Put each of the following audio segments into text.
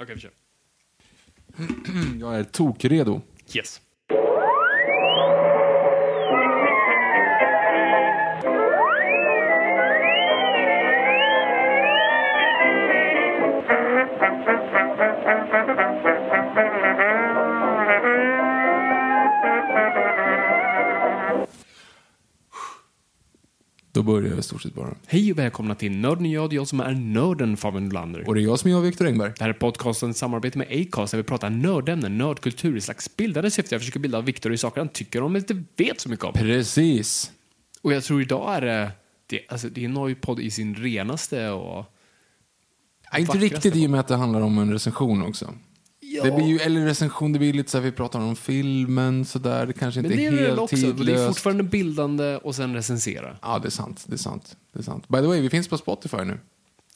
Okej, vi kör. Jag är tokredo. Yes. Då börjar jag i stort sett bara. Hej och välkomna till Nörden och jag, är jag som är nörden Fabian Nolander. Och det är jag som är jag, Viktor Engberg. Det här är podcasten samarbete med Acast där vi pratar nördämnen, nördkultur i slags bildande syfte. Jag försöker bilda Viktor i saker han tycker om men inte vet så mycket om. Precis. Och jag tror idag är det, det, alltså, det är en Noipod i sin renaste och... Ja, inte riktigt i och med att det handlar om en recension också. Det blir ju, eller recension, det blir lite så här, vi pratar om filmen sådär, det kanske Men inte det är är helt också. tidlöst. Det är fortfarande bildande och sen recensera. Ja, det är sant, det är sant, det är sant. By the way, vi finns på Spotify nu.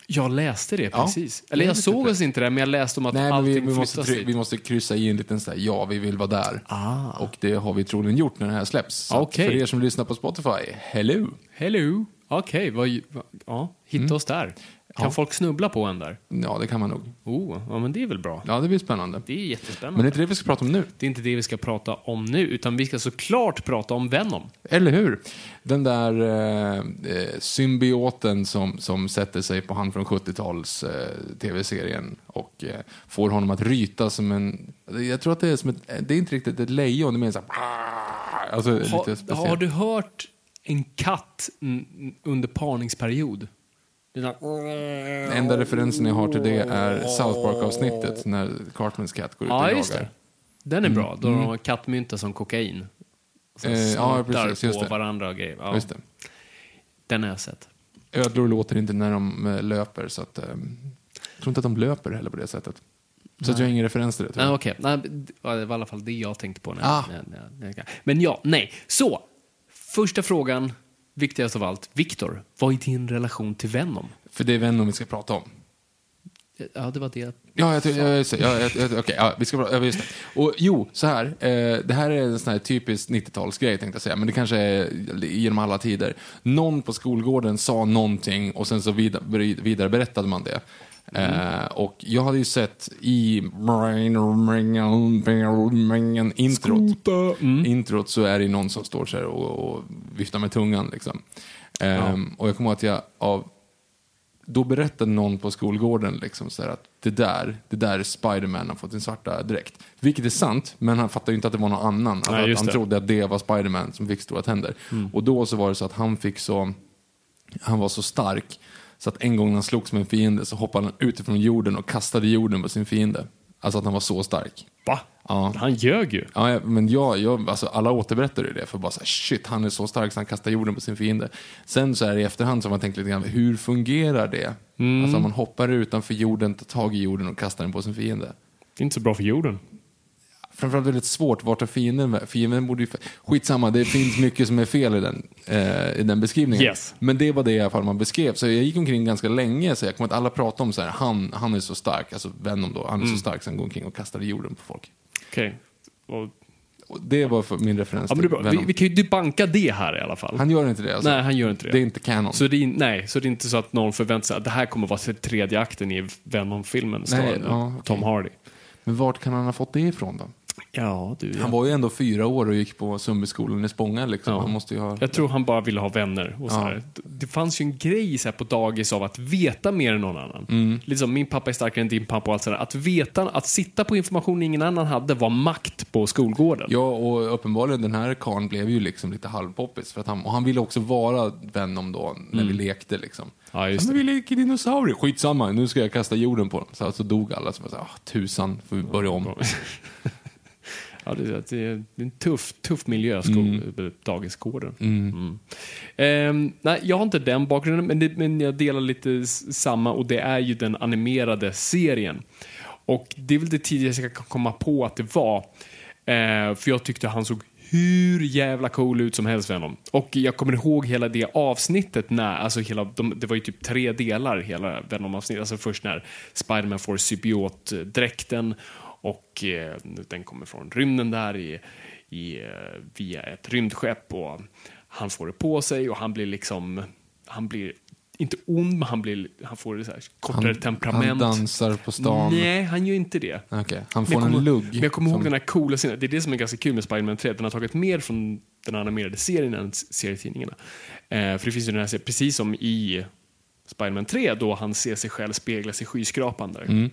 Jag läste det Ja, precis. det Eller jag såg oss inte det, men jag läste om att Nej, men allting vi, vi, måste, dit. vi måste kryssa i en liten sån där, ja, vi vill vara där. Ah. Och det har vi troligen gjort när det här släpps. Så Okej. För er som lyssnar på Spotify, hello! Hello. Okej, vad- ja, hitta oss där. Kan. Ja. folk snubbla på en där? Ja, det kan man nog. Oh, ja men det är väl bra. Ja, det blir spännande. Det är jättespännande. Men det är inte det vi ska prata om nu. Det är inte det vi ska prata om nu, utan vi ska såklart prata om Venom. Eller hur? Den där eh, eh, symbioten som, som sätter sig på han från 70-tals eh, tv-serien och eh, får honom att ryta som en... Jag tror att det är som ett... Det är inte riktigt ett lejon, det är mer så här... Alltså, lite Har, speciellt. har du hört en katt under parningsperiod? Det är där- Den enda referensen jag har till det är South Park-avsnittet när Cartmans katt går ut Ja, och jagar. Den är bra, då de har kattmynta som kokain. Mm. Eh, ja, precis, just på det. varandra och grejer. Ja, Just det. Den har jag sett. Ödlor låter inte när de eh, löper, så att... Eh, jag tror inte att de löper heller på det sättet. Så jag har ingen referens till det. jag. Nej, okej. Nej, det var i alla fall det jag tänkte på. När, Ah. när, när, när, men ja, nej. Så, första frågan, viktigast av allt. Viktor, vad är din relation till Venom? För det är Venom vi ska prata om. Ja, det var det. Ja, jag, jag, jag, jag, jag, okej, ja, vi ska prata, just det. Och jo, så här, eh, det här är en sån här typisk 90-talsgrej tänkte jag säga, men det kanske är genom alla tider. Någon på skolgården sa någonting och sen så vidare, vidare berättade man det. Eh, och jag hade ju sett i introt, introt så är det någon som står så här och, och viftar med tungan liksom. Ehm, Och jag kommer ihåg att jag av då berättade någon på skolgården liksom så att det där, det där är Spiderman har fått sin svarta dräkt. Vilket är sant, men han fattade ju inte att det var någon annan. Alltså Nej, han trodde att det var Spiderman som fick stora tänder. Och då så var det så att han fick så, han var så stark så att en gång när han slogs med en fiende så hoppade han utifrån jorden och kastade jorden på sin fiende. Alltså att han var så stark. Va? Ja. Han ljög ju. Ja, men jag, jag, alltså alla återberättar ju det för bara så här, shit, han är så stark så han kastar jorden på sin fiende. Sen så här i efterhand så har man tänkt lite grann, hur fungerar det? Alltså om man hoppar utanför jorden, tar tag i jorden och kastar den på sin fiende. Det är inte så bra för jorden. Framförallt väldigt svårt, vart är fienden med? Fienden borde ju... Skitsamma, det finns mycket som är fel i den, eh, i den beskrivningen. Yes. Men det var det i alla fall man beskrev. Så jag gick omkring ganska länge, så jag kommer att alla pratade om så här, han, han är så stark, alltså Venom då, han är så stark så han går omkring och kastar i jorden på folk. Okej. Och- Och det var min referens Ja, men det är till bra. Vi, vi kan ju debanka det här i alla fall. Han gör inte det alltså. Nej, han gör inte det. Det är inte canon. Så det är, nej, så det är inte så att någon förväntar sig att det här kommer vara tredje akten i Venom-filmen. Nej, ja, okej. Tom Hardy. Men vart kan han ha fått det ifrån då? Ja, du. Han var ju ändå fyra år och gick på Sundbyskolan i Spånga. Liksom. Ja. Han måste ha... Jag tror han bara ville ha vänner. Och så Ja. Det fanns ju en grej så på dagis av att veta mer än någon annan. Mm. Liksom, min pappa är starkare än din pappa och allt sådär. Att veta, att sitta på information ingen annan hade var makt på skolgården. Ja, och uppenbarligen den här karln blev ju liksom lite halvpoppis. För att han, och han ville också vara vän om då, när vi lekte liksom. Mm. Ja, just men vi leker dinosaurier. Skitsamma, nu ska jag kasta jorden på dem. Så, så dog alla. Så sa, ah, tusan, får vi börja om. Ja, det, det är en tuff, tuff miljö, skol, dagisgården. Mm. Ehm, nej, jag har inte den bakgrunden, men, det, men jag delar lite samma och det är ju den animerade serien. Och det är väl det tidigaste jag kan komma på att det var. Eh, för jag tyckte han såg hur jävla cool ut som helst Venom. Och jag kommer ihåg hela det avsnittet när, alltså hela, de, det var ju typ tre delar hela Venom-avsnittet. Alltså först när Spiderman får symbiotdräkten och eh, den kommer från rymden där i, i, eh, via ett rymdskepp och han får det på sig och han blir liksom, han blir inte ond, men han, blir, han får så här kortare Han, temperament. han dansar på stan. Nej, han gör inte det. Okej, Han får kommer- en lugg. Men jag kommer ihåg som- den här coola scenen. Det är det som är ganska kul med Spider-Man 3. Den har tagit mer från den animerade serien än serietidningarna. Eh, för det finns ju den här serien, precis som i Spider-Man 3 då han ser sig själv speglas i skyskrapan där. Mm.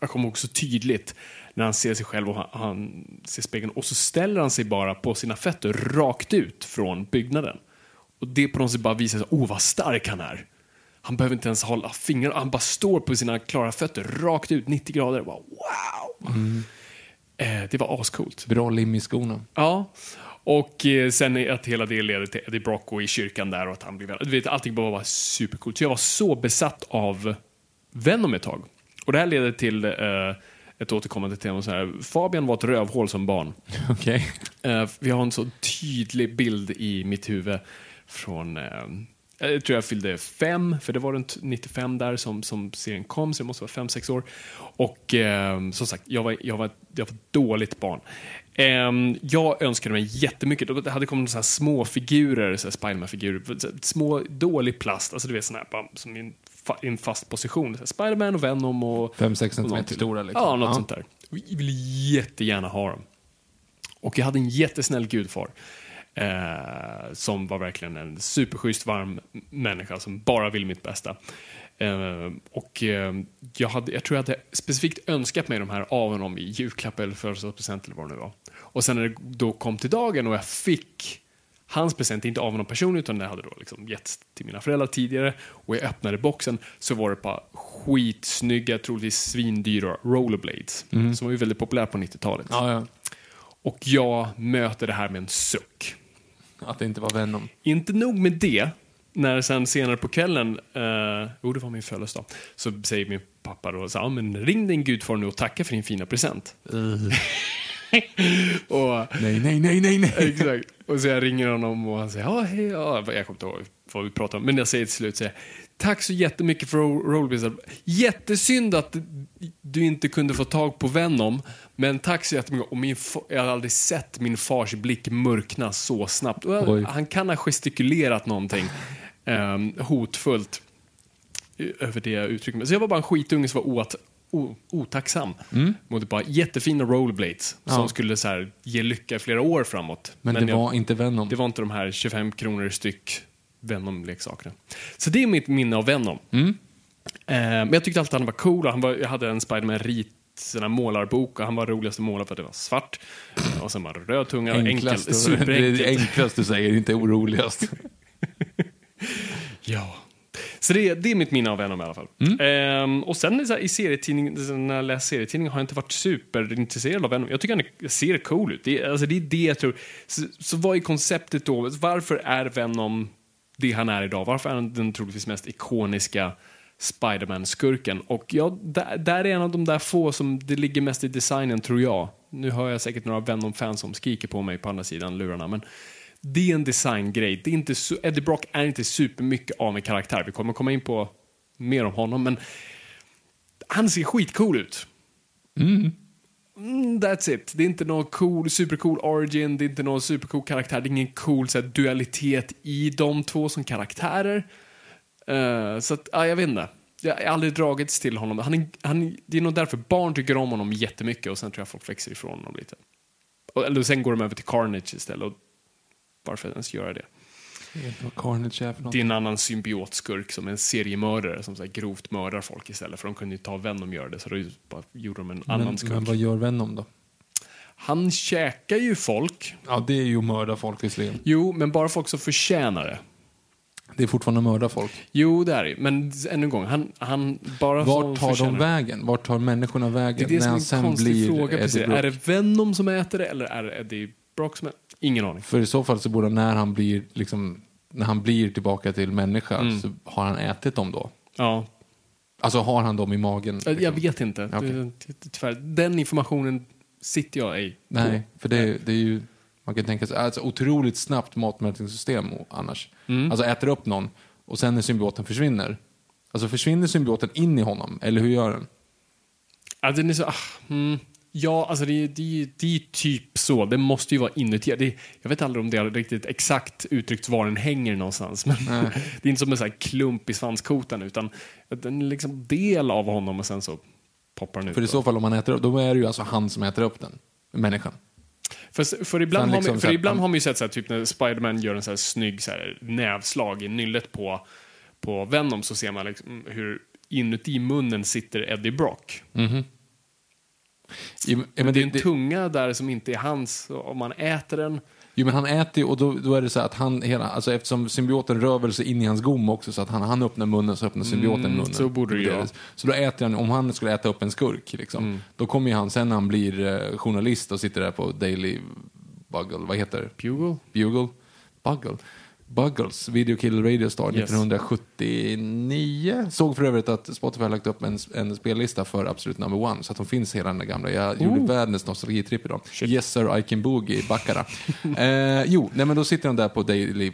Jag kommer ihåg så tydligt när han ser sig själv och han, han ser spegeln och så ställer han sig bara på sina fötter rakt ut från byggnaden. Och det på något sätt bara visar sig, oh vad stark han är. Han behöver inte ens hålla fingrar, han bara står på sina klara fötter rakt ut 90 grader. Bara, wow! Eh, det var ascoolt. Bra lim i skorna. Ja. Och eh, sen att hela det leder till Eddie Brocco i kyrkan där och att han blir. Du vet, allting bara var supercoolt. Så jag var så besatt av Venom ett tag. Och det här leder till eh, ett återkommande tema. Så här. Fabian var ett rövhål som barn. Okej. Eh, vi har en så tydlig bild i mitt huvud från... Eh, jag tror jag fyllde fem, för det var runt 95 där som, som serien kom, så det måste vara fem, sex år. Och eh, som sagt, jag var, jag var, jag var ett dåligt barn. Eh, jag önskade mig jättemycket, det hade kommit så här små figurer, så här Spiderman-figurer, små, dålig plast, alltså du vet sådana här som fa, i en fast position. Spiderman och Venom och... Fem, sex och centimeter någonting. stora, liksom. Ja, något Ja. sånt där. Jag ville jättegärna ha dem. Och jag hade en jättesnäll gudfar. Eh, som var verkligen en superschysst, varm människa som bara vill mitt bästa. Eh, och eh, jag, hade, jag tror jag hade specifikt önskat mig de här av honom i julklapp eller födelsedagspresent eller vad det nu var. Och sen när det då kom till dagen och jag fick hans present, inte av honom personligen utan det hade då liksom getts till mina föräldrar tidigare och jag öppnade boxen så var det ett par skitsnygga, troligtvis svindyra rollerblades som var ju väldigt populära på 90-talet. Ja, ja. Och jag möter det här med en suck. Att det inte var Venom. Inte nog med det, när sen senare på kvällen, eh, jo det var min födelsedag, så säger min pappa då så, ja, men ring din gudfar nu och tacka för din fina present. och, Nej, nej, nej, nej, nej. exakt. Och så jag ringer honom och han säger, ja hej, ja. jag kommer inte ihåg vad vi pratar om, men jag säger till slut, säger, tack så jättemycket för ro- rollbusiness. Jättesynd att du inte kunde få tag på Venom, men tack så jättemycket. Och min jag har aldrig sett min fars blick mörkna så snabbt. Jag- han kan ha gestikulerat någonting um, hotfullt över det jag uttrycker mig. Så jag var bara en skitunge som var oat, otacksam mot ett par jättefina rollerblades som Mm. Ja. skulle så här, ge lycka i flera år framåt. Men, det jag, var inte Venom. det var inte de här 25 kronor styck Venom-leksakerna. Så det är mitt minne av Venom. Mm. Eh, men jag tyckte alltid att han var cool. och Han var, jag hade en Spiderman-rit här målarbok och han var roligast att måla för att det var svart. Och sen var det röd tunga, enkel, Enklast. det är superenkelt. det enklast du säger, inte oroligast. Ja. Så det, det är mitt minne av Venom i alla fall. Ehm, och sen så här, i serietidning, när jag läst serietidningar har jag inte varit superintresserad av Venom. Jag tycker han ser cool ut. Det, är- alltså, det är det jag tror. Så, så vad är konceptet då? Varför är Venom det han är idag? Varför är han den troligtvis mest ikoniska Spiderman-skurken? Och ja, där, där är en av de där få som det ligger mest i designen, tror jag. Nu hör jag säkert några Venom-fans som skriker på mig på andra sidan lurarna, men det är en designgrej. Det är inte su- Eddie Brock är inte supermycket av en karaktär. Vi kommer komma in på mer om honom, men han ser skitcool ut. Mm, that's it. Det är inte någon cool, supercool origin, det är inte någon supercool karaktär, det är ingen cool så här, dualitet i de två som karaktärer. Eh, så att, ja, jag vet inte. Jag har aldrig dragits till honom. Han är, han, det är nog därför barn tycker om honom jättemycket och sen tror jag folk växer ifrån honom lite. Och, eller sen går de över till Carnage istället. Och varför ens göra det? Är. Det är en annan symbiotskurk som är en seriemördare som så här grovt mördar folk istället. För de kunde ju ta Venom och göra det, så då bara gjorde de en annan Men, skurk. men vad gör Venom då? Han käkar ju folk. Ja, det är ju att mörda folk visserligen. Jo, men bara folk som förtjänar det. Det är fortfarande att mörda folk. Jo, det är det Men ännu en gång, han, han bara som Vart tar de vägen? Vart tar människorna Det vägen är det som när är han en konstig fråga. Precis. Är det Venom som äter det eller är det Eddie Brock som äter Ingen aning. För i så fall så borde när han blir liksom, när han blir tillbaka till människa Mm. så har han ätit dem då? Ja, Alltså har han dem i magen? jag liksom? vet inte. Det, tyvärr, den informationen sitter jag i. Nej, för det, det är ju, man kan tänka sig, alltså otroligt snabbt matmätningssystem annars. Mm. Alltså äter upp någon och sen när symbioten försvinner. Alltså försvinner symbioten in i honom, eller hur gör den? Ja, den är så, ah, mm, ja, alltså det, det, det är typ så. Det måste ju vara inuti. Det, jag vet aldrig om det är riktigt exakt uttryckt var den hänger någonstans. Men det är inte som en sån här klump i svanskotan utan den är liksom del av honom och sen så poppar den ut. För i så fall om man äter upp, då är det ju alltså han som äter upp den. Människan. För, för, ibland, Sen har, liksom man, så för ibland har man ju sett så här, typ när Spiderman gör en så här snygg så här, nävslag i nyllet på, på Venom så ser man liksom hur inuti munnen sitter Eddie Brock. Jo, men, Men det är en det- tunga där som inte är hans. Om man äter den Jo, men han äter ju och då, då är det så att han, hela, alltså eftersom symbioten rör väl sig in i hans gom också så att han, han öppnar munnen så öppnar symbioten munnen. Mm, så borde det vara. Så då äter han, om han skulle äta upp en skurk liksom, Mm. då kommer ju han sen när han blir eh, journalist och sitter där på Daily Bugle, vad heter det? Bugle? Bugle? Bugle? Buggles, Video Kill Radio Star Yes. 1979. Såg för övrigt att Spotify har lagt upp en, en spellista för Absolut Number One, så att de finns hela den där gamla. Jag gjorde världens nostalgitripp idag. Yes Sir I Can Boogie, Baccara. eh, jo, nej men då sitter han där på Daily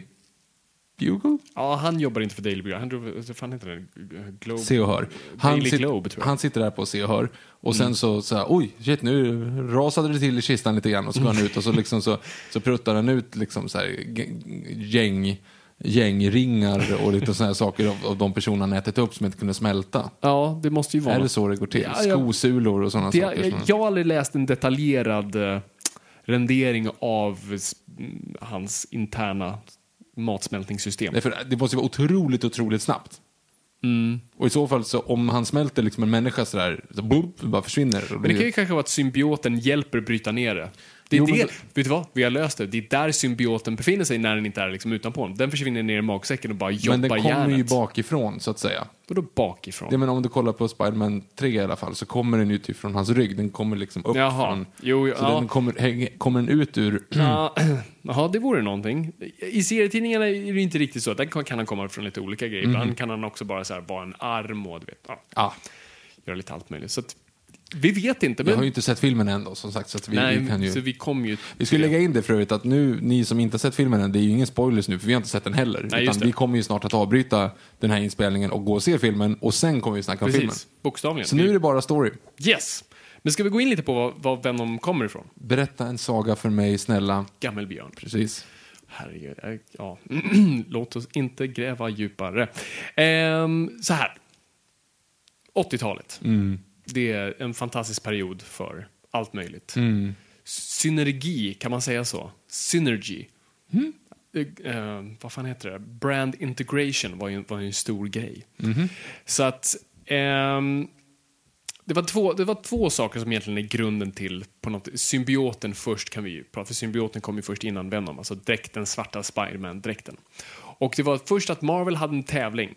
Bugle? Ja, han jobbar inte för Daily Bugle. Han drog, fan heter det? Globe? Se och hör. Han, Daily sit- Globe, tror jag. Mm. han sitter där på Se och hör. Och sen så, så här, oj, shit, nu rasade det till i kistan lite grann. Och så går han ut och så, liksom så, så pruttar han ut liksom så här, gäng, gängringar och lite sådana här saker av, av de personer han ätit upp som inte kunde smälta. Ja, det måste ju vara Är det så det går till? Ja, Skosulor och sådana saker. jag, jag har aldrig läst en detaljerad eh, rendering av mm, hans interna matsmältningssystem. Nej, för det måste ju vara otroligt, otroligt snabbt. Mm. Och i så fall, så om han smälter liksom en människa sådär, så boop, bara försvinner. Men det kan ju kanske vara att symbioten hjälper bryta ner det. Det är Jo, men det, då- vet du vad? Vi har löst det. Det är där symbioten befinner sig när den inte är liksom utanpå honom. Den försvinner ner i magsäcken och bara Men jobbar den kommer järnet. ju bakifrån, så att säga. Vadå bakifrån? Det men om du kollar på Spiderman 3 i alla fall så kommer den ju typ från hans rygg. Den kommer liksom upp Jaha. från... Jo, jo, så ja. den kommer, häng, kommer den ut ur... Ja, Jaha, det vore någonting. I serietidningarna är det inte riktigt så. Där kan kan han komma från lite olika grejer. Mhm. Ibland kan han också bara så här, vara en arm och du vet, ja, Ja, göra lite allt möjligt. Så att, vi vet inte. jag Men, har ju inte sett filmen än då, som sagt. Så vi, nej, vi kan ju... så vi kommer ju... Vi skulle lägga in det för övrigt att nu, ni som inte har sett filmen än, det är ju ingen spoilers nu för vi har inte sett den heller. Nej, utan vi kommer ju snart att avbryta den här inspelningen och gå och se filmen och sen kommer vi snacka om filmen. Precis, bokstavligen. Så nu är det bara story. Yes! Men ska vi gå in lite på var, var Venom kommer ifrån? Berätta en saga för mig, snälla. Gammelbjörn. Precis. Herregud, ja. Låt oss inte gräva djupare. Ehm, så här. 80-talet. Det är en fantastisk period för allt möjligt. Synergi, kan man säga så? Synergy. Eh, eh, vad fan heter det? Brand integration var ju, var ju en stor grej. Så att ehm, det var, två, det var två saker som egentligen är grunden till på något, symbioten först kan vi ju prata, för symbioten kom ju först innan Venom, alltså dräkten, svarta Spiderman-dräkten. Och det var först att Marvel hade en tävling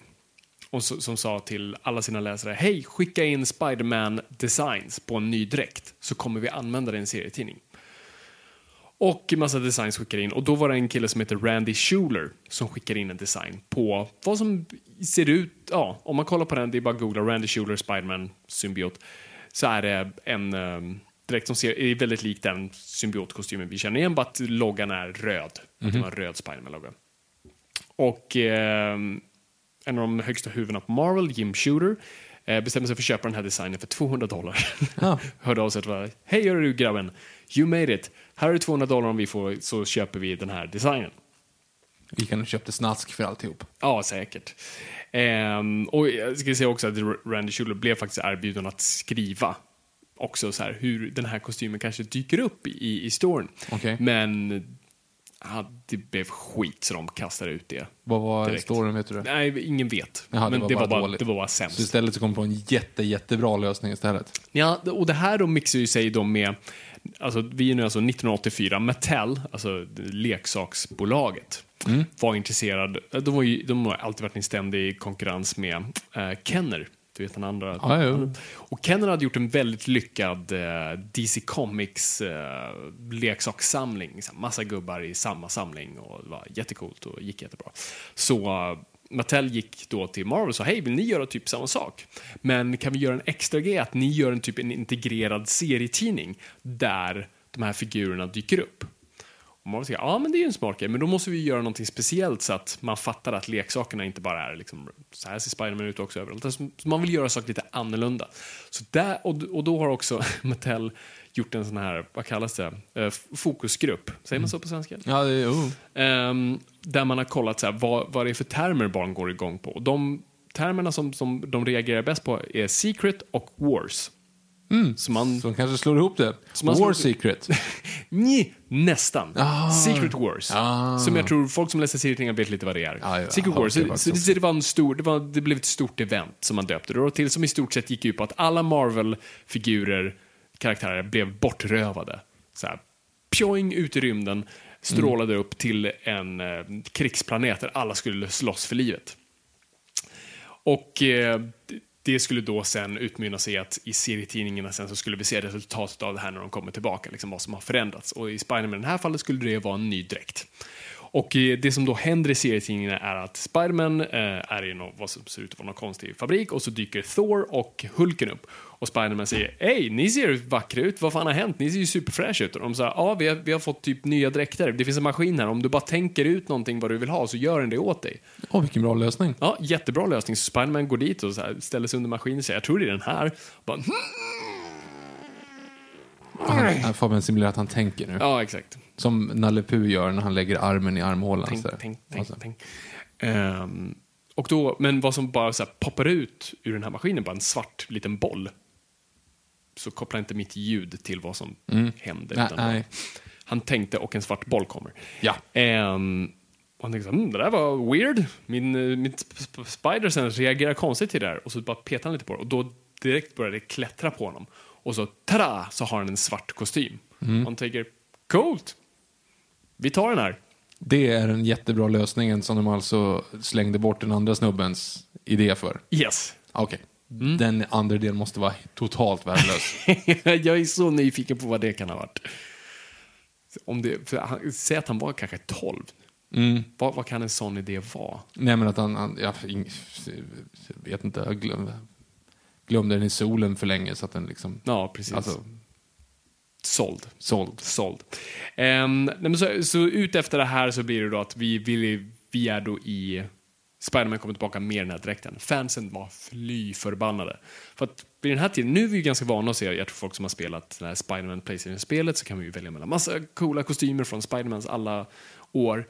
och så, som sa till alla sina läsare, hej, skicka in Spiderman-designs på en ny dräkt så kommer vi använda det i en serietidning. Och en massa designs skickar in. Och då var det en kille som heter Randy Schuler som skickar in en design på vad som ser ut, ja, om man kollar på den, det är bara att googla Randy Schuler, Spiderman, symbiot, så är det en um, direkt som ser, är väldigt lik den symbiotkostymen vi känner igen, bara att loggan är röd. Att det var en röd Spiderman-logga. Och ehm, en av de högsta huvudena på Marvel, Jim Shooter, eh, bestämde sig för att köpa den här designen för 200 dollar. Ja. Hörde av sig och var Hej gör du grabben, you made it. Här är det 200 dollar om vi får så köper vi den här designen. Vi kan ha köpt snask för alltihop. Ja, säkert. Ehm, och jag ska säga också att Randy Schuller blev faktiskt erbjuden att skriva också så här hur den här kostymen kanske dyker upp i, i storyn. Okej. Men ja, det blev skit så de kastade ut det. Vad var Direkt. storyn, vet du? Nej, ingen vet. Jaha, men det var det bara var bara, det var bara Så sämst. istället så kom på en jätte, jättebra lösning istället. Ja, och det här då mixar ju sig då med, alltså vi är nu alltså 1984, Mattel, alltså leksaksbolaget, var intresserad, de, var ju, de har alltid varit i ständig konkurrens med eh, Kenner. Du vet den andra. Ja, jo. Och Kenner hade gjort en väldigt lyckad eh, DC Comics eh, leksakssamling. Massa gubbar i samma samling och det var jättecoolt och gick jättebra. Så eh, Mattel gick då till Marvel och sa hej, vill ni göra typ samma sak? Men kan vi göra en extra grej att ni gör en typ en integrerad serietidning där de här figurerna dyker upp? Och Marvel säger, ja men det är ju en smart grej, men då måste vi göra någonting speciellt så att man fattar att leksakerna inte bara är liksom, så här ser Spiderman ut också överallt. Alltså, Så man vill göra saker lite annorlunda. Så där, och, och då har också Mattel gjort en sån här, vad kallas det, Eh, fokusgrupp, säger man så på svenska? Ja, det, oh. Ehm, där man har kollat så här, vad, vad det är för termer barn går igång på. Och de termerna som, som de reagerar bäst på är secret och wars. Så man, de kanske slår ihop det. slår War ihop- Secret. Nj, nästan. Ah. Secret Wars. Ah. Som jag tror folk som läser serietidningar vet lite vad det är. Ja, ja, Secret ja, Wars. det var så, det, var en stor, det, var, det blev ett stort event som man döpte det till som i stort sett gick ut på att alla Marvel-figurer, karaktärer, blev bortrövade. Så här, pjoing ut i rymden, strålade upp till en eh, krigsplanet där alla skulle slåss för livet. Och eh, det skulle då sen utmynna sig i att i serietidningarna sen så skulle vi se resultatet av det här när de kommer tillbaka, liksom vad som har förändrats. Och i Spiderman i det här fallet skulle det vara en ny dräkt. Och eh, det som då händer i serietidningarna är att Spiderman eh, är i något, vad som ser ut att vara någon konstig fabrik och så dyker Thor och Hulken upp. Och Spiderman säger Hej, ni ser vackra ut, vad fan har hänt? Ni ser ju superfräscha ut. Och de säger ja, vi har, vi har fått typ nya dräkter. Det finns en maskin här, om du bara tänker ut någonting vad du vill ha så gör den det åt dig. Åh, vilken bra lösning. Ja, jättebra lösning. Så Spiderman går dit och så här, ställer sig under maskinen och säger jag tror det är den här. Bara, "Hmm." Han, Fabian simulerar att han tänker nu. ja, exakt. Som Nalle Puh gör när han lägger armen i armhålan. Tänk, tänk, tänk, Alltså. tänk. Ehm, och då, men vad som bara så här, poppar ut ur den här maskinen, bara en svart liten boll. Så kopplar inte mitt ljud till vad som händer. Nej, utan nej. Han tänkte och en svart boll kommer. Ja. Ehm, och han tänkte så här, mm, det där var weird. Min, eh, sp- spider sen reagerar konstigt till det där. Och så bara petar han lite på det och då direkt börjar det klättra på honom. Och så tada så har han en svart kostym. Mm. Han tänker, coolt. Vi tar den här. Det är den jättebra lösningen som de alltså slängde bort den andra snubbens idé för. Yes. Okej. Mm. Den andra delen måste vara totalt värdelös. jag är så nyfiken på vad det kan ha varit. Om det, han, säg att han var kanske 12. Mm. Vad, vad kan en sån idé vara? Nej men att han, han jag, jag vet inte, jag glöm, glömde den i solen för länge så att den liksom, Ja, precis. alltså, Såld. såld. Såld. Nej, men så, så ut efter det här så blir det då att vi, vi, vi är då i Spiderman kommer tillbaka med den här dräkten. Fansen var fly förbannade. För att vid den här tiden, nu är vi ju ganska vana att se, jag tror folk som har spelat det här Spiderman Playstation-spelet så kan vi ju välja mellan massa coola kostymer från Spidermans alla år.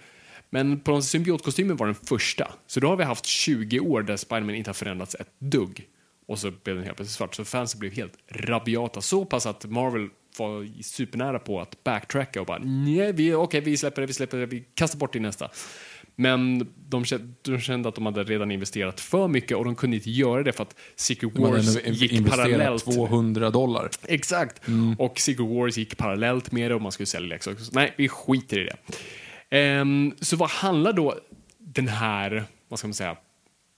Men på symbiotkostymen var den första. Så då har vi haft 20 år där Spiderman inte har förändrats ett dugg. Och så blev den helt plötsligt svart. Så fansen blev helt rabiata. Så pass att Marvel var supernära på att backtracka och bara nej, vi, okej, vi släpper det, vi släpper det, vi kastar bort det i nästa. Men de kände, de kände att de hade redan investerat för mycket och de kunde inte göra det för att Secret Wars gick parallellt. 200 dollar. Exakt. Och Secret Wars gick parallellt med det och man skulle sälja leksaker. Nej, vi skiter i det. Ehm, så vad handlar då den här, vad ska man säga,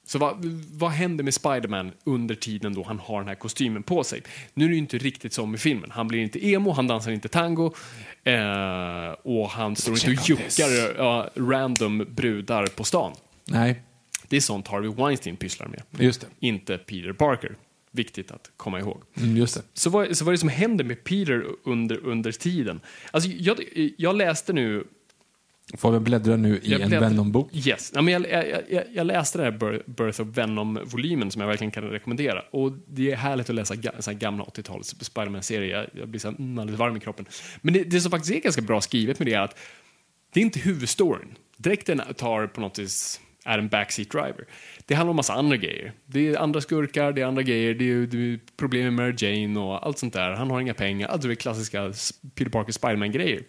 så vad, vad händer med Spiderman under tiden då han har den här kostymen på sig? Nu är det ju inte riktigt som i filmen. Han blir inte emo, han dansar inte tango eh, och han står inte och juckar ja, random brudar på stan. Nej, Det är sånt Harvey Weinstein pysslar med. just det. Inte Peter Parker. Viktigt att komma ihåg. Mm, just det. Så vad, så vad är det som händer med Peter under, under tiden? Alltså, jag, jag läste nu... Fabian bläddrar nu i Jag en Venom-bok. Yes. Ja, men jag, jag, jag, jag läste den här Bir- Birth of Venom-volymen som jag verkligen kan rekommendera. Och Det är härligt att läsa ga, så gamla 80-tals Spiderman-serier. Jag, jag blir så här, mm, alldeles varm i kroppen. Men det, det som faktiskt är ganska bra skrivet med det är att det är inte huvudstoryn. Dräkten tar på något vis är en backseat driver. Det handlar om massa andra grejer. Det är andra skurkar, det är andra grejer, det är, det är problem med Mary Jane och allt sånt där. Han har inga pengar, alltså det är klassiska Peter Parker Spiderman-grejer.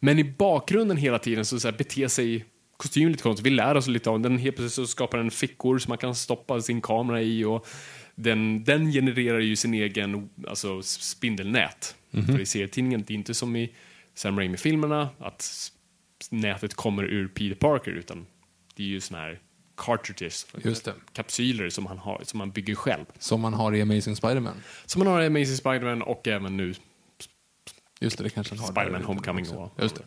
Men i bakgrunden hela tiden så, så här, beter sig kostymen lite konstigt. Vi lär oss lite om den. Helt plötsligt så skapar den fickor som man kan stoppa sin kamera i och den, den genererar ju sin egen alltså, spindelnät. För i serietidningen, det är inte som i Sam Raimi-filmerna att nätet kommer ur Peter Parker utan det är ju såna här cartridges, kapsyler som han, har, som han bygger själv. Som man har i Amazing Spider-Man. Som man har i Amazing Spider-Man och även nu Just det, det kanske han har. Spider-Man Homecoming också. och- Just det.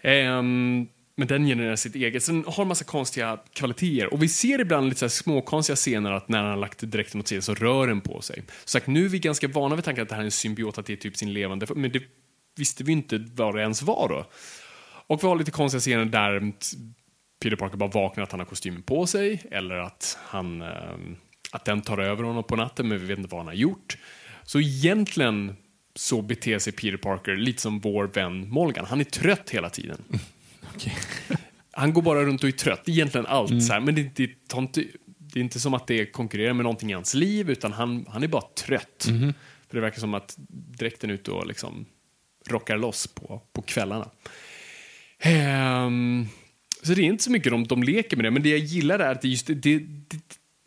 Ehm, men den genererar sitt eget. Sen har en massa konstiga kvaliteter. Och vi ser ibland lite så här småkonstiga scener att när han har lagt dräkten åt sidan så rör den på sig. Så sagt, nu är vi ganska vana vid tanken att det här är en symbiot, att det är typ sin levande... Men det visste vi inte vad det ens var då. Och vi har lite konstiga scener där Peter Parker bara vaknar att han har kostymen på sig eller att, han, ehm, att den tar över honom på natten men vi vet inte vad han har gjort. Så egentligen så beter sig Peter Parker lite som vår vän Morgan. Han är trött hela tiden. Okej. Han går bara runt och är trött. Egentligen allt. Mm. Så här. Men det, det, tar inte, det är inte som att det konkurrerar med någonting i hans liv utan han, han är bara trött. Mhm. För det verkar som att dräkten är ute och liksom rockar loss på, på kvällarna. Ehm, så det är inte så mycket de, de leker med det, men det jag gillar är att det just det, det,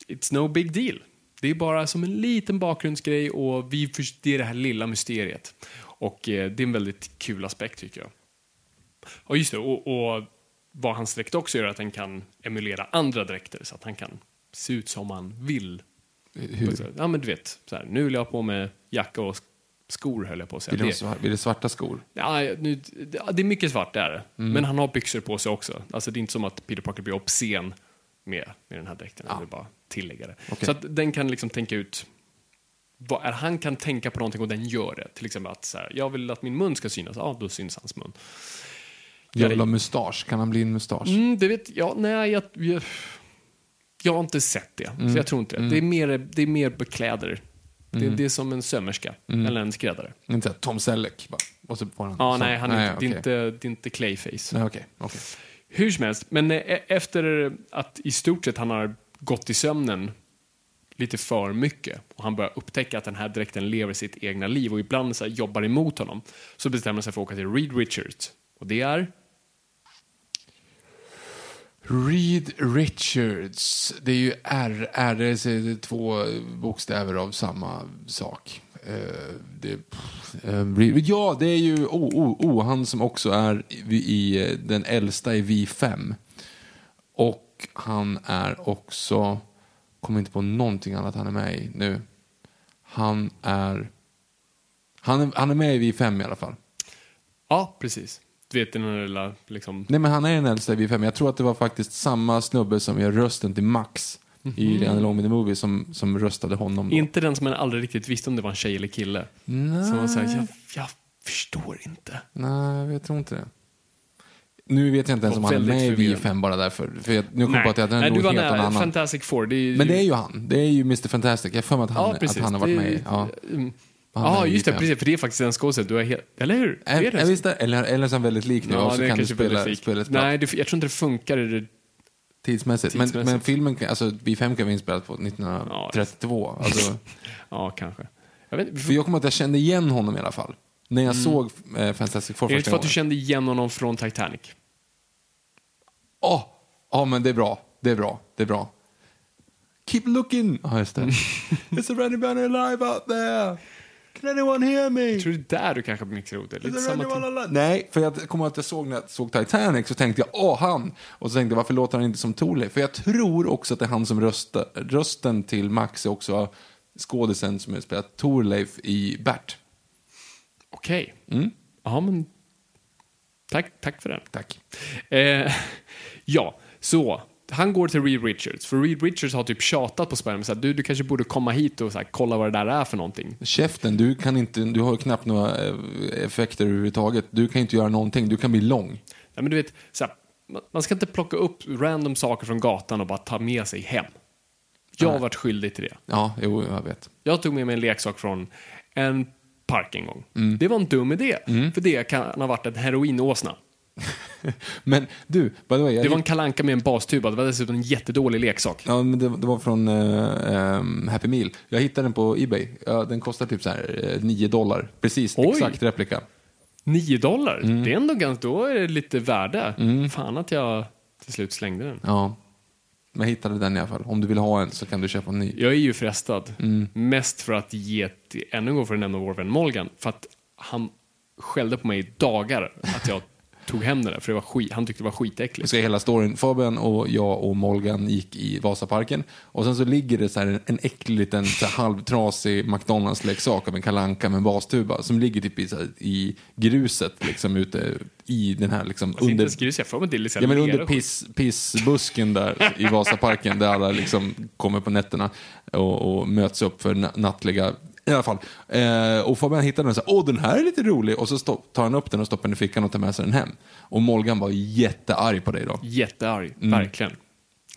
it's no big deal. Det är bara som en liten bakgrundsgrej och vi, det är det här lilla mysteriet. Och eh, det är en väldigt kul aspekt tycker jag. Och just det, och, och vad hans dräkt också gör är att den kan emulera andra dräkter så att han kan se ut som han vill. Hur? Ja men du vet, så här, nu vill jag ha på mig jacka och skor höll jag på att säga. Du, Det- svart, vill du svarta skor? Ja, nu, ja, det är mycket svart där. Mm. Men han har byxor på sig också. Alltså, det är inte som att Peter Parker blir obscen med, med den här dräkten. Jag vill bara tillägga det. Okej. Så att den kan liksom tänka ut vad är, han kan tänka på någonting och den gör det. Till exempel att så här, jag vill att min mun ska synas. Ja, då syns hans mun. Jävla mustasch. Kan han bli en mustasch? Mm, det vet jag. Nej, jag, jag, jag har inte sett det. Mm. Så jag tror inte det. Det är mer, det är mer bekläder. Det, det är som en sömmerska. Mm. Eller en skräddare. Inte Tom Selleck bara. Och så får han Ja, nej, han är, inte, okej. det, är inte, det är inte Clayface. Nej, okej. okej. Hur som helst, men eh, efter att i stort sett han har gått i sömnen lite för mycket och han börjar upptäcka att den här dräkten lever sitt egna liv och ibland så här jobbar emot honom så bestämmer han sig för att åka till Reed Richards. Och det är... Reed Richards. Det är ju R. R är två bokstäver av samma sak. Uh, det, uh, ja, det är ju oh, oh, oh, han som också är i, i eh, den äldsta i V5. Och han är också, kommer inte på någonting annat han är med i nu. Han är, han är, han är med i V5 i alla fall. Ja, precis. Du vet den här lilla liksom... Nej men han är den äldsta i V5. Jag tror att det var faktiskt samma snubbe som gör rösten till Max i The Along with the Movie som, som röstade honom. Då. Inte den som man aldrig riktigt visste om det var en tjej eller kille. Nej. Som var så här, jag, jag förstår inte. Nej, jag tror inte det. Nu vet jag inte ens om han är med i V5 bara därför. För jag, nu kom jag på att jag Nej, är du nog var helt någon annan. Fantastic Four. Det är, Men det är ju han. Det är ju Mr Fantastic. Jag har för mig att han, Ja, att han har varit med i. Ja. Mm. Ja, i just det. V5. Precis, för det är faktiskt en skådespelare. Du är helt... Eller hur? Är Är, det. är visst det? Eller, eller så är han väldigt lik nu. och så kan du spela, bra Nej, det, jag tror inte det funkar. det- tidsmässigt. Men, Tidsmässigt. men filmen, kan- alltså V5 kan vara inspelat på 1932. Alltså, Ja, kanske. Jag vet, inte, för jag kommer att jag kände igen honom i alla fall. När jag såg eh, Fantastic Four är det första för att du gången. kände igen honom från Titanic? Åh! Ja, men det är bra. Det är bra. Det är bra. Keep looking! Ja, just det. Is there anybody alive out there? Can anyone hear me? Jag tror det är där du kanske mixar ihop det. Lite Is there samma anyone tid. alive? Nej, för jag kommer att jag såg när jag såg Titanic så tänkte jag, åh han! Och så tänkte jag, varför låter han inte som Thorleif? För jag tror också att det är han som röstar, rösten till Max är också skådisen som har spelat Thorleif i Bert. Okej. Mm. Ja, men... Tack, tack för den. Tack. Eh, ja, så. Han går till Reed Richards, för Reed Richards har typ tjatat på Spiderman så här, du, du kanske borde komma hit och så här, kolla vad det där är för någonting. Käften, du kan inte, du har knappt några eh, effekter överhuvudtaget. Du kan inte göra någonting, du kan bli lång. Ja, men du vet, så här, man- man ska inte plocka upp random saker från gatan och bara ta med sig hem. Jag har varit skyldig till det. Ja, jo, jag vet. Jag tog med mig en leksak från en park en gång. Mm. Det var en dum idé, för det kan ha varit en heroinåsna. Men du, by the way. Jag Det var en kalanka med en bastuba. Det var dessutom en jättedålig leksak. Ja, men det, det var från eh, ehm, Happy Meal. Jag hittade den på Ebay. Ja, den kostar typ så här eh, 9 dollar. Precis, Oj. exakt replika. 9 dollar. Mm. Det är ändå ganska, då är det lite värde. Fan att jag till slut slängde den. Ja. Men jag hittade den i alla fall. Om du vill ha en så kan du köpa en ny. Jag är ju frestad. Mm. Mest för att ge, ännu en gång för att nämna vår vän Molgan, för att han skällde på mig i dagar att jag tog hem den där, för det var skit, han tyckte det var skitäckligt. ska hela storyn. Fabian och jag och Molgan gick i Vasaparken och sen så ligger det så här en, en äcklig liten så här halvtrasig McDonalds-leksak av en kalanka med en bastuba som ligger typ i, så här, i gruset liksom ute i den här liksom Alltså, inte under, ens grus, jag får mig till liksom ja, men under piss, pissbusken där i Vasaparken där alla liksom kommer på nätterna och, och möts upp för na- nattliga i alla fall. Eh, och Fabian hittade den och sa, åh den här är lite rolig. Och så stopp, tar han upp den och stoppar den i fickan och tar med sig den hem. Och Molgan var jättearg på dig då. Jättearg, Mm. verkligen.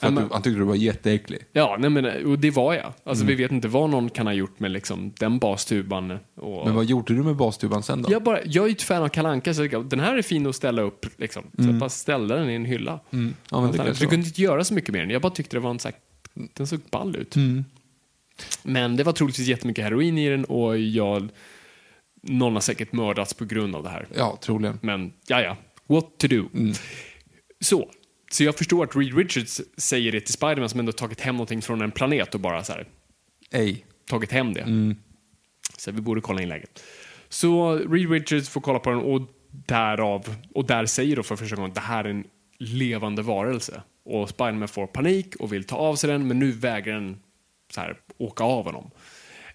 För att du, han tyckte du var jätteäcklig. Ja, nej men och det var jag. Alltså Mm. vi vet inte vad någon kan ha gjort med liksom den bastuban. Och... Men vad gjorde du med bastuban sen då? jag, bara, jag är ju ett fan av Kalanka så jag, den här är fin att ställa upp. Liksom. Så jag bara ställde den i en hylla. Mm. Ja, men det jag kanske var. kunde inte göra så mycket mer än Jag bara tyckte det var en så här, den såg ball ut. Mm. Men det var troligtvis jättemycket heroin i den och jag, någon har säkert mördats på grund av det här. Ja, troligen. Men ja, ja. What to do. Mm. Så. Så jag förstår att Reed Richards säger det till Spiderman som ändå tagit hem någonting från en planet och bara så här, Ej. tagit hem det. Mm. Så vi borde kolla in läget. Så Reed Richards får kolla på den och därav, och där säger då för första gången att det här är en levande varelse. Och Spiderman får panik och vill ta av sig den, men nu vägrar den så här, åka av honom.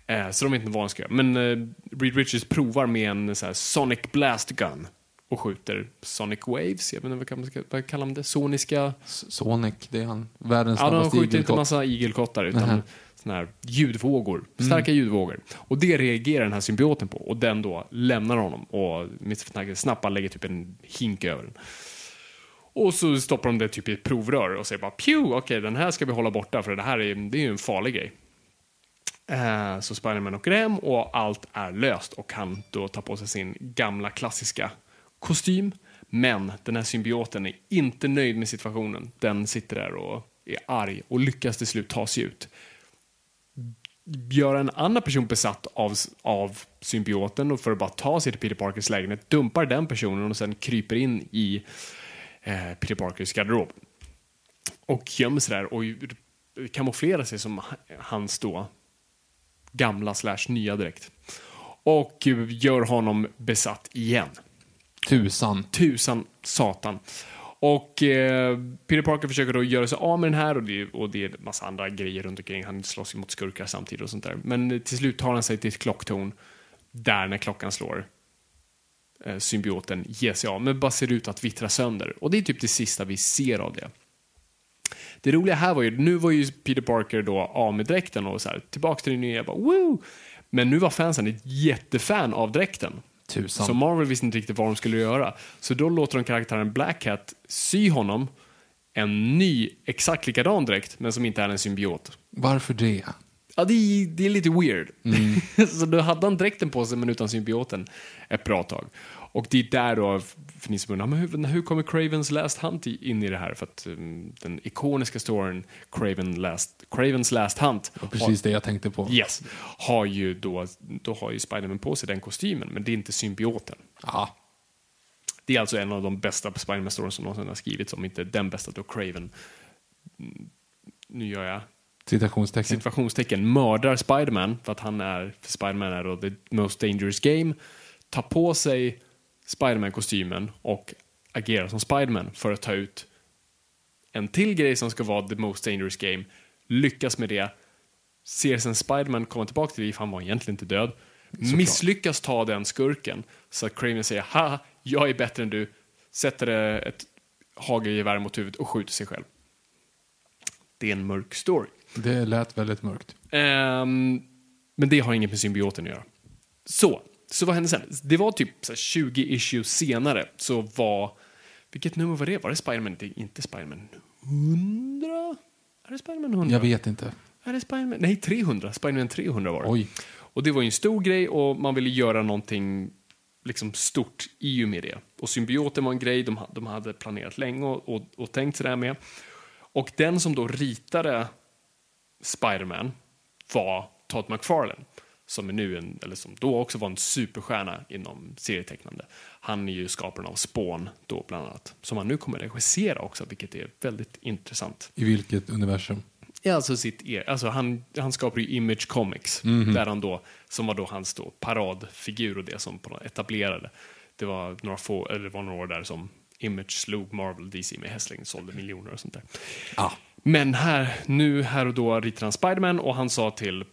Eh, så de vet inte vad de ska göra. Men eh, Reed Richards provar med en så här, Sonic Blast Gun och skjuter Sonic Waves, jag vet inte vad man ska- vad kallar man det? Soniska? Sonic, det är han. Världens Ja, de snabbaste skjuter inte igelkott. massa igelkottar utan Nähä. såna här ljudvågor. Starka ljudvågor. Och det reagerar den här symbioten på och den då lämnar honom och Mr. Bara lägger typ en hink över den. Och så stoppar de det typ i ett provrör och säger bara pew, okej den här ska vi hålla borta för det här är, det är ju en farlig grej. Eh, så Spiderman åker hem och allt är löst och han då tar på sig sin gamla klassiska kostym. Men den här symbioten är inte nöjd med situationen. Den sitter där och är arg och lyckas till slut ta sig ut. Göra en annan person besatt av, av symbioten och för att bara ta sig till Peter Parkers lägenhet, dumpar den personen och sen kryper in i eh, Peter Parkers garderob. Och gömmer sig där och kamouflerar sig som hans då gamla slash nya dräkt. Och eh, gör honom besatt igen. Tusan. Tusan satan. Och eh, Peter Parker försöker då göra sig av med den här och det, och det är en massa andra grejer runt omkring. Han slåss ju mot skurkar samtidigt och sånt där. Men eh, till slut tar han sig till ett klocktorn där när klockan slår eh, symbioten ger sig av, men bara ser ut att vittra sönder. Och det är typ det sista vi ser av det. Det roliga här var ju, nu var ju Peter Parker då av med dräkten och så här, tillbaks till det nya, bara woo! Men nu var fansen ett jättefan av dräkten. Tusan. Så Marvel visste inte riktigt vad de skulle göra. Så då låter de karaktären Black Cat sy honom en ny, exakt likadan dräkt, men som inte är en symbiot. Varför det? Ja, det är, det är lite weird. så då hade han dräkten på sig, men utan symbioten ett bra tag. Och det är där då, för ni som undrar, men hur, hur kommer Cravens Last Hunt in i det här? För att um, den ikoniska storyn Craven Last, Cravens Last Hunt var precis det jag tänkte på. Yes. Har ju då, då har ju Spiderman på sig den kostymen, men det är inte symbioten. Ja. Det är alltså en av de bästa Spiderman stories som någonsin har skrivits, om inte den bästa då Craven, nu gör jag Citationstecken. situationstecken, mördar Spiderman för att han är, för Spiderman är då the most dangerous game, tar på sig Spiderman-kostymen och agerar som Spiderman för att ta ut en till grej som ska vara the most dangerous game, lyckas med det, ser sen Spiderman komma tillbaka till liv, han var egentligen inte död, misslyckas ta den skurken så att Craven säger ha, jag är bättre än du, sätter ett hagelgevär mot huvudet och skjuter sig själv. Det är en mörk story. Det lät väldigt mörkt. Ehm, men det har inget med symbioten att göra. Så, så vad hände sen? Det var typ så här 20 issues senare så var... Vilket nummer var det? Var det Spiderman? Det är inte Spiderman 100? Är det Spiderman 100? Jag vet inte. Är det Spiderman? Nej, 300. Spiderman 300 var det. Oj. Och det var ju en stor grej och man ville göra någonting liksom stort i och med det. Och symbioten var en grej de, de hade planerat länge och, och, och tänkt sådär med. Och den som då ritade Spider-Man var Todd McFarlane som är nu en, eller som då också var en superstjärna inom serietecknande. Han är ju skaparen av Spawn då bland annat, som han nu kommer regissera också, vilket är väldigt intressant. I vilket universum? Ja, alltså sitt e- alltså han, han skapade ju Image Comics, där han då, som var då hans då paradfigur och det som etablerade. Det var några få, eller var några år där som Image slog Marvel DC med hästlängd, sålde miljoner och sånt där. Ah. Men här, nu här och då ritade han Spiderman och han sa till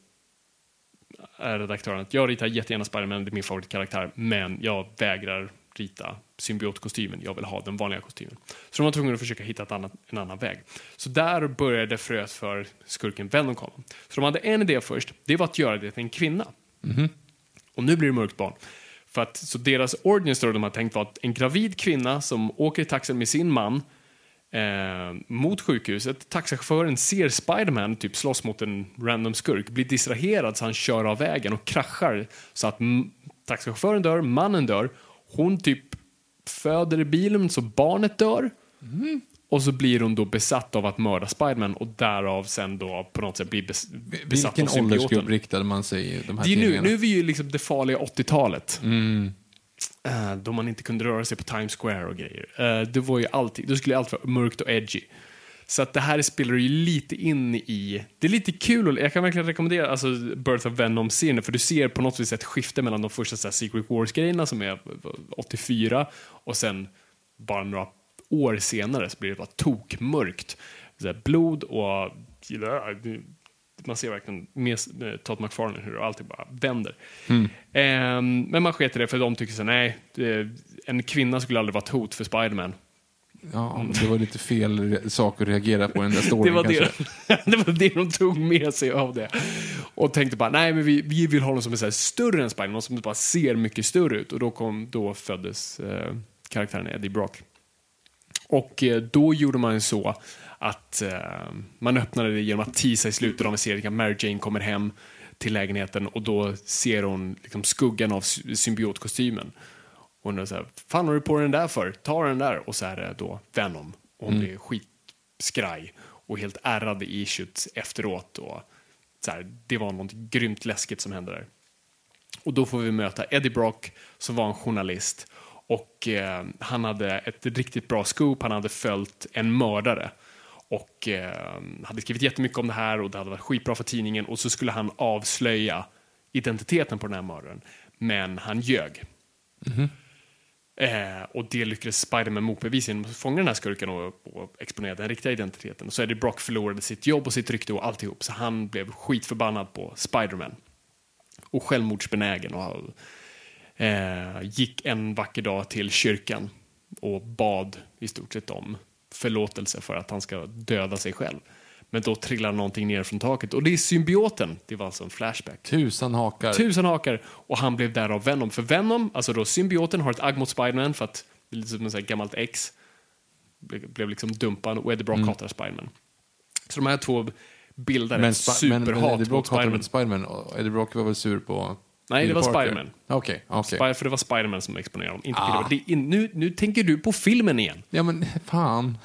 redaktören att jag ritar jättegärna Spiderman, det är min favoritkaraktär, men jag vägrar rita symbiotkostymen, jag vill ha den vanliga kostymen. Så de var tvungna att försöka hitta annat, en annan väg. Så där började fröet för skurken Venom komma. Så de hade en idé först, det var att göra det till en kvinna. Och nu blir det mörkt barn. För att, så deras origin story de har tänkt var att en gravid kvinna som åker i taxin med sin man eh, mot sjukhuset. Taxichauffören ser Spiderman typ slåss mot en random skurk, blir distraherad så han kör av vägen och kraschar så att mm, taxichauffören dör, mannen dör, hon typ föder i bilen så barnet dör. Och så blir hon då besatt av att mörda Spiderman och därav sen då på något sätt blir bes besatt Vilken av symbioten. åldersgrupp riktade man sig i de här Det är nu, nu är vi ju liksom det farliga 80-talet. Eh, Eh, då man inte kunde röra sig på Times Square och grejer. Eh, det var ju alltid, då skulle allt vara mörkt och edgy. Så att det här spelar ju lite in i... Det är lite kul, och jag kan verkligen rekommendera alltså, Birth of Venom-serien, för du ser på något vis ett skifte mellan de första så här, Secret Wars-grejerna som är 84 och sen bara några år senare så blir det bara tokmörkt. Så här, blod och... Man ser verkligen med med Todd McFarlane hur allting bara vänder. Ehm, men man sket i det för de tycker så nej, det, en kvinna skulle aldrig vara ett hot för Spiderman. Ja, det var lite fel sak att reagera på den där Det storyn var kanske. det, det var det de tog med sig av det. Och tänkte bara, nej men vi, vi vill ha någon som är så större än Spiderman, någon som bara ser mycket större ut. Och då, kom, då föddes eh, karaktären Eddie Brock. Och eh, då gjorde man så att eh, man öppnade det genom att teasa i slutet av en serie. Mary Jane kommer hem till lägenheten och då ser hon liksom skuggan av sy- symbiotkostymen. Och hon är så här, fan har du på den där för? Ta den där. Och så är det då Venom. Och hon blir skitskraj och helt ärrad i issuet efteråt. Och så här, det var något grymt läskigt som hände där. Och då får vi möta Eddie Brock som var en journalist. Och eh, han hade ett riktigt bra scoop, han hade följt en mördare. Och eh, hade skrivit jättemycket om det här och det hade varit skitbra för tidningen. Och så skulle han avslöja identiteten på den här mördaren. Men han ljög. Eh, och det lyckades Spiderman motbevisa genom att fånga den här skurken och, och exponera den riktiga identiteten. Så Eddie Brock förlorade sitt jobb och sitt rykte och alltihop. Så han blev skitförbannad på Spiderman. Och självmordsbenägen och eh, gick en vacker dag till kyrkan och bad i stort sett om förlåtelse för att han ska döda sig själv. Men då trillar någonting ner från taket och det är symbioten. Det var alltså en flashback. Tusan hakar. Tusen hakar och han blev därav Venom. För Venom, alltså då symbioten, har ett agg mot Spiderman för att det är lite som ett gammalt ex. Blev, blev liksom dumpad och Eddie Brock hatar Spiderman. Så de här två bildar ett Sp- men, men superhat Eddie Brock mot Spiderman. Spiderman och Eddie Brock var väl sur på Nej, det var. Spiderman. Okej, okej. Spy- För det var Spiderman som exponerade dem, inte Ah. Det nu, nu tänker du på filmen igen. Ja men fan.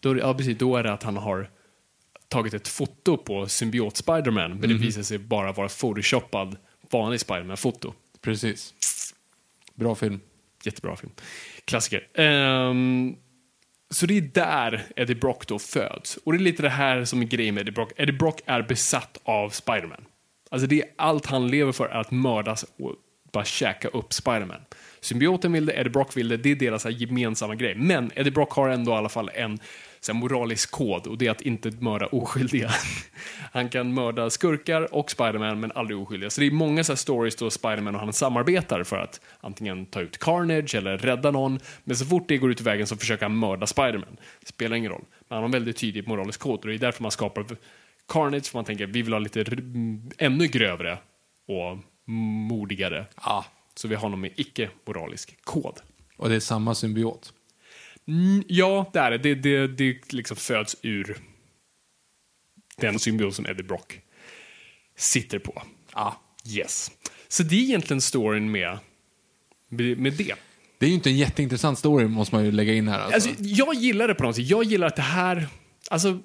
Då, ja, precis, då är det att han har tagit ett foto på symbiot Spiderman, men Mhm. det visar sig bara vara photoshoppad vanlig Spiderman-foto. Precis. Bra film. Jättebra film. Klassiker. Ehm, så det är där Eddie Brock då föds. Och det är lite det här som är grejen med Eddie Brock. Eddie Brock är besatt av Spiderman. Alltså det är allt han lever för är att mördas och bara käka upp Spiderman. Symbioten vill det, Eddie Brock vill det, det är deras så här gemensamma grej. Men Eddie Brock har ändå i alla fall en så här, moralisk kod och det är att inte mörda oskyldiga. Han kan mörda skurkar och Spiderman men aldrig oskyldiga. Så det är många så här stories då Spiderman och han samarbetar för att antingen ta ut Carnage eller rädda någon. Men så fort det går ut i vägen så försöker han mörda Spiderman. Spelar ingen roll. Men han har en väldigt tydlig moralisk kod och det är därför man skapar Carnage man tänker vi vill ha lite ännu grövre och modigare. Ja. Så vi har någon med icke-moralisk kod. Och det är samma symbiot. Mm, ja, det är det. Det, det, det liksom föds ur den symbios som Eddie Brock sitter på. Ja. Yes. Så det är egentligen storyn med med med det. Det är ju inte en jätteintressant story, måste man ju lägga in här. Alltså. Alltså, jag gillar det på något sätt. Jag gillar att det här... Alltså,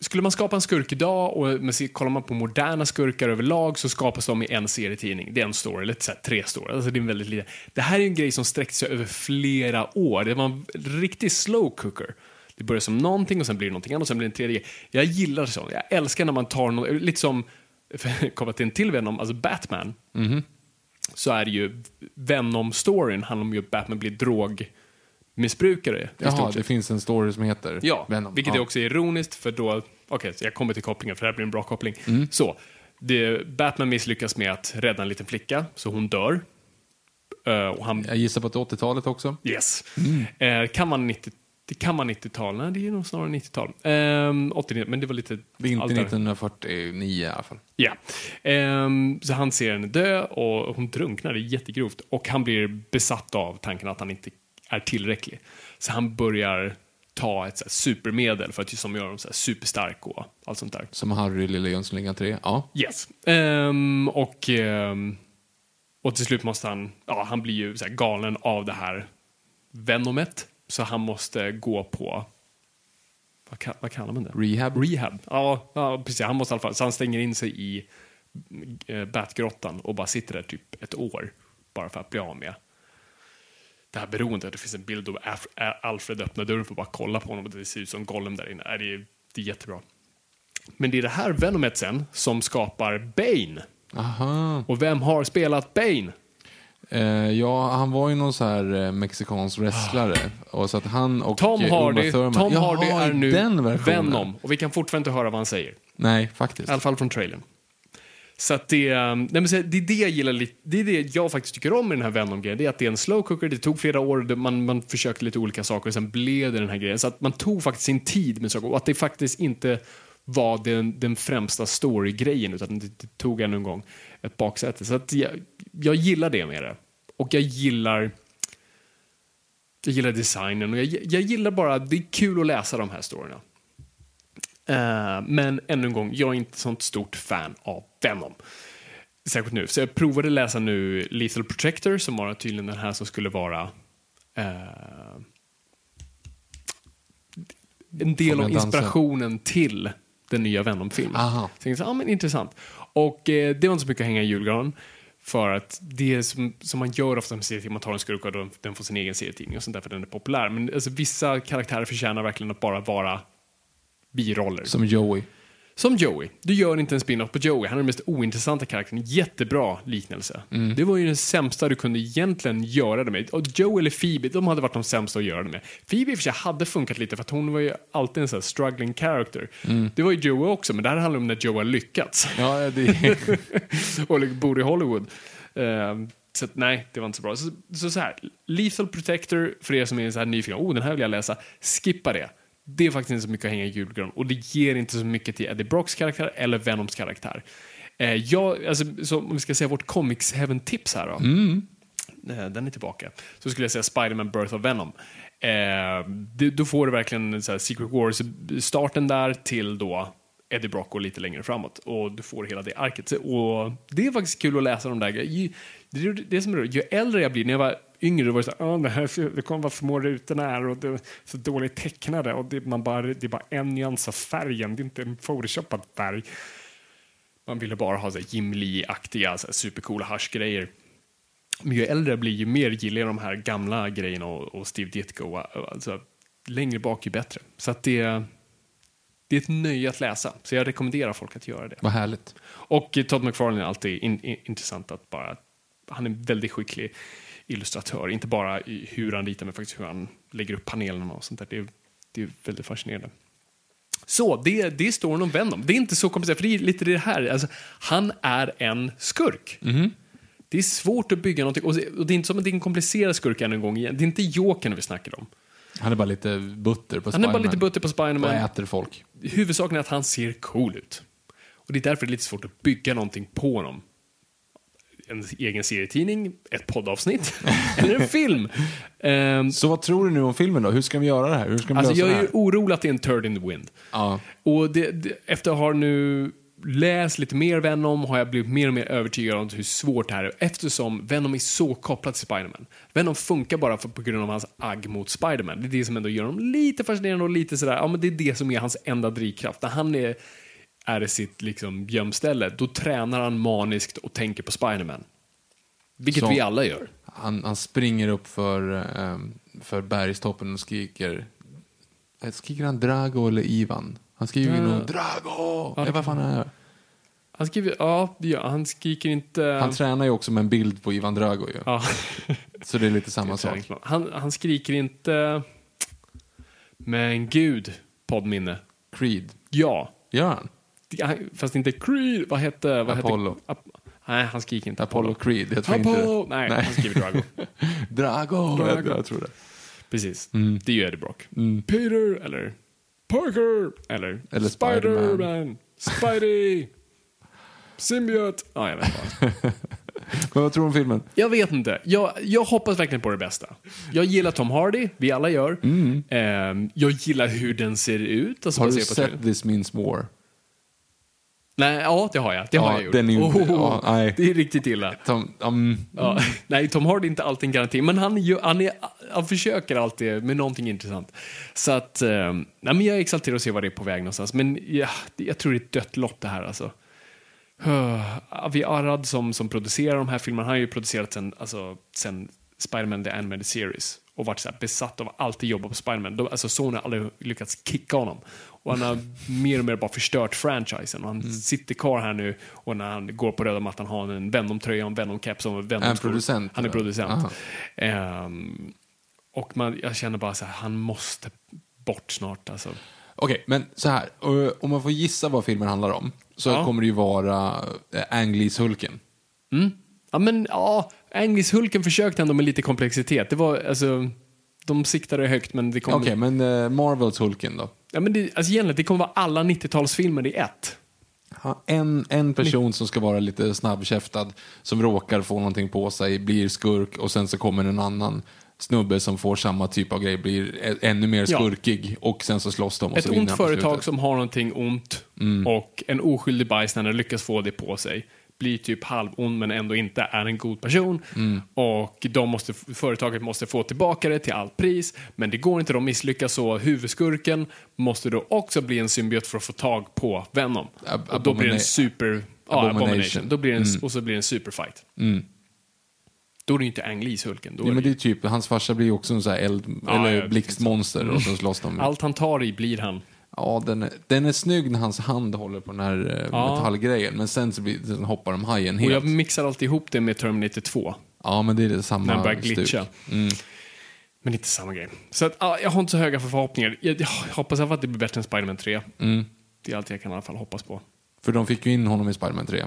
skulle man skapa en skurk idag och men kollar man på moderna skurkar överlag så skapas de i en serietidning. Det är en story, eller så här, tre story. Alltså, det, är en väldigt liten. det här är en grej som sträckte sig över flera år. Det var en riktig slow cooker. Det börjar som någonting och sen blir det någonting annat och sen blir det en tredje. Jag gillar sånt. Jag älskar när man tar något, lite som, komma till en till Venom, alltså Batman. Så är det ju Venom-storyn handlar om ju att Batman blir drogmissbrukare. I Jaha, det finns en story som heter Ja, Venom. vilket ja. är också ironiskt för då, okej, så jag kommer till kopplingen för det här blir en bra koppling. Mm. Så, det, Batman misslyckas med att rädda en liten flicka, så hon dör. Eh, och han, Jag gissar på att det är 80-talet också. yes. Mm. Eh, kan man 90, det kan man 90-tal? Nej, det är nog snarare 90-tal. Um, 89, men det var lite... Det är inte allt där. 1949 i alla fall. Ja. Ehm, så han ser henne dö och hon drunknar, det är jättegrovt. Och han blir besatt av tanken att han inte är tillräcklig. Så han börjar ta ett så supermedel för att som gör honom så superstark och allt sånt där. Som Harry, Lille Jönssonligan 3. Ja. Yes. Ehm, och, ehm, och till slut måste han, ja han blir ju så galen av det här venomet. Så han måste gå på, vad, vad kallar man det? Rehab. Rehab. Ja, ja, precis. Han måste i alla fall, så han stänger in sig i eh, Batgrottan och bara sitter där typ ett år. Bara för att bli av med det här beroendet. Det finns en bild av Alfred öppnar dörren för att bara kolla på honom och det ser ut som Gollum där inne. Det är, det är jättebra. Men det är det här Venomet sen som skapar Bane. Aha. Och vem har spelat Bane? Eh, ja, han var ju någon så här eh, mexikansk wrestlare. Och så att han och Tom Hardy, Thurman. Tom Hardy är nu. Venom. Och vi kan fortfarande inte höra vad han säger. Nej, faktiskt. I alla fall från trailern. Så att det, ehm, nej men så det är det jag gillar lite, det är det jag faktiskt tycker om med den här Venom-grejen. Det är att det är en slow cooker, det tog flera år, det- man, man försökte lite olika saker och sen blev det den här grejen. Så att man tog faktiskt sin tid med saker och att det faktiskt inte var den, den främsta story-grejen utan det, det tog ännu en gång ett baksäte. Så att jag, jag gillar det med det. Och jag gillar jag gillar designen och jag, jag gillar bara, det är kul att läsa de här storyna. Eh, men ännu en gång, jag är inte sånt stort fan av Venom. Särskilt nu. Så jag provade läsa nu Lethal Protector som var tydligen den här som skulle vara eh, en del av inspirationen till den nya Venom-filmen. Aha. Så jag tänkte, ja men intressant. Och eh, det var inte så mycket att hänga i julgranen. För att det som, som man gör ofta med serietidningar, man tar en skurk och den, den får sin egen serietidning och sånt där för den är populär. Men alltså, vissa karaktärer förtjänar verkligen att bara vara biroller. Som Joey. Som Joey. Du gör inte en spin-off på Joey. Han är den mest ointressanta karaktären. Jättebra liknelse. Mm. Det var ju den sämsta du kunde egentligen göra det med. Och Joey eller Phoebe, de hade varit de sämsta att göra det med. Phoebe i och för sig hade funkat lite för att hon var ju alltid en sån här struggling character. Mm. Det var ju Joey också, men det här handlar om när Joey har lyckats. Ja, det och liksom bor i Hollywood. Ehm, så att, nej, det var inte så bra. Så, så, så här, Lethal Protector, för er som är så här nyfikna, oh den här vill jag läsa, skippa det. Det är faktiskt inte så mycket att hänga i julgran och det ger inte så mycket till Eddie Brocks karaktär eller Venoms karaktär. Eh, jag, alltså, så om vi ska säga vårt Comics Heaven-tips här då. Eh, Den är tillbaka. Så skulle jag säga Spider-Man Birth of Venom. Eh, det, då får du verkligen så här, Secret Wars-starten där till då Eddie Brock och lite längre framåt. Och du får hela det arket. Och det är faktiskt kul att läsa de där grejerna. Det är det som är roligt. Ju äldre jag blir, när jag var yngre, var det så här, "Ah, det, här, det kommer vara små rutorna här och det är så dåligt tecknade och det, man bara, det är bara en nyans av färgen, det är inte en photoshopad färg. Man ville bara ha så här Jim Lee-aktiga supercoola haschgrejer. Men ju äldre jag blir, ju mer gillar jag de här gamla grejerna och, och Steve Ditko. Alltså, längre bak ju bättre. Så att det, det är ett nöje att läsa. Så jag rekommenderar folk att göra det. Vad härligt. Och Todd McFarlane är alltid in, in, intressant att bara... Han är väldigt skicklig illustratör. Inte bara i hur han ritar, men faktiskt hur han lägger upp panelerna och sånt där. Det är, det är väldigt fascinerande. Så, det, det är storyn om Venom. Det är inte så komplicerat, för det är lite det här. Alltså, han är en skurk. Det är svårt att bygga någonting. Och det är inte som att det är en komplicerad skurk än en gång igen. Det är inte Jokern vi snackar om. Han är bara lite butter på Han är bara Spiderman. lite butter på Och Spiderman. äter folk. Huvudsaken är att han ser cool ut. Och det är därför det är lite svårt att bygga någonting på honom. En egen serietidning, ett poddavsnitt eller en film. Ehm, Så vad tror du nu om filmen då? Hur ska vi göra det här? Hur ska vi alltså jag är ju orolig att det är en turd in the wind. Ja. Och det, det, efter att ha nu läst lite mer Venom har jag blivit mer och mer övertygad om hur svårt det här är eftersom Venom är så kopplad till Spiderman. Venom funkar bara för, på grund av hans agg mot Spiderman. Det är det som ändå gör honom lite fascinerande och lite sådär, ja men det är det som är hans enda drivkraft. När han är, är sitt liksom gömställe, då tränar han maniskt och tänker på Spiderman. Vilket Så- vi alla gör. Han, han springer upp för, ehm, för bergstoppen och skriker. Eh, Skriker han Drago eller Ivan? Han skriver ju Ja. nog Drago! Ja, Ja, vad fan är det? Han skriver, ja, gör- han skriker inte... Han tränar ju också med en bild på Ivan Drago ju. ja. Så det är lite samma sak. Träningsplan. Han, han skriker inte... Men gud, poddminne. Creed. Ja. Gör han? Fast inte Creed. Vad hette... Vad Apollo. Hette, Ap- nej, han skriker inte Apollo Creed. Jag tror inte Apollo! det. Nej, han skriver Drago. Drago! Drago. Jag, jag tror det. Precis. Mm. Det är ju Eddie Brock. Peter, eller Parker, eller, Eller Spider-Man, Spidey, Symbiote. Ja, jag vet inte. Men vad tror du om filmen? Jag vet inte. Jag, jag hoppas verkligen på det bästa. Jag gillar Tom Hardy, vi alla gör. Ehm, jag gillar hur den ser ut. Alltså, Mm. Har du sett. This Means War? Nej, ja, det har jag. Det har Ja, jag gjort. den är ju- ja, nej. det är riktigt illa. Tom, um, Ja, nej, Tom Hardy är inte alltid en garanti, men han, gör- han, är, han försöker alltid med någonting intressant. Så att, eh, nej, men jag är exalterad att se vad det är på väg någonstans. Men ja, jag tror det är ett dött lopp det här alltså. Avi Arad som, som producerar de här filmerna, han har ju producerat sen, alltså, sen Spider-Man The Animated Series och varit så besatt av att alltid jobba på Spider-Man. De, alltså Sony har aldrig lyckats kicka honom. Och han har mer och mer bara förstört franchisen. Och han Mm. sitter kvar här nu och när han går på röda mattan har han en Venom-tröja och en Venom-caps och en venom Är han producent, Han är producent. Ehm, och man, jag känner bara så här, han måste bort snart alltså. Okej, men så här. eh, Om man får gissa vad filmen handlar om så Ja. kommer det ju vara äh, Ang Lees Hulken. Ja, men ja, Anglis Hulken försökte ändå med lite komplexitet. Det var, alltså, de siktade högt men det kom... Okej, men eh, Marvels Hulken då? Ja, men det, alltså egentligen, det kommer vara alla 90-talsfilmer i ett. Ja, En, en person som ska vara lite snabbkäftad, som råkar få någonting på sig, blir skurk och sen så kommer en annan snubbe som får samma typ av grej, blir ä- ännu mer Ja. skurkig och sen så slåss de och Ett så ont företag som har någonting ont Mm. och en oskyldig bajsnare lyckas få det på sig. Blir typ halvond men ändå inte är en god person. Mm. Och de måste, företaget måste få tillbaka det till allt pris. Men det går inte, de misslyckas så huvudskurken måste då också bli en symbiot för att få tag på Venom. Ab- och då blir det en super... Ja, Abomination. abomination. Då blir det en, Mm. Och så blir det en superfight. Då är det ju inte Ang Lees Hulken. Då Ja, är men det är typ, hans farsa blir ju också en sån här eld, Ja, ja, eller det blixtmonster och så slåss de. Allt han tar i blir han. Ja, den är, den är snygg när hans hand håller på den här eh, Ja. metallgrejen, men sen så blir, sen hoppar de hajen Och helt. jag mixar alltid ihop det med Terminator 2. Ja, men det är det samma När den börjar glitcha. Mm. Men inte samma grej. Så att, ja, jag har inte så höga förhoppningar. Jag, jag hoppas att det blir bättre än Spider-Man 3. Mm. Det är allt jag kan i alla fall hoppas på. För de fick ju in honom i Spider-Man 3.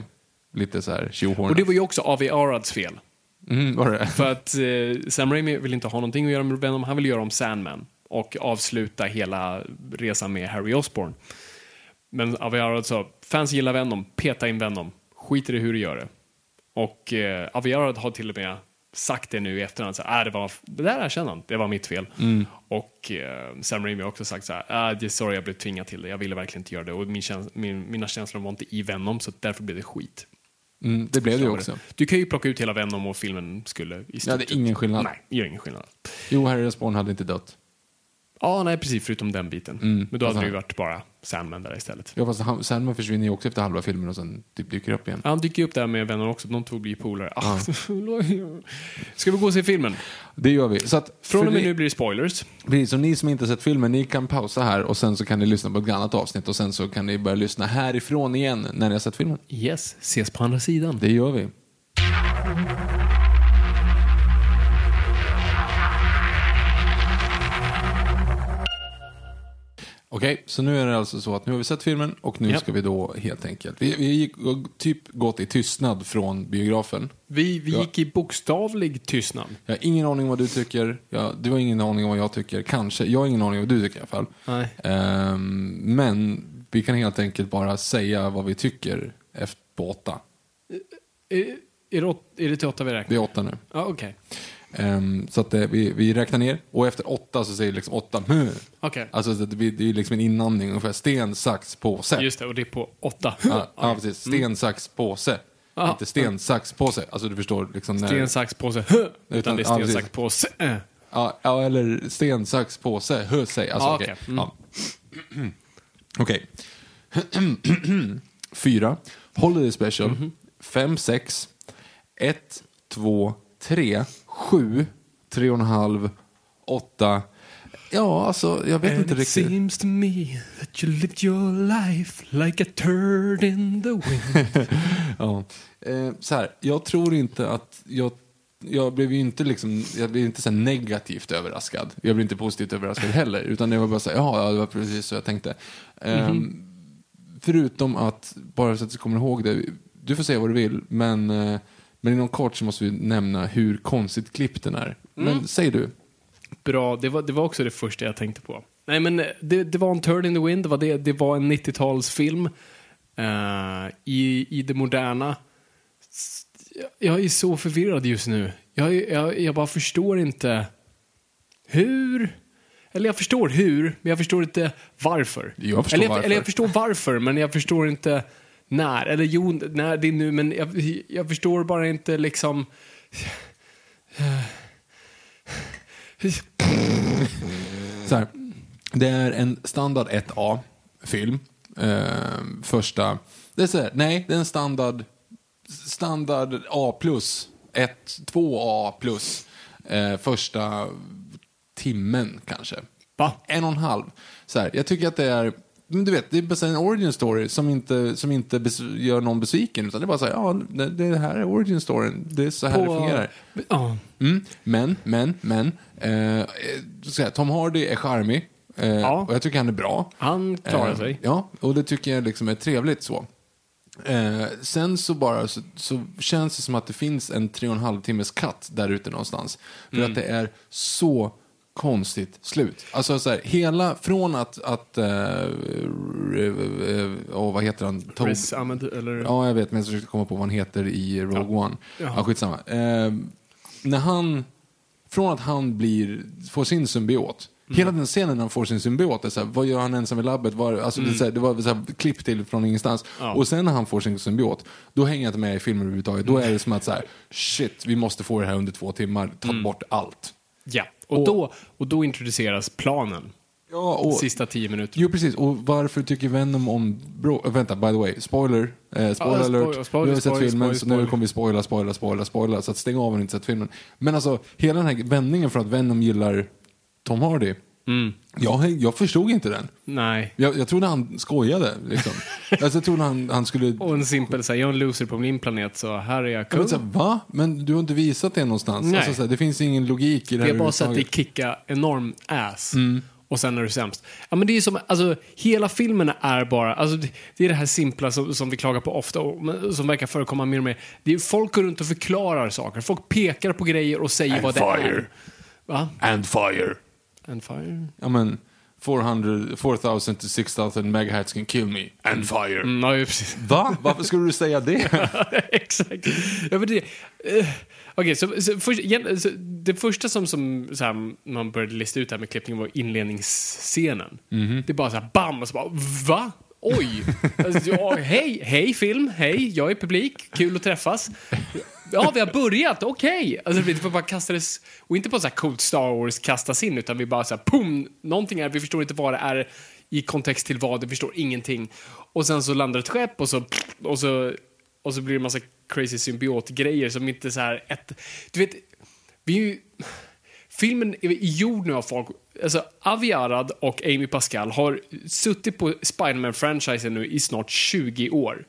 Lite så här tjohornat. Och det var ju också A.V. Arads fel. Mm, var det? För att eh, Sam Raimi vill inte ha någonting att göra med Venom. Han vill göra om Sandman. Och avsluta hela resan med Harry Osborn. Men A.V. Arad sa, fans gillar Venom, peta in Venom. Skit i hur du gör det. Och eh, A.V. Arad har till och med sagt det nu i efterhand. Så, här, äh, det, var, det där erkänner han, det var mitt fel. Och eh, Sam Raimi har också sagt så här, ah, det är sorry jag blev tvingad till det, jag ville verkligen inte göra det. Och min käns- min, mina känslor var inte i Venom, så därför blev det skit. Mm, det blev det ju också. Du kan ju plocka ut hela Venom och filmen skulle i Ja, stort det är ingen skillnad. Nej, det gör ingen skillnad. Jo, Harry Osborn hade inte dött. Ja, nej precis, förutom den biten. Mm, Men då hade alltså- det ju varit bara Sandman där istället. Ja, fast han, Sandman försvinner ju också efter halva filmen och sen typ dyker upp igen. Han dyker upp där med Venom också, de två blir polare. Ah. Ska vi gå och se filmen? Det gör vi. Så att, Från och med ni- nu blir det spoilers. Precis, så ni som inte sett filmen, ni kan pausa här och sen så kan ni lyssna på ett annat avsnitt och sen så kan ni börja lyssna härifrån igen när ni har sett filmen. Yes, ses på andra sidan. Det gör vi. Okej, så nu är det alltså så att nu har vi sett filmen och nu Ja. ska vi då helt enkelt... Vi, vi gick, typ gått i tystnad från biografen. Vi, vi gick i bokstavlig tystnad. Jag har ingen aning vad du tycker. Ja, du har ingen aning om vad jag tycker. Kanske. Jag har ingen aning om vad du tycker i alla fall. Nej. Ehm, men vi kan helt enkelt bara säga vad vi tycker efter på åtta. Är, är, det, åt- är det till åtta vi räknar? Det är åtta nu. Ja, okej. Ehm, så att eh, vi, vi räknar ner och efter åtta så säger liksom åtta. "Mh." Okej. Alltså det, blir- det är liksom en inandning ungefär. Sten, sax, påse. Just det, och det är på åtta. Ja, ja, precis. Sten, sax, påse. Ja. Inte sten, sax, påse. Alltså du förstår. Liksom när, Sten, sax, påse, hö! Utan, Utan- det är ja, sten, precis. sax, påse. äh. Ja, ja, eller sten, sax, påse, hö, säg. Alltså, Ja, okej. okej. Mm. Ja. Okej. Fyra. Holiday special. Mhm. Fem, sex. Ett, två, tre. Sju. Tre och en halv. Åtta. Ja, alltså, jag vet And inte it riktigt. seems to me that you lived your life like a turd in the wind. Ja. Eh, så här, jag tror inte att jag jag blev ju inte liksom, jag blev inte så negativt överraskad. Jag blev inte positivt överraskad heller. Utan det var bara så här, ja, det var precis så jag tänkte. Ehm, förutom att, bara så att du kommer ihåg det, du får säga vad du vill, men, eh, men inom kort så måste vi nämna hur konstigt klippt den är. Men säg du. Bra, det var, det var också det första jag tänkte på. Nej men eh, det, det var en turd in the wind, det var, det, det var en 90-talsfilm eh, i, i det moderna. Jag är så förvirrad just nu. Jag, jag, jag bara förstår inte hur. Eller jag förstår hur, men jag förstår inte varför. Jag förstår eller, jag, varför. eller jag förstår varför, men jag förstår inte när. Eller jo, när det är nu, men jag, jag förstår bara inte liksom... Så här, det är en standard 1A-film. Eh, första... Det är så här, nej, det är en standard, standard A+. 1, 2A+. plus. Eh, första timmen kanske. Va? En och en halv. Så här, jag tycker att det är... Men du vet, det är en origin story som inte, som inte gör någon besviken. Utan det är bara så här, ja, det, det här är origin storyn. Det är så här det fungerar. Ja. Mm, men, men, men. Eh, så här, Tom Hardy är charmig. Eh, Ja. Och jag tycker han är bra. Han klarar Eh, sig. Ja, och det tycker jag liksom är trevligt så. Eh, sen så bara så, så känns det som att det finns en tre och en halv timmes katt där ute någonstans. För Mm. att det är så konstigt slut. Alltså så här, hela, från att, att eh, åh, vad heter han? Tob- Riz Ahmed, eller? Ja, jag vet, men jag försökte komma på vad han heter i Rogue One. Jaha. Ja, skitsamma. Eh, när han, från att han blir, får sin symbiot, Mm. hela den scenen när han får sin symbiot, är så här, vad gör han ensam i labbet? Var, alltså, det, är så här, det var så här, klipp till från ingenstans. Mm. Ja. Och sen när han får sin symbiot, då hänger jag inte med i filmen överhuvudtaget. Då är det som att så här, shit, vi måste få det här under två timmar, ta Mm. bort allt. Ja, och, då, och då introduceras planen. Ja, och, Sista tio minuter. Jo, precis. Och varför tycker Venom om... Bro, äh, vänta, by the way. Spoiler. Eh, spoiler Ja, spoiler, alert. spoiler, nu har vi sett spoiler, filmen, spoiler, så nu spoiler. kommer vi spoila, spoila, spoila, spoila. Så att stäng av om ni inte sett filmen. Men alltså, hela den här vändningen från att Venom gillar Tom Hardy. Mm. Jag, jag förstod inte den. Nej. Jag, jag trodde han skojade. Liksom. alltså, jag trodde han, han skulle... Och en simpel, så här, jag är en loser på min planet, så här är jag kung. så här, Va? Men du har inte visat det någonstans. Nej. Alltså, så här, det finns ingen logik i det här har bara sett dig överhuvudtaget. kicka enorm ass. Mm. Och sen är du sämst. Ja, men det är som, alltså, hela filmen är bara, alltså, det- det är det här simpla som, som vi klagar på ofta och men som verkar förekomma mer och mer. Det är, folk går runt och förklarar saker. Folk pekar på grejer och säger And vad det fire. är. Va? And fire. And fire? Ja, men 400, 4000 to 6000 megahertz can kill me. And fire. Mm, ja, precis. Va? Varför skulle du säga det? Exakt. Ja, men det, eh, Okej, så, så, först, igen, så det första som, som så här, man började lista ut här med klippningen var inledningsscenen. Det är bara så här bam och så bara va? Oj! Alltså, ja, hej, hej film, hej, jag är publik, kul att träffas. Ja, vi har börjat, okej! Alltså, vi bara kastades, och inte på så här coolt Star Wars kastas in, utan vi bara så här, boom, någonting är, vi förstår inte vad det är i kontext till vad, vi förstår ingenting. Och sen så landar ett skepp och så, och så, och så blir det en massa crazy symbiotgrejer som inte så här ett, du vet, vi är ju, filmen är gjord nu av folk, alltså Avi Arad och Amy Pascal har suttit på Spiderman-franchisen nu i snart 20 år.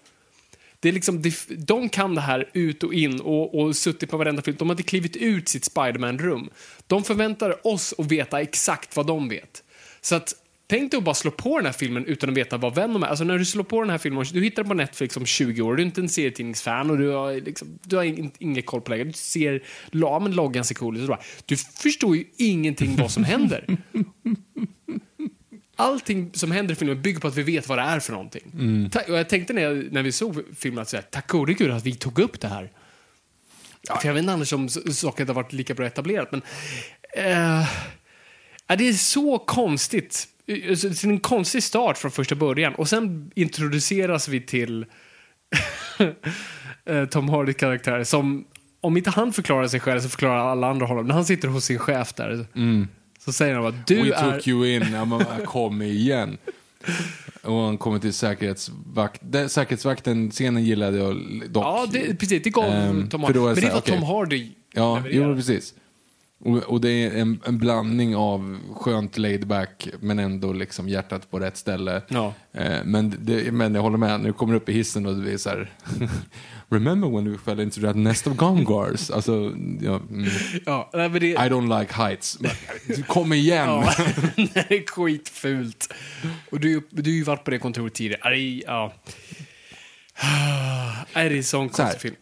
Det är liksom, de kan det här ut och in och, och suttit på varenda film. De har inte klivit ut sitt Spiderman-rum. De förväntar oss att veta exakt vad de vet. Så att, tänk dig att bara slå på den här filmen utan att veta vad Venom är. Alltså när du slår på den här filmen, du hittar den på Netflix om 20 år, du är inte en serietidningsfan och du har, liksom, du har in, ingen koll på läget. Du ser, ja men loggan ser cool ut. Du förstår ju ingenting vad som händer. Allting som händer i filmen bygger på att vi vet vad det är för någonting. Ta- Och jag tänkte när, jag, när vi såg filmen att säga, tack gode gud att vi tog upp det här. För jag vet inte annars om saker har varit lika bra etablerat, men... Eh, ja, det är så konstigt. Eh, så Det är en konstig start från första början. Och sen introduceras vi till eh, Tom Hardys karaktär som, om inte han förklarar sig själv så förklarar alla andra honom. När han sitter hos sin chef där så säger han att du We är... took you in. Ja, men kom igen. Och han kommer till säkerhetsvakt. Den, säkerhetsvakten-scenen gillade jag dock. Ja, det, precis. Det gav Ehm, Tom Hardy. Men det var okej. Tom Hardy Ja, levererade. jo, precis. Och, och det är en, en blandning av skönt laid back men ändå liksom hjärtat på rätt ställe. Ja. Eh, men, det, men jag håller med, nu kommer upp i hissen och det är så här Remember when we fell into that nest of gongars? Alltså, ja, mm, Ja, nej, det, I don't like heights. Kom igen! ja, det är skitfult. Och du, du har ju varit på det kontoret tidigare. Ja. Är det är en sån konstig film?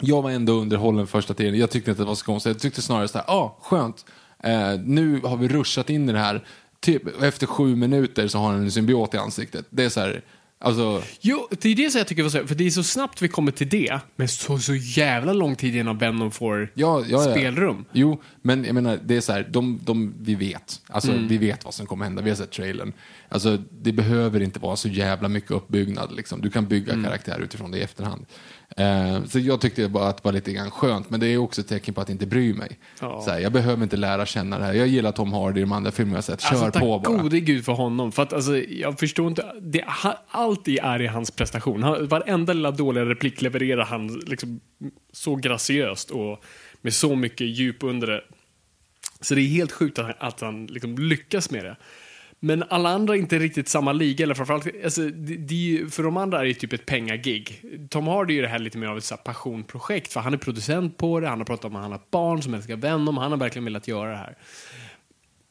Jag var ändå underhållen första tiden. Jag tyckte inte att det var så konstigt. Jag tyckte snarare så här, ah, skönt. Eh, nu har vi ruschat in i det här. Typ efter sju minuter så har han en symbiot i ansiktet. Det är så här, alltså, Jo, det är det som jag tycker var så för det är så snabbt vi kommer till det, men så, så jävla lång tid innan Venom får ja, ja, ja. spelrum. Jo, men jag menar, det är så här, de, de, vi vet. Alltså, vi vet vad som kommer hända. Vi har sett trailern. Alltså, det behöver inte vara så jävla mycket uppbyggnad. Liksom. Du kan bygga karaktär utifrån det i efterhand. Eh, så jag tyckte bara att det var lite grann skönt, men det är också ett tecken på att inte bry mig. Ja. Så här, jag behöver inte lära känna det här. Jag gillar Tom Hardy i de andra filmerna jag sett. Kör alltså, på bara. gode gud för honom. För att alltså, jag förstår inte, det, allt det är i hans prestation. Han, varenda lilla dåliga replik levererar han liksom så graciöst och med så mycket djup under det. Så det är helt sjukt att han, att han liksom lyckas med det. Men alla andra är inte riktigt samma liga, eller framförallt, alltså, de, de, för de andra är det typ ett pengagig. Tom Hardy är det här lite mer av ett så här passionprojekt, för han är producent på det, han har pratat om att han har ett barn som älskar Venom, han har verkligen velat göra det här.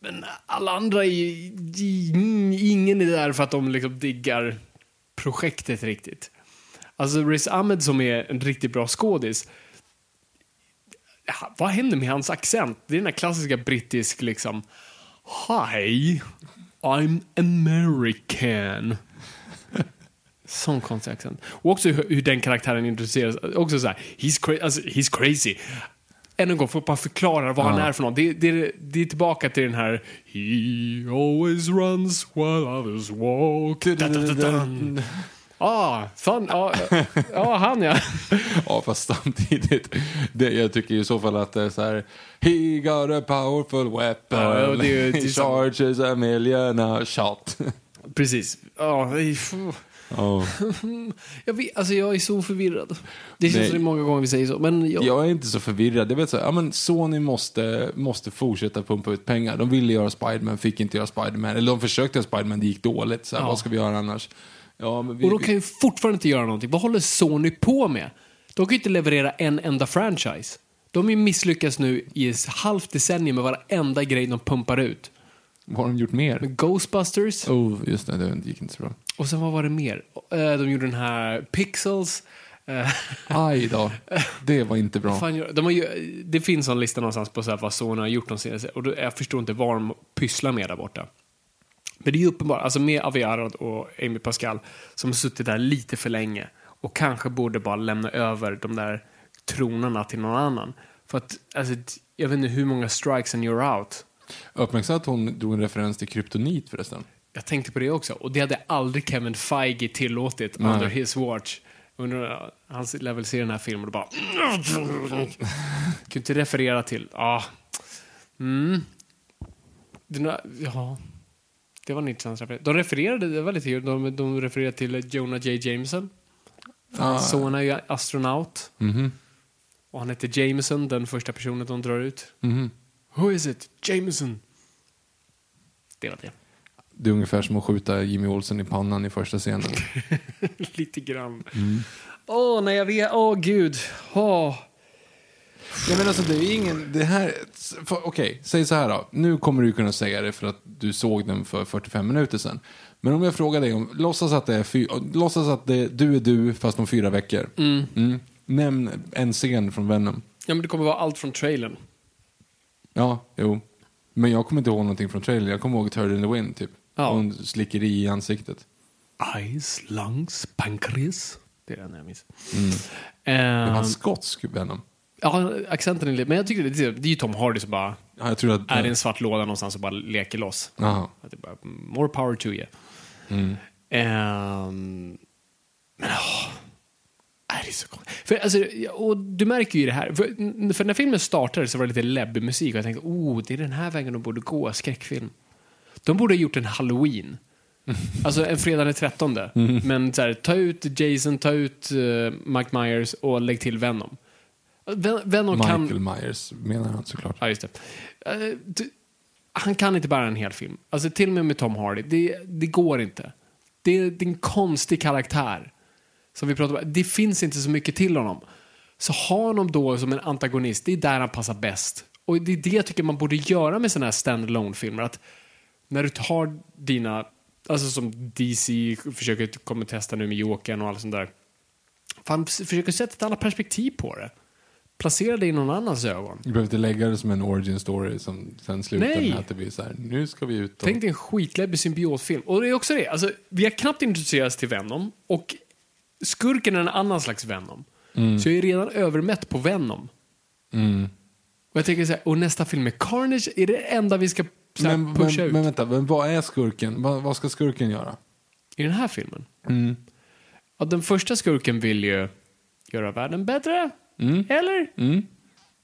Men alla andra är ju, de- ingen är där för att de liksom diggar projektet riktigt. Alltså Riz Ahmed som är en riktigt bra skådis, vad händer med hans accent? Det är den här klassiska brittisk liksom, Hi, I'm American. Sån konstig accent. Och också hur, hur den karaktären introduceras. Också så här, he's, cra- alltså, he's crazy. Än en gång, att bara förklara vad han är för någon. Det, det, det är tillbaka till den här He always runs while others walk. Da-da-da-dan. Ah, fan. Ja, ja, han ja. Ja, fast samtidigt. Det, jag tycker i så fall att det är så här. He got a powerful weapon. Ja, det det He charges a million a shot. Precis. Ja, Ja. jag, vet, alltså jag är så förvirrad. Det känns Nej. som det är många gånger vi säger så. Men jag, Jag är inte så förvirrad. Jag vet så här, ja, men Sony måste, måste fortsätta pumpa ut pengar. De ville göra Spiderman, fick inte göra Spiderman. Eller de försökte göra Spiderman, det gick dåligt. Så här, Ja. Vad ska vi göra annars? Ja, men vi, Och de kan ju fortfarande inte göra någonting. Vad håller Sony på med? De kan ju inte leverera en enda franchise. De har ju misslyckats nu i ett halvt decennium med varenda grej de pumpar ut. Vad har de gjort mer? Med Ghostbusters, Oh, just det, det gick inte så bra. och sen vad var det mer? Eh, De gjorde den här Pixels. Eh, Aj då, det var inte bra. fan, de har ju, det finns en lista någonstans på så här vad Sony har gjort de senaste, och jag förstår inte vad de pysslar med där borta. Men det är ju uppenbart, alltså med Avi Arad och Amy Pascal som har suttit där lite för länge och kanske borde bara lämna över de där tronerna till någon annan. För att, alltså, jag vet inte hur många strikes and you're out. Uppmärksamma att hon drog en referens till kryptonit förresten. Jag tänkte på det också. Och det hade aldrig Kevin Feige tillåtit Nej. under his watch. Under hans level se den här filmen och bara... Kunde inte referera till... Ja. Mm. Den där, ja. Det var en intressant referens. De refererade, det var lite kul, de, de refererade till Jonah J. Jameson. Ah. Son är ju astronaut. Mhm. Och han heter Jameson, den första personen de drar ut. Mhm. Who is it? Jameson. Det var det. Det är ungefär som att skjuta Jimmy Olsen i pannan i första scenen. Lite grann. Åh, nej jag vet. Åh, gud. Åh. Ja, men alltså, det är ingen... Det här... Okej, säg så här då. Nu kommer du kunna säga det för att du såg den för 45 minuter sedan. Men om jag frågar dig om... Låtsas att det är, fy, låtsas att det, du är du fast om fyra veckor. Mm. Nämn en scen från Venom. Ja, men det kommer vara allt från trailern. Ja, jo. Men jag kommer inte ihåg någonting från trailern. Jag kommer ihåg Turd in the Wind, typ. Ja. Hon slicker i i ansiktet. Eyes, lungs, pancreas. Det är den jag minns. Det var en skotsk Venom. Ja, accenten är lite... Men jag tycker det, det är ju Tom Hardy som bara Ja, jag tror att... är i en svart låda någonstans och bara leker loss. Att det bara, more power to you. Mm. Ehm, men åh, är det är så konstigt. För, alltså, och du märker ju det här. För, för när filmen startade så var det lite läbbig musik och jag tänkte, oh, det är den här vägen de borde gå, skräckfilm. De borde ha gjort en halloween. Alltså en fredag den 13. Mm. Men så här, ta ut Jason, ta ut eh, Mike Myers och lägg till Venom. Ven- Venom kan... Michael Myers menar han såklart. Ja, just det. Eh, du- han kan inte bära en hel film. Alltså till och med med Tom Hardy. Det, det går inte. Det, är- det är en konstig karaktär. Som vi pratade om. Det finns inte så mycket till honom. Så ha honom då som en antagonist, det är där han passar bäst. Och det är det jag tycker man borde göra med sådana här stand filmer Att när du tar dina, alltså som DC försöker kommer testa nu med Jokern och allt sånt där. Fan, försöker sätta ett annat perspektiv på det. Placera det i någon annans ögon. Vi behöver inte lägga det som en origin story som sen slutar Nej. med att det blir så här, nu ska vi ut och... Tänk dig en skitläbbig symbiotfilm. Och det är också det, alltså, vi har knappt introducerats till Venom och skurken är en annan slags Venom. Så jag är redan övermätt på Venom. Mm. Och jag tänker så här, och nästa film med Carnage är det enda vi ska här, Men, pusha men, ut men vänta, men vad är skurken? Vad, vad ska skurken göra? i den här filmen. Mm. Ja, den första skurken vill ju göra världen bättre. Eller? Mm.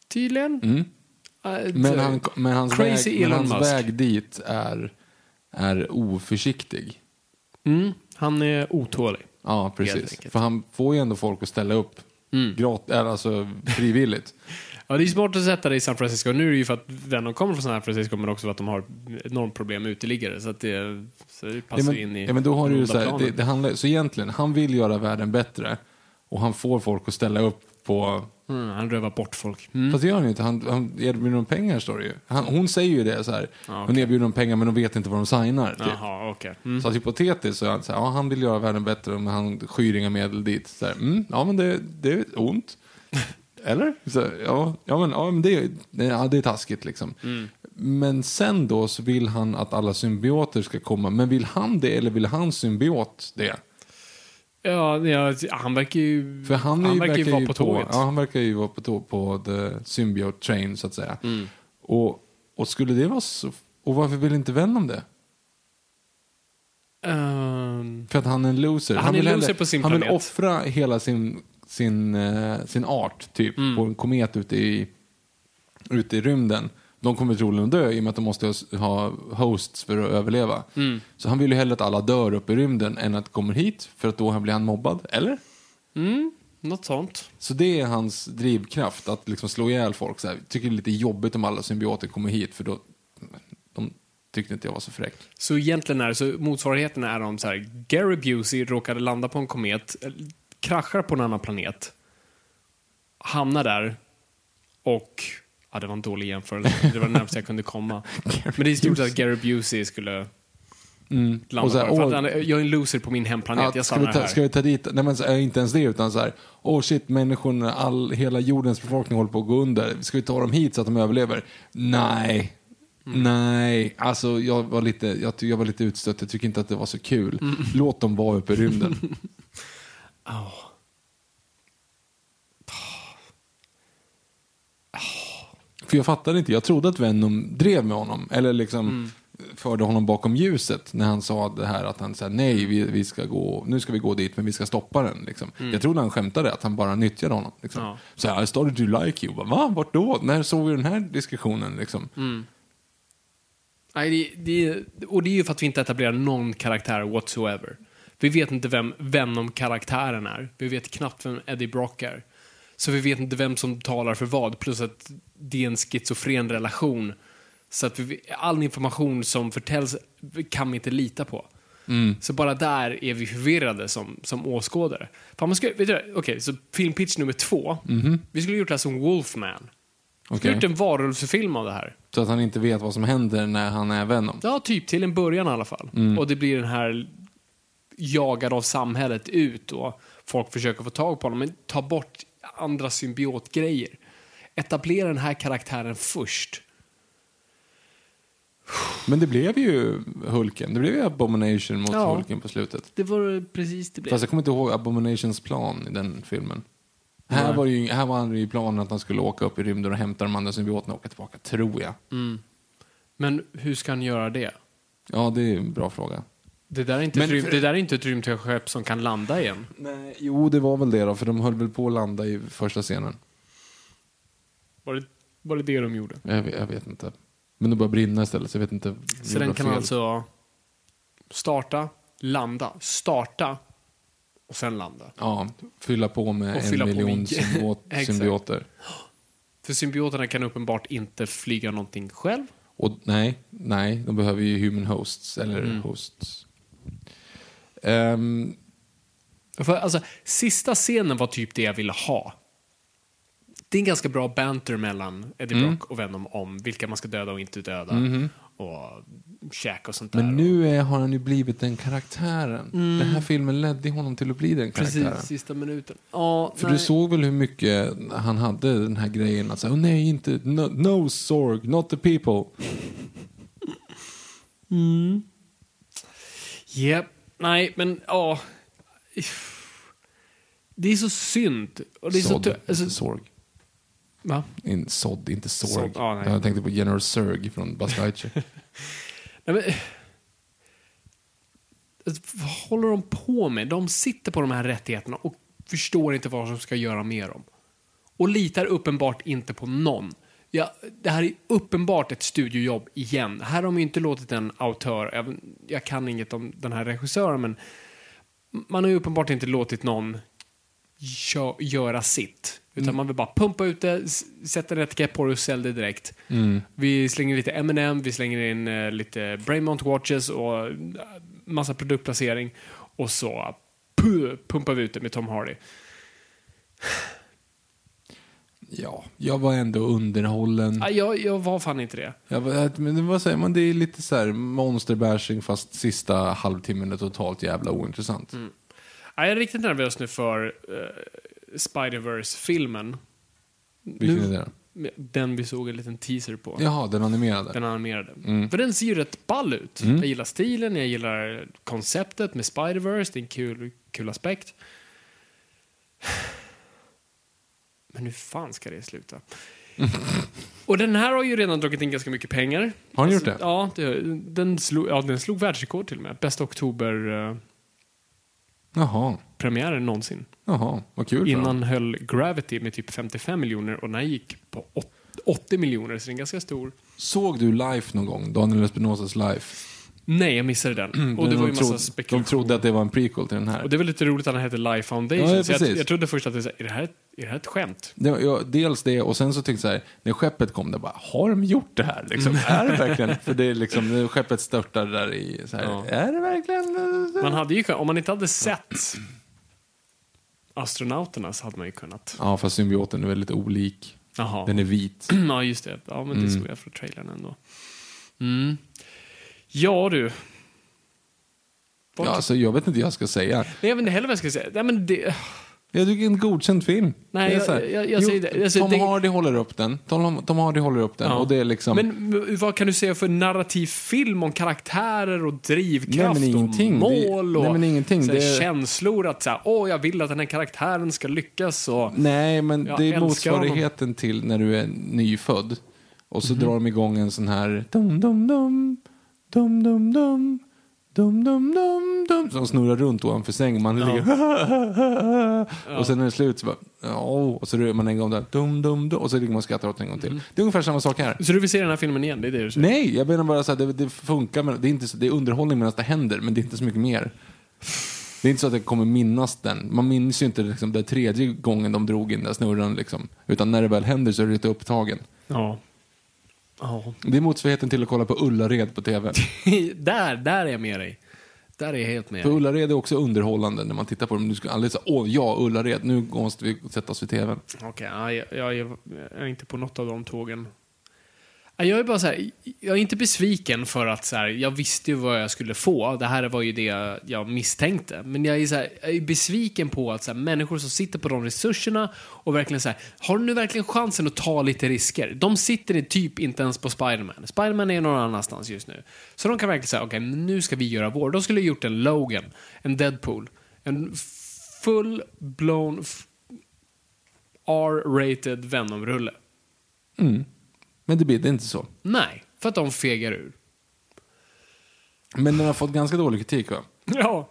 Tydligen. Mm. Uh, Men, han, men hans, Crazy väg, men Elon hans Musk. väg dit är, är oförsiktig. mm, han är otålig. Ja, precis. Mm. För han får ju ändå folk att ställa upp. Grat, eller alltså frivilligt. Ja, det är smart att sätta det i San Francisco. Nu är det ju för att Venom kommer från San Francisco, men också för att de har enormt problem med uteliggare. Så att det, så det ja, passar men, in i ja, men då har du så här, det, det handlar, så egentligen, han vill göra världen bättre. Och han får folk att ställa upp på... Mm, han rövar bort folk. Mm. Fast det gör han ju inte. Han, han erbjuder dem pengar, står det ju. Han, hon säger ju det så här. Ja, Hon erbjuder dem pengar, men de vet inte vad de signar. Typ. Jaha, okej. Mm. Så att hypotetiskt så är han så här, ja, han vill göra världen bättre, men han skyr inga medel dit. Så här, mm, ja, men det, det är ont. Eller? Så, ja, ja, men, ja, men det, ja, det är taskigt liksom. Mm. Men sen då så vill han att alla symbioter ska komma. Men vill han det eller vill hans symbiot det? Ja, ja, han verkar ju, För han, ju, verkar ju vara på tåget. Ja, han verkar ju vara på, tå, på the symbiote train så att säga. Mm. Och, och skulle det vara så... Och varför vill inte Venom det? Ehm, För att han är en loser. Han är vill loser på sin Han vill offra hela sin, sin, eh, sin art, typ, Mm. på en komet ute i, ute i rymden. De kommer troligen att dö i och med att de måste ha- hosts för att överleva. Mm. Så han vill ju hellre att alla dör uppe i rymden än att kommer hit, för att då blir han mobbad. Eller? mm, något sånt. Så det är hans drivkraft, att liksom slå ihjäl folk. Så här. Tycker det är lite jobbigt om alla symbioter kommer hit, för då de tyckte inte jag var så fräck. Så egentligen är så motsvarigheten är om så här, Gary Busey råkade landa på en komet, kraschar på en annan planet, hamnar där och Ja, det var en dålig jämförelse. Det var det närmaste jag kunde komma. Men det är i stort sett att Gary Busey skulle landa Och så här. För att jag är en loser på min hemplanet. Ja, jag ska, vi stannar ta, här. ska vi ta dit, nej men så inte ens det utan så här, åh shit, människorna, all, hela jordens befolkning håller på att gå under. Ska vi ta dem hit så att de överlever? Nej. Mm. Nej, alltså jag var, lite, jag, jag var lite utstött, jag tycker inte att det var så kul. Mm. Låt dem vara uppe i rymden. För jag fattade inte, jag trodde att Venom drev med honom, eller liksom Mm. förde honom bakom ljuset när han sa det här att han sa nej, vi, vi ska gå, nu ska vi gå dit men vi ska stoppa den. Liksom. Jag trodde han skämtade, att han bara nyttjade honom. Liksom. Mm. Ja. Så här, I started to like you. Bara, Va? Vart då? När såg vi den här diskussionen? Liksom? Mm. Nej, det, det, och det är ju för att vi inte etablerar någon karaktär whatsoever. Vi vet inte vem Venom-karaktären är. Vi vet knappt vem Eddie Brock är. Så vi vet inte vem som talar för vad. Plus att det är en schizofren relation. Så att vi, all information som förtäljs kan vi inte lita på. Så bara där är vi förvirrade som, som åskådare. Fan, man ska, vet du, okej, så filmpitch nummer två. Vi skulle gjort det här som Wolfman. Vi skulle gjort en varulvsfilm av det här. Så att han inte vet vad som händer när han är Venom. Ja, typ till en början i alla fall. Och det blir den här jagad av samhället ut och folk försöker få tag på honom. Men ta bort andra symbiotgrejer. Etablera den här karaktären först. Men det blev ju Hulken. Det blev ju Abomination mot Ja. Hulken på slutet. Det var precis det blev. Fast jag kommer inte ihåg Abominations plan i den filmen. Här Nej. var, ju, här var det ju planen att han skulle åka upp i rymden och hämta de andra symbioterna och åka tillbaka, tror jag. Men hur ska han göra det? Ja, det är en bra fråga. Det där är inte, Men ett, rym- det där är inte ett rymdskepp som kan landa igen. Nej, jo, det var väl det då, för de höll väl på att landa i första scenen. Var det, var det det de gjorde? Jag vet, jag vet inte. Men det började brinna istället, så jag vet inte. Så den kan fel? alltså starta, landa, starta och sen landa. Ja, fylla på med Och en miljon symbiot, symbioter. För symbioterna kan uppenbart inte flyga någonting själv. Och nej, nej, de behöver ju human hosts, eller Mm. hosts. Ehm, För, alltså, sista scenen var typ det jag ville ha. Det är en ganska bra banter mellan Eddie Mm. Brock och Venom om vilka man ska döda och inte döda. Och käk och sånt där. Men nu är, har han ju blivit den karaktären. Den här filmen ledde honom till att bli den karaktären. Mm. Precis, sista minuten. Ja, För nej. du såg väl hur mycket han hade den här grejen att säga, oh, nej, inte, no, no Sorg, not the people. Japp. Nej, men ja. Det är så synd. Och det är så Sod, tu- alltså, inte Sorg. va? In, sod, inte Sorg. Sod, nej. Jag tänkte på General Surg från Buzz Lightyear. Nej, men, Alltså, vad håller de på med? De sitter på de här rättigheterna och förstår inte vad de ska göra med dem. Och litar uppenbart inte på någon. Ja, det här är uppenbart ett studiojobb igen. Här har de ju inte låtit en autör, jag, jag kan inget om den här regissören, men man har ju uppenbart inte låtit någon gö- göra sitt. Utan man vill bara pumpa ut det, sätta en etikett på det och sälja det direkt. Vi slänger lite M&M, vi slänger in eh, lite Brainmount watches och eh, massa produktplacering. Och så puh, pumpar vi ut det med Tom Hardy. Ja, jag var ändå underhållen. Ah, jag, jag var fan inte det. Jag var, men det, vad säger man, det är lite så här monsterbashing fast sista halvtimmen är totalt jävla ointressant. Ah, jag är riktigt nervös nu för uh, Spider-Verse-filmen. Vilken Nu- är det då? Den vi såg en liten teaser på. Jaha, den animerade. Den animerade. Mm. För den ser ju rätt ball ut. Jag gillar stilen, jag gillar konceptet med Spider-Verse, det är en kul, kul aspekt. Men hur fan ska det sluta? Och den här har ju redan dragit in ganska mycket pengar. Har den Alltså, gjort det? Ja, det, den, slog, ja, den slog världsrekord till och med. Bästa oktober-premiären Jaha, någonsin. jaha, vad kul. Innan höll Gravity med typ 55 miljoner och den här gick på åt- 80 miljoner, så det är en ganska stor. Såg du Life någon gång? Daniel Espinosas Life? Nej, jag missade den. Och det de, var ju massa trodde, de trodde att det var en prequel till den här. Och det är väl lite roligt att den heter Life Foundation. Ja, så jag, jag trodde först att det, här, är, det här, är det här ett skämt? Det var, ja, dels det, och sen så tänkte jag så här, när skeppet kom, det bara, har de gjort det här? Liksom, är det verkligen? För det är liksom, skeppet störtar där i, så här, Ja. är det verkligen? Man hade ju om man inte hade sett astronauterna så hade man ju kunnat. Ja, fast symbioten är väldigt olik. Jaha. Den är vit. Ja, just det. Ja, men det såg jag från trailern ändå. Mm. Ja, du. Ja, alltså, jag vet inte vad jag ska säga. Nej, jag vet inte heller vad jag ska säga. Nej, men det... Jag tycker är en godkänd film. Nej, är jag- här, jag- jag säger det. Alltså, Tom det- Hardy håller upp den. Tom, Tom Hardy håller upp den. Ja. Och det är liksom... Men vad kan du säga för narrativ film om karaktärer och drivkraft Nej, och mål och nej, Det- känslor att så här, åh, jag vill att den här karaktären ska lyckas och... Nej, men Jag det är motsvarigheten till när du är nyfödd. Och så drar de igång en sån här dum dum dum dum dum dum dum dum dum dum som snurrar runt ovanför sängen. Man ligger och sen när det är slut så bara ja, och så rör man en gång där dum dum dum och så ligger man och skrattar åt en gång till. Mhm. Det är ungefär samma sak här. Så du vill se den här filmen igen? Det är det du säger? Nej, jag menar bara så här, det, det funkar, men det är, inte så, det är underhållning medan det händer, men det är inte så mycket mer. Det är inte så att jag kommer minnas den. Man minns ju inte liksom, den tredje gången de drog in den snurran. Liksom. Utan när det väl händer så är du lite upptagen. Ja. Ja. Det är motsvarigheten till att kolla på Ullared på tv. där, där är jag med dig. Där är jag helt med För. Ullared är också underhållande när man tittar på dem. Du ska aldrig säga åh ja, Ullared, nu måste vi sätta oss vid tvn. Okej, ja, jag, jag, jag är inte på något av de tågen. Jag är bara så här, jag är inte besviken för att så här, jag visste ju vad jag skulle få. Det här var ju det jag misstänkte. Men jag är, så här, jag är besviken på att så här, människor som sitter på de resurserna och verkligen så här, har du nu verkligen chansen att ta lite risker? De sitter typ inte ens på Spiderman. Spiderman är någon annanstans just nu. Så de kan verkligen säga, okej, okay, nu ska vi göra vår. De skulle ha gjort en Logan, en Deadpool, en full-blown R-rated Venom-rulle. Mm. Men det blir inte så. Nej, för att de fegar ur. Men den har fått ganska dålig kritik va? Ja.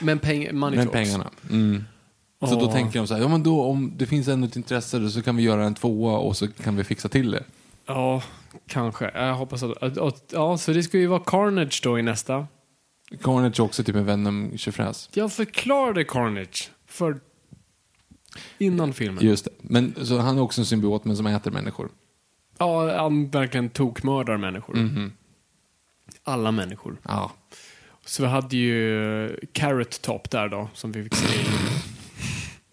Men peng, money Men talks. pengarna. Mm. Så då Ja. tänker de så här, ja men då om det finns ändå ett intresse då så kan vi göra en tvåa och så kan vi fixa till det. Ja, kanske. Jag hoppas att. Ja, så det ska ju vara Carnage då i nästa. Carnage också typ en Venom tjofräs. Jag förklarade Carnage för... Innan filmen. Just det. Men så han är också en symbiot men som äter människor. Ja, han verkligen tokmördar människor. Mhm. Alla människor. Ja. Så vi hade ju Carrot Top där då, som vi fick se.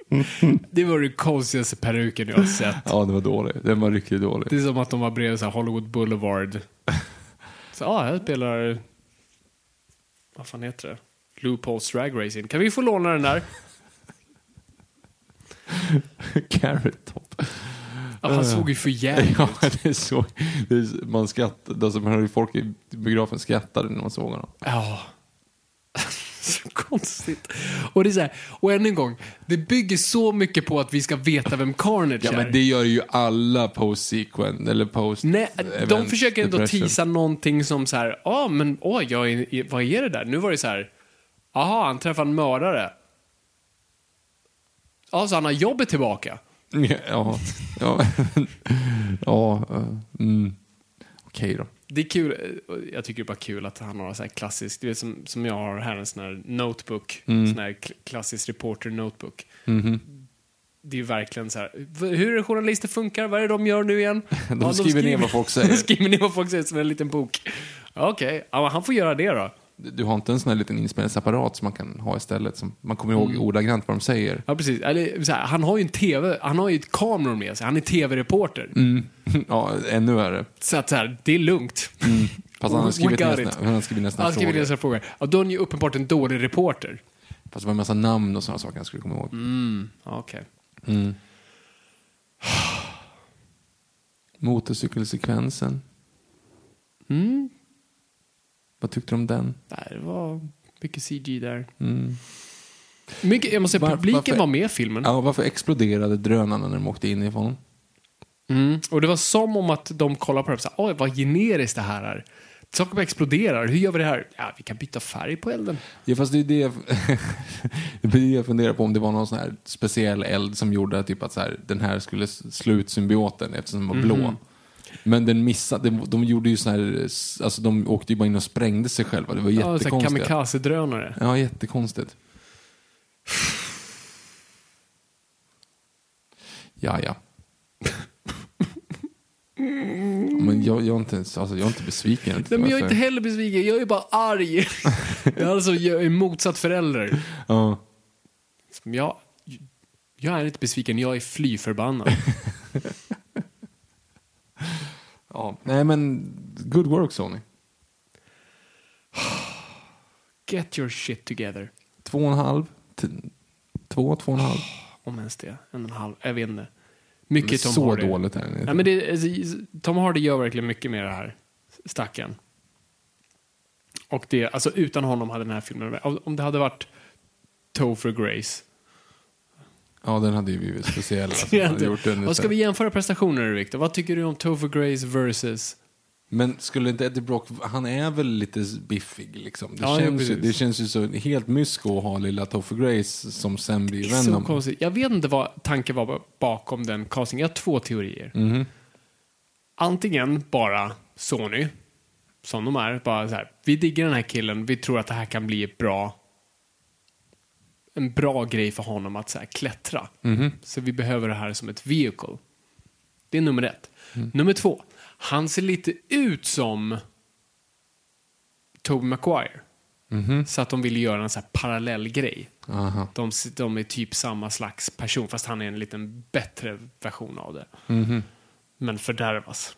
det var den konstigaste peruken jag har sett. Ja, det var dåligt. Den var riktigt dålig. Det är som att de var bredvid så här Hollywood Boulevard. Så ja, ah, jag spelar... Vad fan heter det? Loopholes Drag Racing. Kan vi få låna den där? Carrot top. Ja, han såg ju för jävligt Ja, det är så. Det man skrattar, alltså man hör ju folk i biografen skrattade när man såg honom. Ja. så konstigt. Och det är så här, och än en gång, det bygger så mycket på att vi ska veta vem Carnage Ja, är. men det gör ju alla post-sequent, eller post Nej, de försöker ändå depression. tisa någonting som så här, ja men oj, jag är, vad är det där? Nu var det så här, aha, han träffar en mördare. Ja, så han har jobbet tillbaka. Ja, ja, ja, eh, mm. okej då. Det är kul, eh, jag tycker det är bara kul att han har så här klassisk, du vet som, som jag har här, en sån här notebook, Mm. sån här kl- klassisk reporter notebook. Mhm. Det är ju verkligen så här, hur journalister funkar? Vad är det de gör nu igen? De skriver ner vad folk säger. De skriver ner vad folk säger som en liten bok. Okej, ja, men han får göra det då. Du har inte en sån här liten inspelningsapparat som man kan ha istället, som man kommer ihåg Mm. ordagrant vad de säger. Ja, precis. Eller, här, han har ju en TV, han har ju ett kameror med sig, han är tv-reporter. Mm. Ja, ännu värre. Så att så här, det är lugnt. Fast han har skrivit sina, han skrivit sina Han frågor. sina frågor. Ja, då är han ju uppenbart en dålig reporter. Fast det var en massa namn och sådana saker han skulle komma ihåg. Mm, okej. Motorcykelsekvensen. Mm. Vad tyckte du om den? Det var mycket CG där. Mm. Mycket, jag måste säga, Var- publiken varför- var med i filmen. Ja, varför exploderade drönarna när de åkte in i honom? Mm. Och det var som om att de kollade på det och sa, oj vad generiskt det här är. Saker bara exploderar, hur gör vi det här? Ja, vi kan byta färg på elden. Ja, fast det är det jag, det jag funderar på om det var någon sån här speciell eld som gjorde typ att så här, den här skulle slå ut symbioten eftersom den var blå. Men den missade, de, de gjorde ju sån här, alltså de åkte ju bara in och sprängde sig själva. Det var Ja, jättekonstigt. kamikaze-drönare. Ja, jättekonstigt. Ja, ja. Men jag, jag, är inte, alltså, jag är inte besviken. Nej, men jag är inte heller besviken, jag är bara arg. jag är alltså jag är motsatt förälder. Ja. Jag, jag är inte besviken, jag är fly förbannad. ja. Nej, men good work Sony. Get your shit together. Två och en halv. T- två, två och en halv. Om ens det. En och en halv. Jag vet inte. Mycket Tom så Hardy. dåligt är det. Nej, men det, alltså, Tom Hardy gör verkligen mycket med det här. Stackaren. Och det, alltså utan honom hade den här filmen, om det hade varit Topher Grace. Ja, den hade ju blivit speciell. Alltså, hade gjort den Vad ska vi jämföra prestationer Victor? Vad tycker du om Topher Grace versus... Men skulle inte Eddie Brock, han är väl lite biffig liksom. Det, Ja, känns, ju, det känns ju så helt mysko att ha lilla Topher Grace som sen blir Det är så Venom. konstigt. Jag vet inte vad tanken var bakom den castingen. Jag har två teorier. Mhm. Antingen bara Sony, som de är, bara så här, vi diggar den här killen, vi tror att det här kan bli ett bra en bra grej för honom att så här, klättra. Mhm. Så vi behöver det här som ett vehicle. Det är nummer ett. Mm. Nummer två, han ser lite ut Tobey Maguire. Mhm. Så att de vill göra en så här parallell grej. Aha. De, de är typ samma slags person, fast han är en liten bättre version av det. Mhm. Men fördärvas.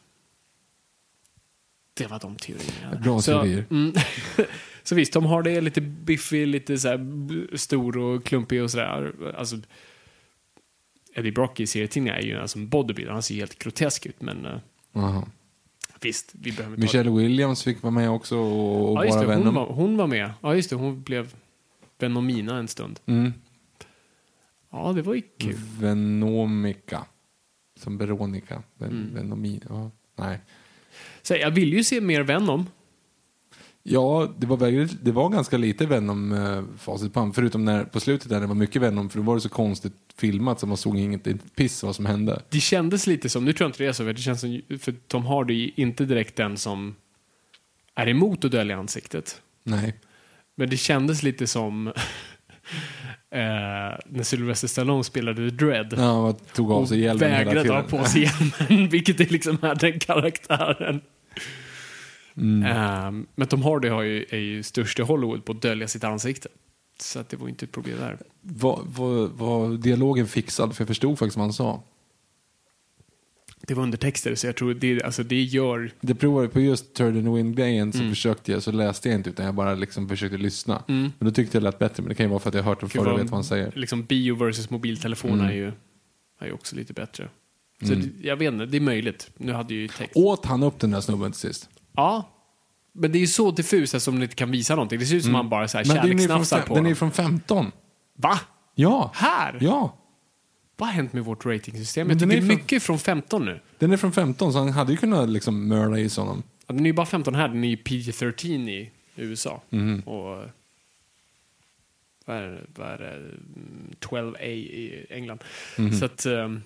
Det var de teorierna. Bra så, teorier. Mm, så visst, de har det lite biffig, lite så stor och klumpig och sådär. Alltså, Eddie Brock i serietidningar är ju en som bodybuilder. Han ser helt grotesk ut, men Aha. visst, vi behöver Michelle Williams fick vara med också och, och Ja, just det, hon var, hon var med. Ja, just det, hon blev Venomina en stund. Mm. Ja, det var ju kul. Venomica. Som Veronica. Ven, Mm. Venomi. Ja, nej. Så jag vill ju se mer Venom. Ja, det var, väldigt, det var ganska lite Venom eh, på hand, förutom när, på slutet där det var mycket Venom, för då var det så konstigt filmat så man såg inget inte piss vad som hände. Det kändes lite som, nu tror jag inte det är så, för det känns som, för Tom Hardy är inte direkt den som är emot att dölja ansiktet. Nej. Men det kändes lite som eh, när Sylvester Stallone spelade The Dread. Ja, man tog av sig hjälmen hela vägrade ha tiden. på sig hjälmen, vilket är liksom är den karaktären. Mm. Eh, men Tom Hardy har ju, är ju störst i Hollywood på att dölja sitt ansikte. Så att det var inte ett problem där. Var, var, var dialogen fixad? För jag förstod faktiskt vad han sa. Det var undertexter, så jag tror det, alltså det gör... Det provade på just in the Wind-grejen så Mm. försökte jag, så läste jag inte utan jag bara liksom försökte lyssna. Men då tyckte jag det lät bättre, men det kan ju vara för att jag har hört Gud, förr och vet vad han säger. Liksom bio versus mobiltelefon Mm. är, ju, är ju också lite bättre. Så det, jag vet inte, det är möjligt. Nu hade ju text. Åt han upp den där snubben till sist? Ja. Men det är ju så diffust eftersom man inte kan visa någonting. Det ser ut som man bara så här Mm. Men den är från, kärleksnafsar fem- på den är honom. från 15. Va? Ja. Här? Ja. Vad har hänt med vårt ratingsystem? Men Jag den tycker är från- mycket från 15 nu. Den är från 15 så han hade ju kunnat liksom mörda i honom. Ja, Den är ju bara 15 här, den är ju PG-13 i USA. Mhm. Och vad är det, vad är det, Mm, 12A i England. Mhm. Så att, ehm,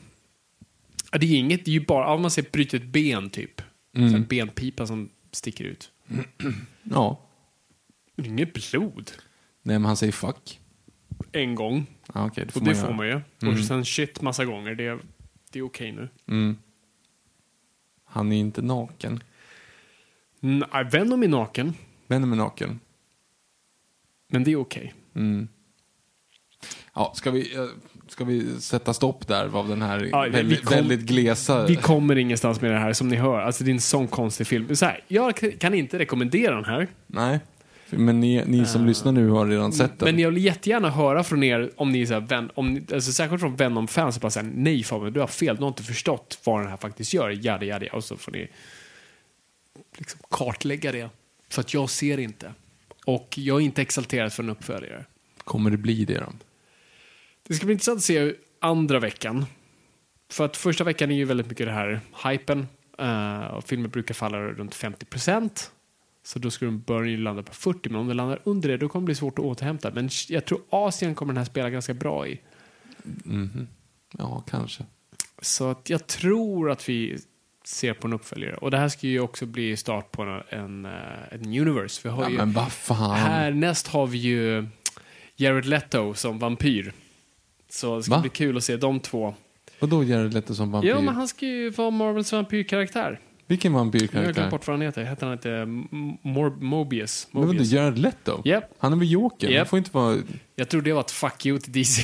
ja, det är inget, det är ju bara, ja, man ser bryta ett ben typ. Mm. En benpipa som sticker ut. Ja. Men det är inget blod. Nej men han säger fuck. En gång. Ja, okej, det får Och man det göra. får man ju. Och sen shit massa gånger. Det, det är okej nu. Mm. Han är inte naken. Nej, Venom är naken, Venom är naken. men det är okej. Mm. Ja, ska vi, eh, ska vi sätta stopp där av den här Ja, väldigt, kom- väldigt glesa... Vi kommer ingenstans med det här som ni hör. Alltså det är en sån konstig film. Så här, jag kan inte rekommendera den här. Nej. Men ni, ni som lyssnar nu har redan sett den. Men jag vill jättegärna höra från er om ni är så här, vän, om alltså särskilt från Venom-fans, bara säger nej Fabian, du har fel, du har inte förstått vad den här faktiskt gör, jada jada, och så får ni liksom kartlägga det. För att jag ser inte. Och jag är inte exalterad för en uppföljare. Kommer det bli det då? Det ska bli intressant att se andra veckan. För att första veckan är ju väldigt mycket det här hypen. Uh, och filmer brukar falla runt 50% Så då skulle de börja landa på 40 men om det landar under det då kommer det bli svårt att återhämta. Men jag tror Asien kommer den här spela ganska bra i. Ja, kanske. Så att jag tror att vi ser på en uppföljare. Och det här ska ju också bli start på en, en, eh, en universe. Vi har Ja, ju, men vad fan. Härnäst har vi ju Jared Leto som vampyr. Så det ska Va? bli kul att se de två. Vadå Jared Leto som vampyr? Ja, men han ska ju vara Marvels vampyrkaraktär. Vilken Jag har glömt vampyrkaraktär? bort vad han heter. Heter han inte Mor- Mobius? Men vadå. Jared Leto? Japp. Han är väl Joker? Han Japp. får inte vara... Jag tror det var ett fuck you till DC.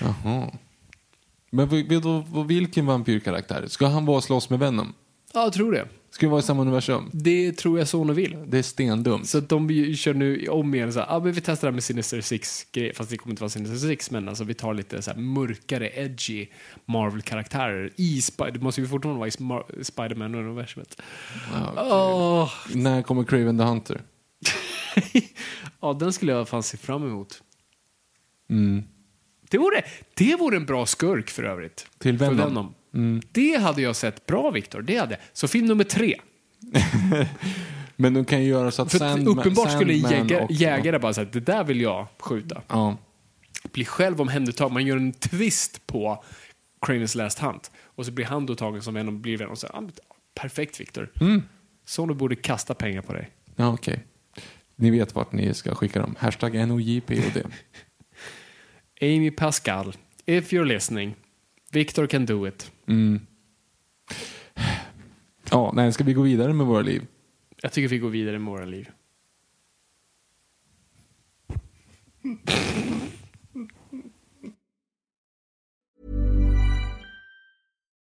Jaha. Men vilken vampyrkaraktär? Ska han vara och slåss med Venom? ja, jag tror det. Ska vi vara i samma universum? Det tror jag Sony vill. Det är stendumt. Så att de ju- kör nu om igen så här, ah, men vi testar det här med Sinister Six grej fast det kommer inte vara Sinister Six, men alltså vi tar lite så här mörkare, edgy Marvel-karaktärer i Spider, det måste ju fortfarande vara i Smar- Spider-Man-universumet. Åh, När kommer Craven the Hunter? ja, den skulle jag fan se fram emot. Mm. Det vore, det vore en bra skurk för övrigt. Till För Venom? Mm. Det hade jag sett bra, Viktor. Det hade. Så film nummer tre. Men de kan ju göra så att För Sandman, uppenbart skulle jägare, jägare bara säga det där vill jag skjuta. Ja. Blir själv omhändertagen. Man gör en twist på Cravens Last Hunt. Och så blir han då tagen som en och blir vän och säger ah, perfekt Viktor. Mm. Sony borde kasta pengar på dig. Ja, okej. Ni vet vart ni ska skicka dem. Hashtag NOJPOD. Amy Pascal, if you're listening, Victor can do it. Mm. Ja, nej, ska vi gå vidare med våra liv? Jag tycker vi går vidare med våra liv.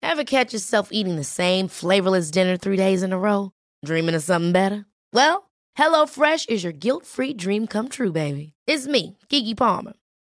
Ever catch yourself eating the same flavorless dinner three days in a row? Dreaming of something better? Well, HelloFresh is your guilt-free dream come true, baby. It's me, Kiki Palmer.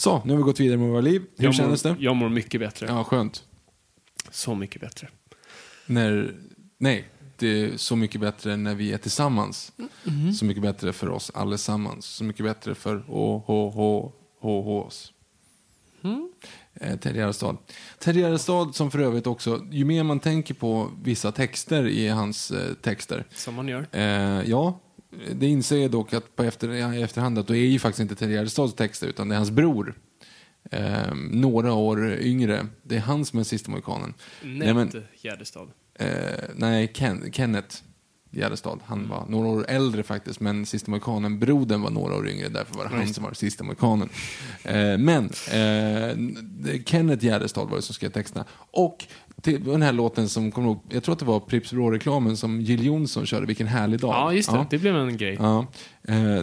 Så, nu har vi gått vidare med våra liv. Hur jag kändes mår, det? Jag mår mycket bättre. Ja, skönt. Så mycket bättre. När, nej, det är så mycket bättre när vi är tillsammans. Så mycket bättre för oss allesammans. Så mycket bättre för OHH-oss. Mm. Eh, Ted Gärdestad. Ted Gärdestad som för övrigt också, ju mer man tänker på vissa texter i hans eh, texter. Som man gör. Eh, ja, det inser jag dock att på efter, i efterhand att det är ju faktiskt inte Ted Gärdestads texter utan det är hans bror. Eh, några år yngre. Det är han som är sista mohikanen. Nej, Ned Gärdestad. Eh, nej, Ken, Kenneth Gärdestad. Han var några år äldre faktiskt, men sista mohikanen, brodern var några år yngre, därför var det han som var sista mohikanen. Eh, men eh, Kenneth Gärdestad var det som skrev texterna. Och till den här låten som, kommer ihåg, jag tror att det var Pripps Blå-reklamen som Jill Johnson körde, Vilken härlig dag. Ja, just det. Det blev en grej. Ja. Eh,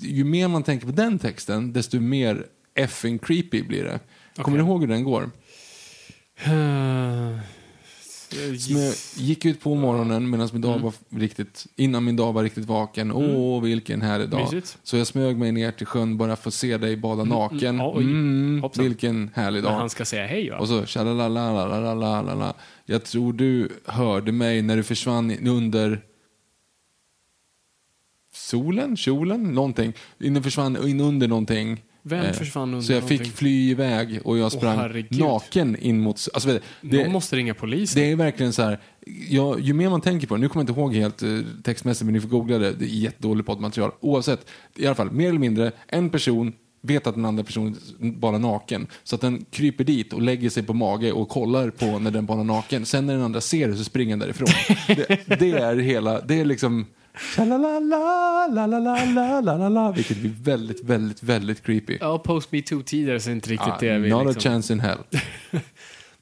ju mer man tänker på den texten, desto mer effing creepy blir det. Kommer du ihåg hur den går? Eh, Som jag gick ut på morgonen medan min Mm. dag var riktigt, innan min dag var riktigt vaken. Åh, vilken härlig dag. Mysigt. Så jag smög mig ner till sjön bara för att se dig bada naken. mm, oj. Mm, vilken härlig Men dag. han ska säga hej va? Och så tjalalalalalalalala. Jag tror du hörde mig när du försvann under solen, kjolen, någonting. Innan försvann in under någonting. Vem Eh, försvann under Så jag fick någonting? fly iväg och jag sprang herregud. naken in mot... Alltså, vet du, Någon måste ringa polisen. det är verkligen så här, ja, ju mer man tänker på det, nu kommer jag inte ihåg helt eh, textmässigt men ni får googla det, det är jättedåligt poddmaterial. Oavsett, i alla fall, mer eller mindre, en person vet att den andra personen bara naken. Så att den kryper dit och lägger sig på mage och kollar på när den bara naken. Sen när den andra ser det så springer den därifrån. det, det är hela, det är liksom Tjala lala la la la la la la la la vilket blir väldigt, väldigt, väldigt creepy. Ja, post me too tidigare så är inte riktigt Ah, det vi not liksom... a chance in hell.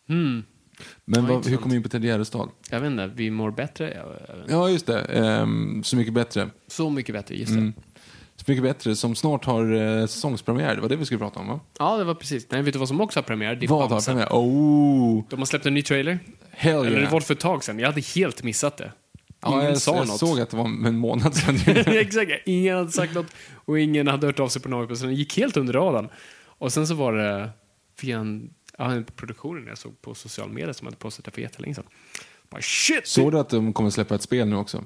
Men vad, hur intressant. kom vi in på Ted Gärdestad? Jag vet inte, vi mår bättre. Jag vet inte. Ja, just det. Ehm, så mycket bättre. Så mycket bättre, just det. Mm. Så mycket bättre, som snart har eh, säsongspremiär. Det var det vi skulle prata om, va? Ja, det var precis. Nej, vet du vad som också har premiär? Det är Vad har Bamse. premiär? Oh! De har släppt en ny trailer. Hell Eller det yeah! var för ett tag sedan. Jag hade helt missat det. Ingen Ja, jag, sa jag något. såg att det var en månad sedan. Exakt, ingen hade sagt något och ingen hade hört av sig på något. Så den gick helt under radarn. Och sen så var det via en, ja, en produktionen jag såg på social media som hade postat det för jättelänge sedan. Bara shit! Såg du att de kommer släppa ett spel nu också?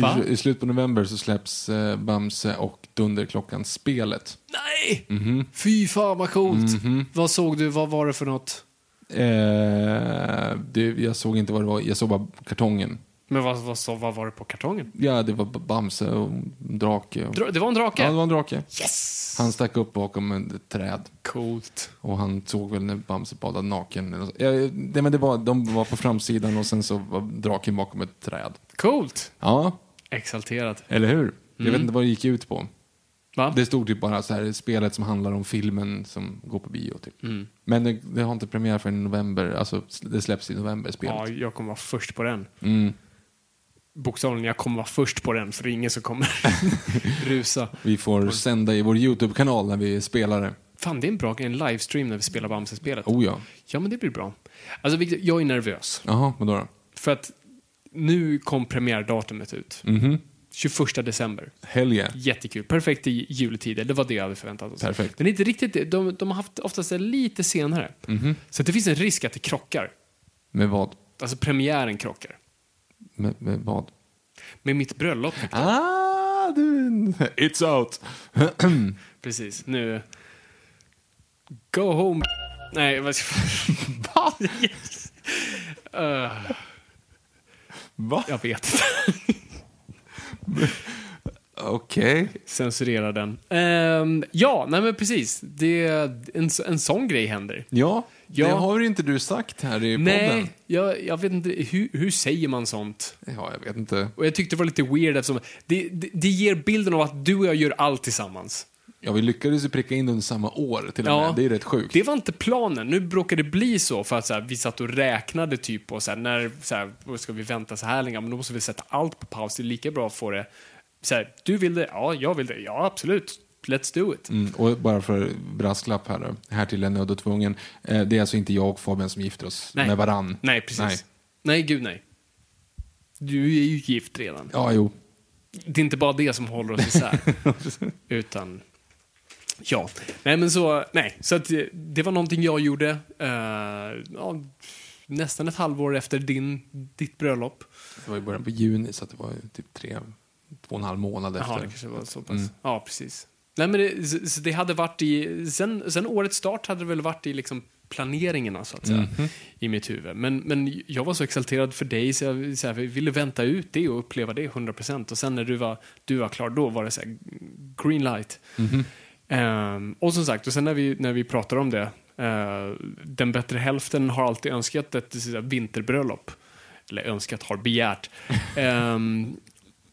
What? I, I slutet på november så släpps eh, Bamse och Dunderklockan-spelet. Nej! Mhm. Fy fan vad coolt! Vad såg du? Vad var det för något? Eh, det, jag såg inte vad det var, jag såg bara kartongen. Men vad, vad, så, vad var det på kartongen? Ja, det var Bamse och drake. Och, Dra- Det var en drake? ja, det var en drake. Yes! Han stack upp bakom ett träd. Coolt. Och han såg väl när Bamse badade naken. Ja, det, men det var, de var på framsidan och sen så var draken bakom ett träd. Coolt! Ja, Exalterad. eller hur? Jag vet inte vad det gick ut på. Va? Det stod typ bara så här, spelet som handlar om filmen som går på bio. Typ. Men det, det har inte premiär förrän i november. Alltså, det släpps i november, spelet. Ja, jag kommer vara först på den. Mm. Bokstavligen, jag kommer vara först på den, för det är ingen som kommer rusa. Vi får sända i vår YouTube-kanal när vi spelar det. Fan, det är en bra en livestream när vi spelar Bamse-spelet. Oh ja. Ja, men det blir bra. Alltså, jag är nervös. Jaha, vadå då? För att nu kom premiärdatumet ut. Mhm. 21 december. Helge. Jättekul. Perfekt i juletider. Det var det jag hade förväntat oss. Perfekt. Men inte riktigt. De, de har haft oftast det lite senare. Mhm. Så att det finns en risk att det krockar. Med vad? Alltså premiären krockar. Med, med vad? Med mitt bröllop. Ah, du... It's out. Precis. Nu... Go home. Nej, vad ska Va? yes. Va? Jag vet inte. Okej. Censurera den. Ehm, ja, nej men precis. Det, en, en sån grej händer. Ja, Ja. det har inte du sagt här i podden. Nej, jag, jag vet inte. Hur, hur säger man sånt? Ja, jag vet inte. Och jag tyckte det var lite weird eftersom det, det, det ger bilden av att du och jag gör allt tillsammans. Ja, vi lyckades ju pricka in under samma år till och Ja. med. Det är rätt sjukt. Det var inte planen. Nu råkade det bli så för att så här, vi satt och räknade typ på så här, när så här, ska vi vänta så här länge? Men då måste vi sätta allt på paus. Det är lika bra att få det så här, du vill det? Ja, jag vill det. Ja, absolut. Let's do it. Mm, och bara för brasklapp här då. Här till är nödd och tvungen. Eh, det är alltså inte jag och Fabian som gifter oss Nej. med varann. Nej, precis. Nej. Nej. gud nej. Du är ju gift redan. Ja, jo. Det är inte bara det som håller oss isär. utan, ja. Nej, men så, nej. Så att det, det var någonting jag gjorde eh, ja, nästan ett halvår efter din, ditt bröllop. Det var i början på juni, så det var typ tre, två och en halv månad Jaha, det efter. kanske var så pass. Mm. Ja, precis. Nej, men det, så, det hade varit i, sen, sen årets start hade det väl varit i liksom planeringarna så att säga, Mhm. i mitt huvud. Men, men jag var så exalterad för dig så jag så här, ville vänta ut det och uppleva det 100%. Och sen när du var, du var klar, då var det så här, green light. Mhm. Ehm, och som sagt, och sen när vi, när vi pratar om det, eh, den bättre hälften har alltid önskat ett vinterbröllop. Eller önskat, har begärt. Ehm,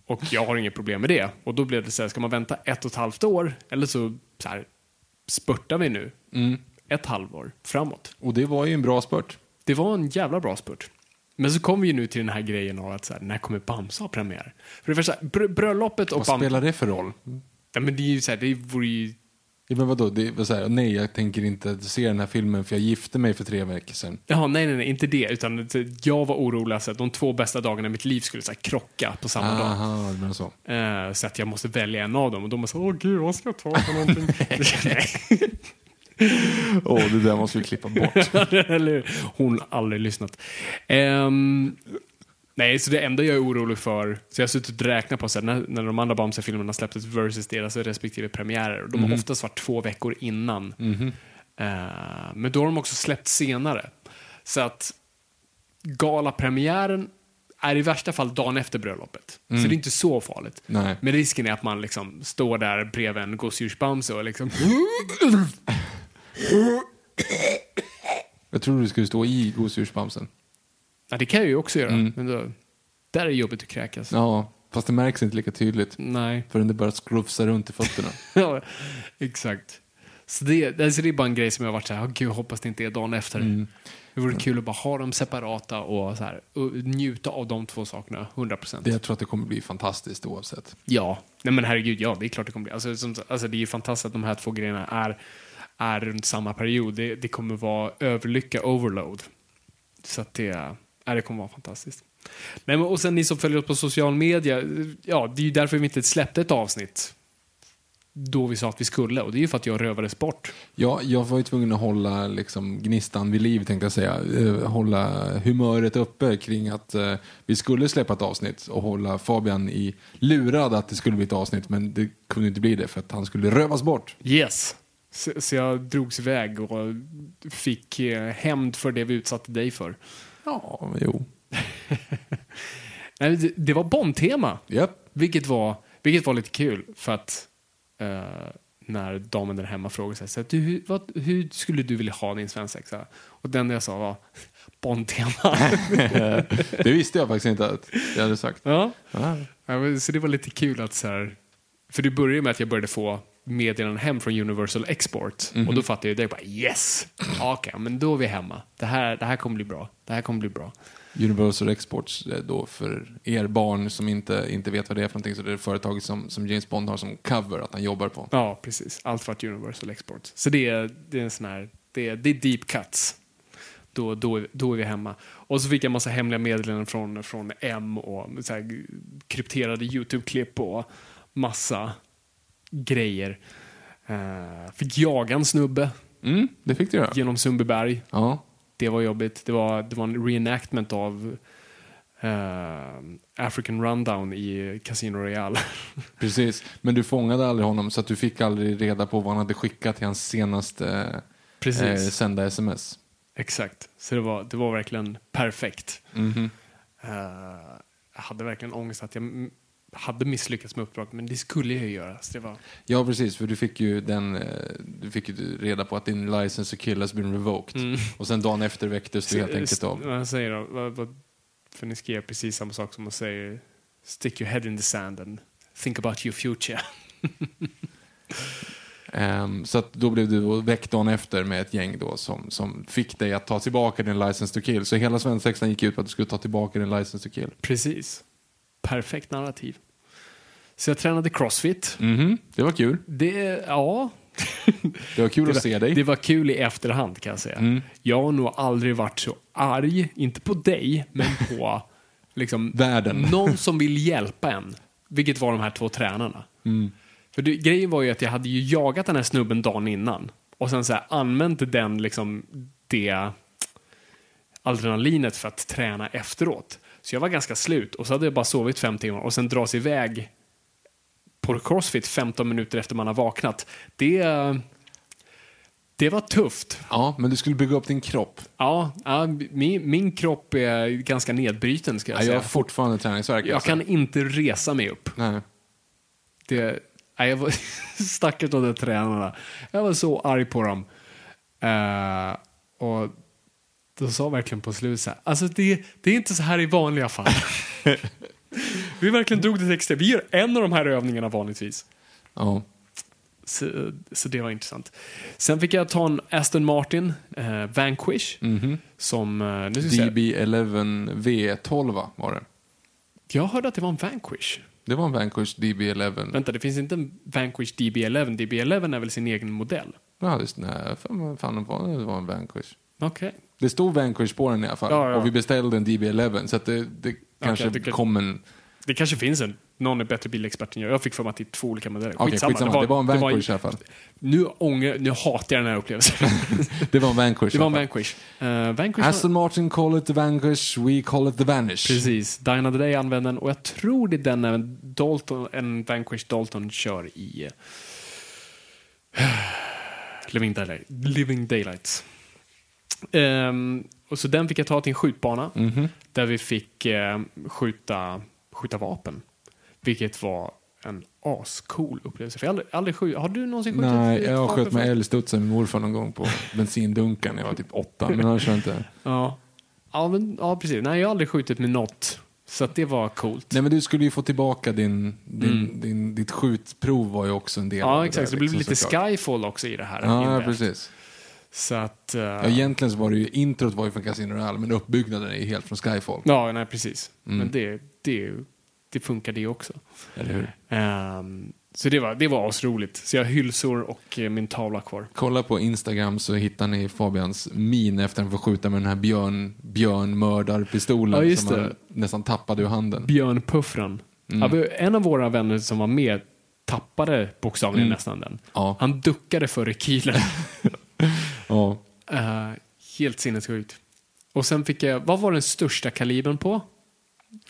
och jag har inget problem med det. Och då blev det så här, ska man vänta ett och ett halvt år eller så, så här, spurtar vi nu Mm. ett halvår framåt. Och det var ju en bra spurt. Det var en jävla bra spurt. Men så kommer vi ju nu till den här grejen av att så här, när kommer Bamse ha premiär? För det första, br bröllopet och Vad spelar det för roll? Ja, men det är ju så här, det vore ju... Ja, men vadå? Det var så här, nej, jag tänker inte se den här filmen för jag gifte mig för tre veckor sedan. Jaha, nej, nej, nej, inte det. Utan jag var orolig att de två bästa dagarna i mitt liv skulle så här, krocka på samma dag. Aha, det menar så. Eh, så att jag måste välja en av dem. Och de var så åh gud, vad ska jag ta för någonting? Åh, det där måste vi klippa bort. Eller hur? Hon har aldrig lyssnat. Ehm, nej, så det enda jag är orolig för, så jag har suttit och räknat på så här, när, när de andra Bamse-filmerna släpptes versus deras respektive premiärer. De har oftast varit två veckor innan. Eh, men då har de också släppt senare. Så att galapremiären är i värsta fall dagen efter bröllopet. Så det är inte så farligt. Nej. Men risken är att man liksom står där bredvid en gosedjursbamse och liksom... Jag tror du skulle stå i gosedjursbamsen. Ja, det kan jag ju också göra. Men då, där är jobbigt att kräkas. Ja, fast det märks inte lika tydligt. Nej. Förrän det börjar skrufsa runt i fötterna. ja, exakt. Så det, alltså det är bara en grej som jag har varit så här, oh, gud, jag hoppas det inte är dagen efter. Det vore kul att bara ha dem separata och, så här, och njuta av de två sakerna 100%. Det, jag tror att det kommer bli fantastiskt oavsett. Ja, nej men herregud, ja, det är klart det kommer bli. Alltså, som, alltså, det är ju fantastiskt att de här två grejerna är, är runt samma period. Det, det kommer vara överlycka overload. Så att det, ja, det kommer vara fantastiskt. Nej, men, och sen ni som följer oss på social media, ja, det är ju därför vi inte släppte ett avsnitt då vi sa att vi skulle och det är ju för att jag rövades bort. Ja, jag var ju tvungen att hålla liksom, gnistan vid liv, tänkte jag säga. Eh, hålla humöret uppe kring att eh, vi skulle släppa ett avsnitt och hålla Fabian i lurad att det skulle bli ett avsnitt, men det kunde inte bli det för att han skulle rövas bort. Yes. Så, så jag drogs iväg och fick eh, hämnd för det vi utsatte dig för. Ja, jo. Nej, det, var Bond-tema. Japp. Vilket var, vilket var lite kul för att eh, när damen där hemma frågade sig, så här, du, hur, vad, hur skulle du vilja ha din svensexa? Och den jag sa var Bond-tema. Det visste jag faktiskt inte att jag hade sagt. ja. Ja, men Så det var lite kul att så här, för det började med att jag började få meddelanden hem från Universal Export och då fattade jag det bara yes, okej, men då är vi hemma. Det här, det här kommer bli bra. Det här kommer bli bra. Universal Exports eh, då för er barn som inte, inte vet vad det är för någonting så det är företaget som, som James Bond har som cover att han jobbar på. Ja, precis. Allt för att Universal Export. Så det är, det är en sån här, det är, det är deep cuts. Då, då, då är vi hemma. Och så fick jag massa hemliga meddelanden från, från M och så här, krypterade YouTube-klipp och massa grejer. Eh, fick jaga en snubbe Mm, det fick du göra. genom Sundbyberg. Ja. Det var jobbigt. Det var, det var en reenactment av eh, African Rundown i Casino Royale. Precis. Men du fångade aldrig honom så att du fick aldrig reda på vad han hade skickat till hans senaste eh, sända sms. Exakt. Så det var, det var verkligen perfekt. Mhm. Eh, jag hade verkligen ångest att jag hade misslyckats med uppdraget, men det skulle jag ju göra. Så det var, Ja, precis. För du fick ju den, eh, du fick ju reda på att din license to kill has been revoked. Mm. Och sen dagen efter väcktes du helt enkelt av. Vad säger då? Vad, vad, för ni skrev precis samma sak som att säga stick your head in the sand and think about your future. Ehm, så då blev du väckt dagen efter med ett gäng då som, som fick dig att ta tillbaka din license to kill. Så hela svensexan gick ut på att du skulle ta tillbaka din license to kill. Precis. Perfekt narrativ. Så jag tränade crossfit. Mhm, Det var kul. Det, ja. Det var kul det att var, se dig. Det var kul i efterhand kan jag säga. Jag har nog aldrig varit så arg, inte på dig, men på liksom, Världen. någon som vill hjälpa en. Vilket var de här två tränarna. För det, grejen var ju att jag hade ju jagat den här snubben dagen innan. Och sen så här, använt den, liksom, det adrenalinet för att träna efteråt. Så jag var ganska slut och så hade jag bara sovit fem timmar och sen dras iväg på crossfit 15 minuter efter man har vaknat. Det, det var tufft. Ja, men du skulle bygga upp din kropp. Ja, ja min, min kropp är ganska nedbruten ska jag Ja, jag har fortfarande träningsvärk. jag alltså. kan inte resa mig upp. Nej. Det, nej, jag var, stackars de där tränarna. Jag var så arg på dem. Eh, och de sa verkligen på slutet här, alltså det, det är inte så här i vanliga fall. vi verkligen drog det till extra. Vi gör en av de här övningarna vanligtvis. Ja. Så, så det var intressant. Sen fick jag ta en Aston Martin eh, Vanquish. Som, eh, nu ska vi se. DB11 V12 va, var det. Jag hörde att det var en Vanquish. Det var en Vanquish DB11. Vänta, det finns inte en Vanquish DB11. DB11 är väl sin egen modell? Ja, det, nej, fan, fan det var, en Vanquish. Okej. Det stod Vanquish på den i alla fall. Ja, ja. Och vi beställde en DB11 så det, det kanske det kan- kom en... Det kanske finns en. Någon är bättre bilexpert än jag. Jag fick för mig att det är två olika modeller. Okej, skitsamma. Det var en Vanquish i alla fall. Nu, ånger, nu hatar jag den här upplevelsen. Det var en Vanquish. det var en. Vanquish. Uh, Vanquish Aston Martin call it the Vanquish, we call it the Vanish. Precis. The Day använder den och jag tror det är den även Dalton, en Vanquish Dalton kör i eh, Living, Daylight, Living Daylights. Ehm, och så den fick jag ta till en skjutbana Mhm. där vi fick eh, skjuta, skjuta vapen. Vilket var en ascool upplevelse. För jag har aldrig, aldrig skjut, har du någonsin skjutit Nej, jag vapen sköt med förut? älgstudsare med morfar någon gång på bensindunken när jag var typ åtta. Men annars har jag inte... Ja. Ja, men, ja, precis. Nej, jag har aldrig skjutit med något. Så det var coolt. Nej men du skulle ju få tillbaka din, din, din, ditt skjutprov var ju också en del av Mm. Ja, det exakt. där, så det blev liksom, lite såklart. Skyfall också i det här. Ja, invävt. precis. Så att... eh, Ja, egentligen så var det ju, introt var ju från Casino Royale, men uppbyggnaden är ju helt från Skyfall. ja, nej, precis. Mm. Men det, det, det funkar det också. Eller hur? Ehm, så det var, det var asroligt. Så jag har hylsor och eh, min tavla kvar. Kolla på Instagram så hittar ni Fabians min efter att han får skjuta med den här björn, björnmördarpistolen Ja, som han nästan tappade ur handen. Björnpuffran. Mm. En av våra vänner som var med tappade bokstavligen Mm. nästan den. Ja. Han duckade för rekylen. Ja. Eh, helt sinnessjukt. Och sen fick jag, vad var den största kalibern på?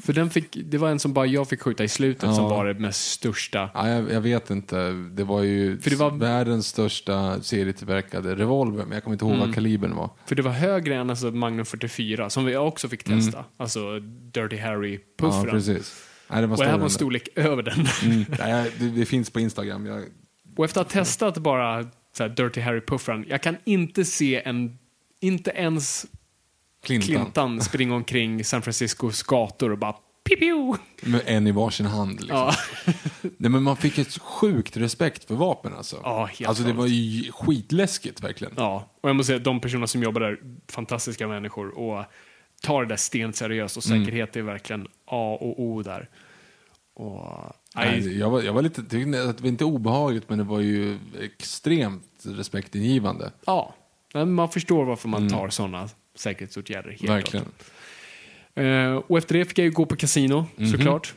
För den fick, det var en som bara jag fick skjuta i slutet Ja. som var det mest största. Ja, jag, jag vet inte. Det var ju För det var- världens största serietillverkade revolver, men jag kommer inte ihåg Mm. vad kalibern var. För det var högre än alltså Magnum 44 som vi också fick testa. Alltså Dirty Mm. Ja, Harry-puffran. precis. Nej, det var och här var en storlek över den. Mm. Nej, det, det finns på Instagram. Jag, och efter att ha testat bara så här, Dirty Harry-puffran, jag kan inte se en, inte ens Clintan. Clintan springa omkring San Franciscos gator och bara piu Med en i varsin hand. Liksom. Ja. Nej, men man fick ett sjukt respekt för vapen alltså. Ja, alltså det var ju skitläskigt verkligen. Ja, och jag måste säga de personer som jobbar där, fantastiska människor och tar det där stenseriöst och Mm. säkerhet är verkligen A och O där. Och, nej, jag, var, jag var lite, tyckte att det var inte obehagligt men det var ju extremt respektingivande. ja, men man förstår varför man tar sådana säkerhetsåtgärder. Helt Mm. Verkligen. Eh, och efter det fick jag ju gå på kasino, Mhm. såklart.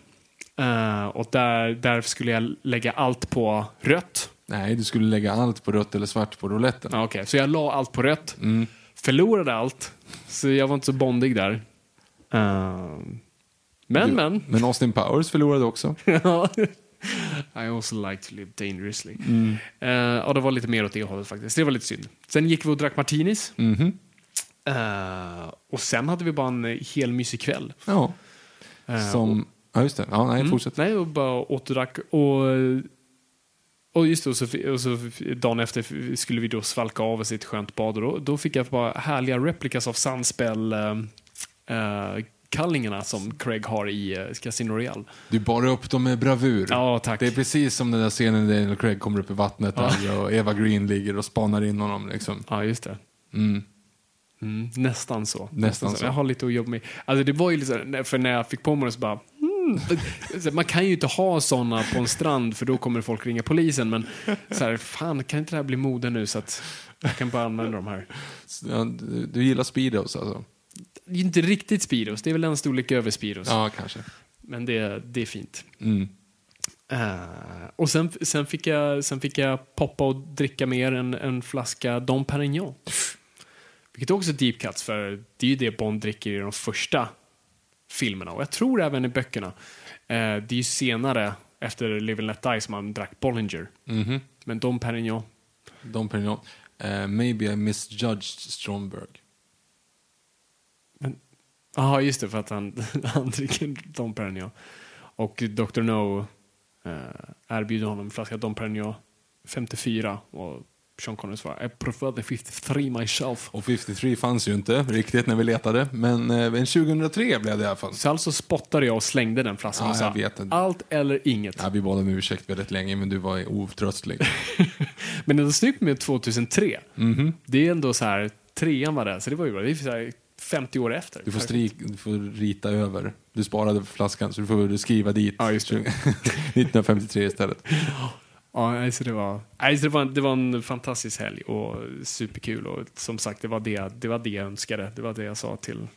Eh, och där, där skulle jag lägga allt på rött. Nej, du skulle lägga allt på rött eller svart på rouletten. Ja, Okej, så jag la allt på rött. Mm. Förlorade allt. Så jag var inte så bondig där. Eh, men, Du- men. Men Austin Powers förlorade också. Ja. I also like to live dangerously. Mm. Eh, ja, det var lite mer åt det hållet faktiskt. Det var lite synd. Sen gick vi och drack martinis. Mhm. Eh, och sen hade vi bara en hel mysig kväll. Ja. Eh, Som... Ja, just det. Ja, nej, Mm. fortsätt. Nej, och bara åt och. Och, och just det, och så, och så dagen efter skulle vi då svalka av oss i ett skönt bad. Och då, då fick jag bara härliga replikas av Sunspell äh, kallingarna som Craig har i äh, Casino Royale. Du bar upp dem med bravur. Ja, tack. Det är precis som den där scenen där Daniel Craig kommer upp i vattnet där och Eva Green ligger och spanar in honom. Liksom. Ja, just det. Mm. Mm, nästan så. Nästan så. Jag har lite att jobba med. Alltså det var ju så här, för när jag fick på mig det så bara. Så Man kan ju inte ha såna på en strand för då kommer folk ringa polisen. Men så här, fan kan inte det här bli mode nu så att jag kan bara använda de här. Ja, du gillar Speedos alltså? Det är inte riktigt Speedos, det är väl en storlek över Speedos. Ja, kanske. Men det, det är fint. Mm. Eh, och sen, sen, fick jag, sen fick jag poppa och dricka mer en, en flaska Dom Perignon. Vilket också är deep cuts, för det är ju det Bond dricker i de första filmerna. Och jag tror även i böckerna. Eh, det är ju senare, efter Live and Let Die, som han drack Bollinger. Mhm. Men Dom Perignon, Dom Perignon. Eh, maybe I misjudged Stromberg. Ja, just det, för att han, han dricker Dom Perignon. Och Dr. No eh, erbjuder honom en flaska Dom Perignon 54. Och Sean Connery svarar I prefer the 53 myself. Och 53 fanns ju inte riktigt när vi letade, men, eh, men 2003 blev det i alla fall. Så alltså spottade jag och slängde den flaskan och sa allt eller inget. Ja, vi bad om ursäkt väldigt länge, men du var otröstlig. Men det är snyggt med 2003. Mhm. Det är ändå så här, trean var det, så det var ju bra. Det är så här 50 år efter. Du får, strik, du får rita över. Du sparade flaskan, så du får skriva dit. Ja, just det. 1953 istället. Ja, alltså det var, alltså det var, det var en fantastisk helg och superkul. Och som sagt, det var det, det, var det jag önskade. Det var det jag sa till,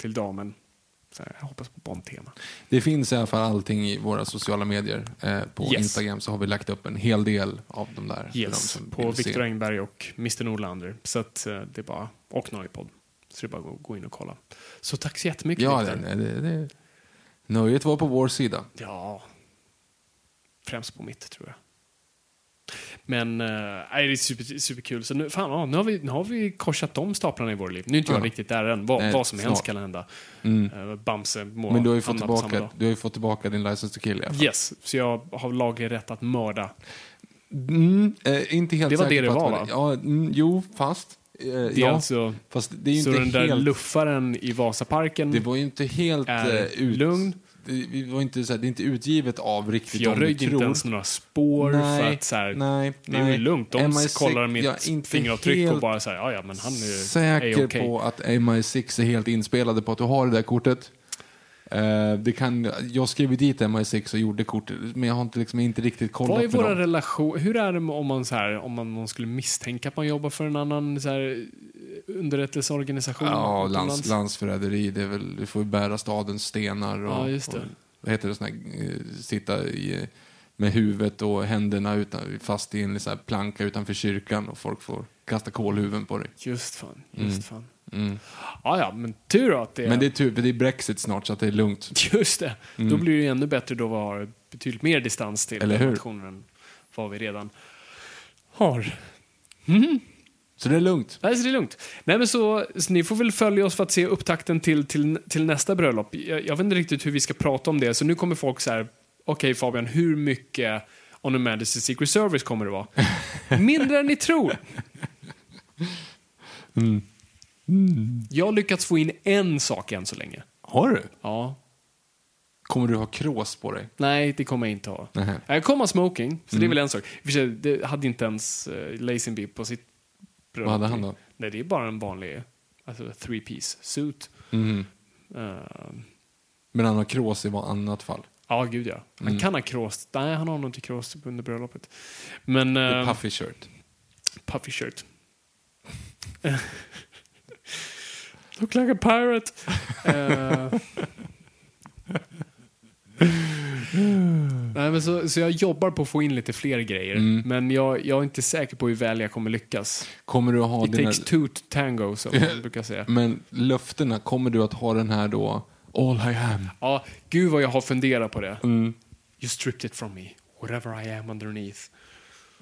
till damen. Så jag hoppas på Bond-tema. Det finns i alla fall allting i våra sociala medier. Eh, på Yes. Instagram så har vi lagt upp en hel del av de där. de Yes, som på. Viktor Engberg och Mr Nordlander. Så att eh, det är bara, och Noipod. Så det är bara att gå- in och kolla. Så tack så jättemycket Ja, det, det, det. Nöjet var på vår sida. Ja, främst på mitt tror jag. Men äh, det är super, superkul. Så nu, fan, ja, nu, har vi, nu har vi korsat de staplarna i våra liv. Nu är inte jag Ja. riktigt där än. Vad, vad som helst snart. kan hända. Mm. Uh, Bamse må Men du har ju fått tillbaka, du har ju fått tillbaka din license to kill i alla fall. Yes, så jag har laglig rätt att mörda. Mm, eh, inte helt Det var det det var, va? Ja, mm, jo, fast. Eh, Det är ja, alltså, fast det är ju så den där helt... luffaren i Vasaparken, Det var ju inte helt eh, ut... lugn. Det, var inte, så här, det är inte utgivet av riktigt jag röjde inte ens några spår för att så här, nej, det är nej. ju lugnt. De MI6 kollar mitt jag inte fingeravtryck och bara säger ja, ja, men han är, säker är okej. på att MI6 är helt inspelade på att du har det där kortet. Eh, det kan, jag skrev dit MI6 och gjorde kortet, men jag har inte, liksom, inte riktigt kollat Vad är våra dem. relation, hur är det om man, så här, om man, man skulle misstänka att man jobbar för en annan så här, underrättelseorganisation? Ja, lands, landsförräderi, det är väl, du får ju bära stadens stenar och, Ja, just det. och vad heter det, sån här, eh, sitta i, med huvudet och händerna utan, fast i en sån här planka utanför kyrkan och folk får kasta kolhuvuden på dig. Just fan, just fan. Mm. Ja, ja, men tur då att det Men det är tur, för det är Brexit snart så att det är lugnt. Just det. Då blir det ju ännu bättre då vi har betydligt mer distans till Eller hur? nationen än vad vi redan har. Så det är lugnt. Nej, så det är lugnt. Nej, men så, så ni får väl följa oss för att se upptakten till, till, till nästa bröllop. Jag, jag vet inte riktigt hur vi ska prata om det, så nu kommer folk så här, okej Fabian, hur mycket On the Majesty Secret Service kommer det vara? Mindre än ni tror. Jag har lyckats få in en sak än så länge. Har du? Ja. Kommer du ha krås på dig? Nej, det kommer jag inte ha. Nähä. Jag kommer ha smoking, så det är väl en sak. För sig, Det hade inte ens uh, Lazenby på sitt bröllop. Vad hade han då? Nej, det är bara en vanlig alltså, three-piece suit. Mhm. Eh, Men han har krås i vad annat fall. Ja, gud ja. Han Mm. kan ha krås. Nej, han har nog inte krås under bröllopet. Men... The Uh, puffy shirt. puffy shirt. Look like a pirate. Eh, Nej, men så, så jag jobbar på att få in lite fler grejer. Mm. Men jag, jag är inte säker på hur väl jag kommer lyckas. Kommer du att ha It dina... takes two to tango, som man brukar säga. Men löftena, kommer du att ha den här då, all I am? Ja, gud vad jag har funderat på det. Mm. You stripped it from me. Whatever I am underneath.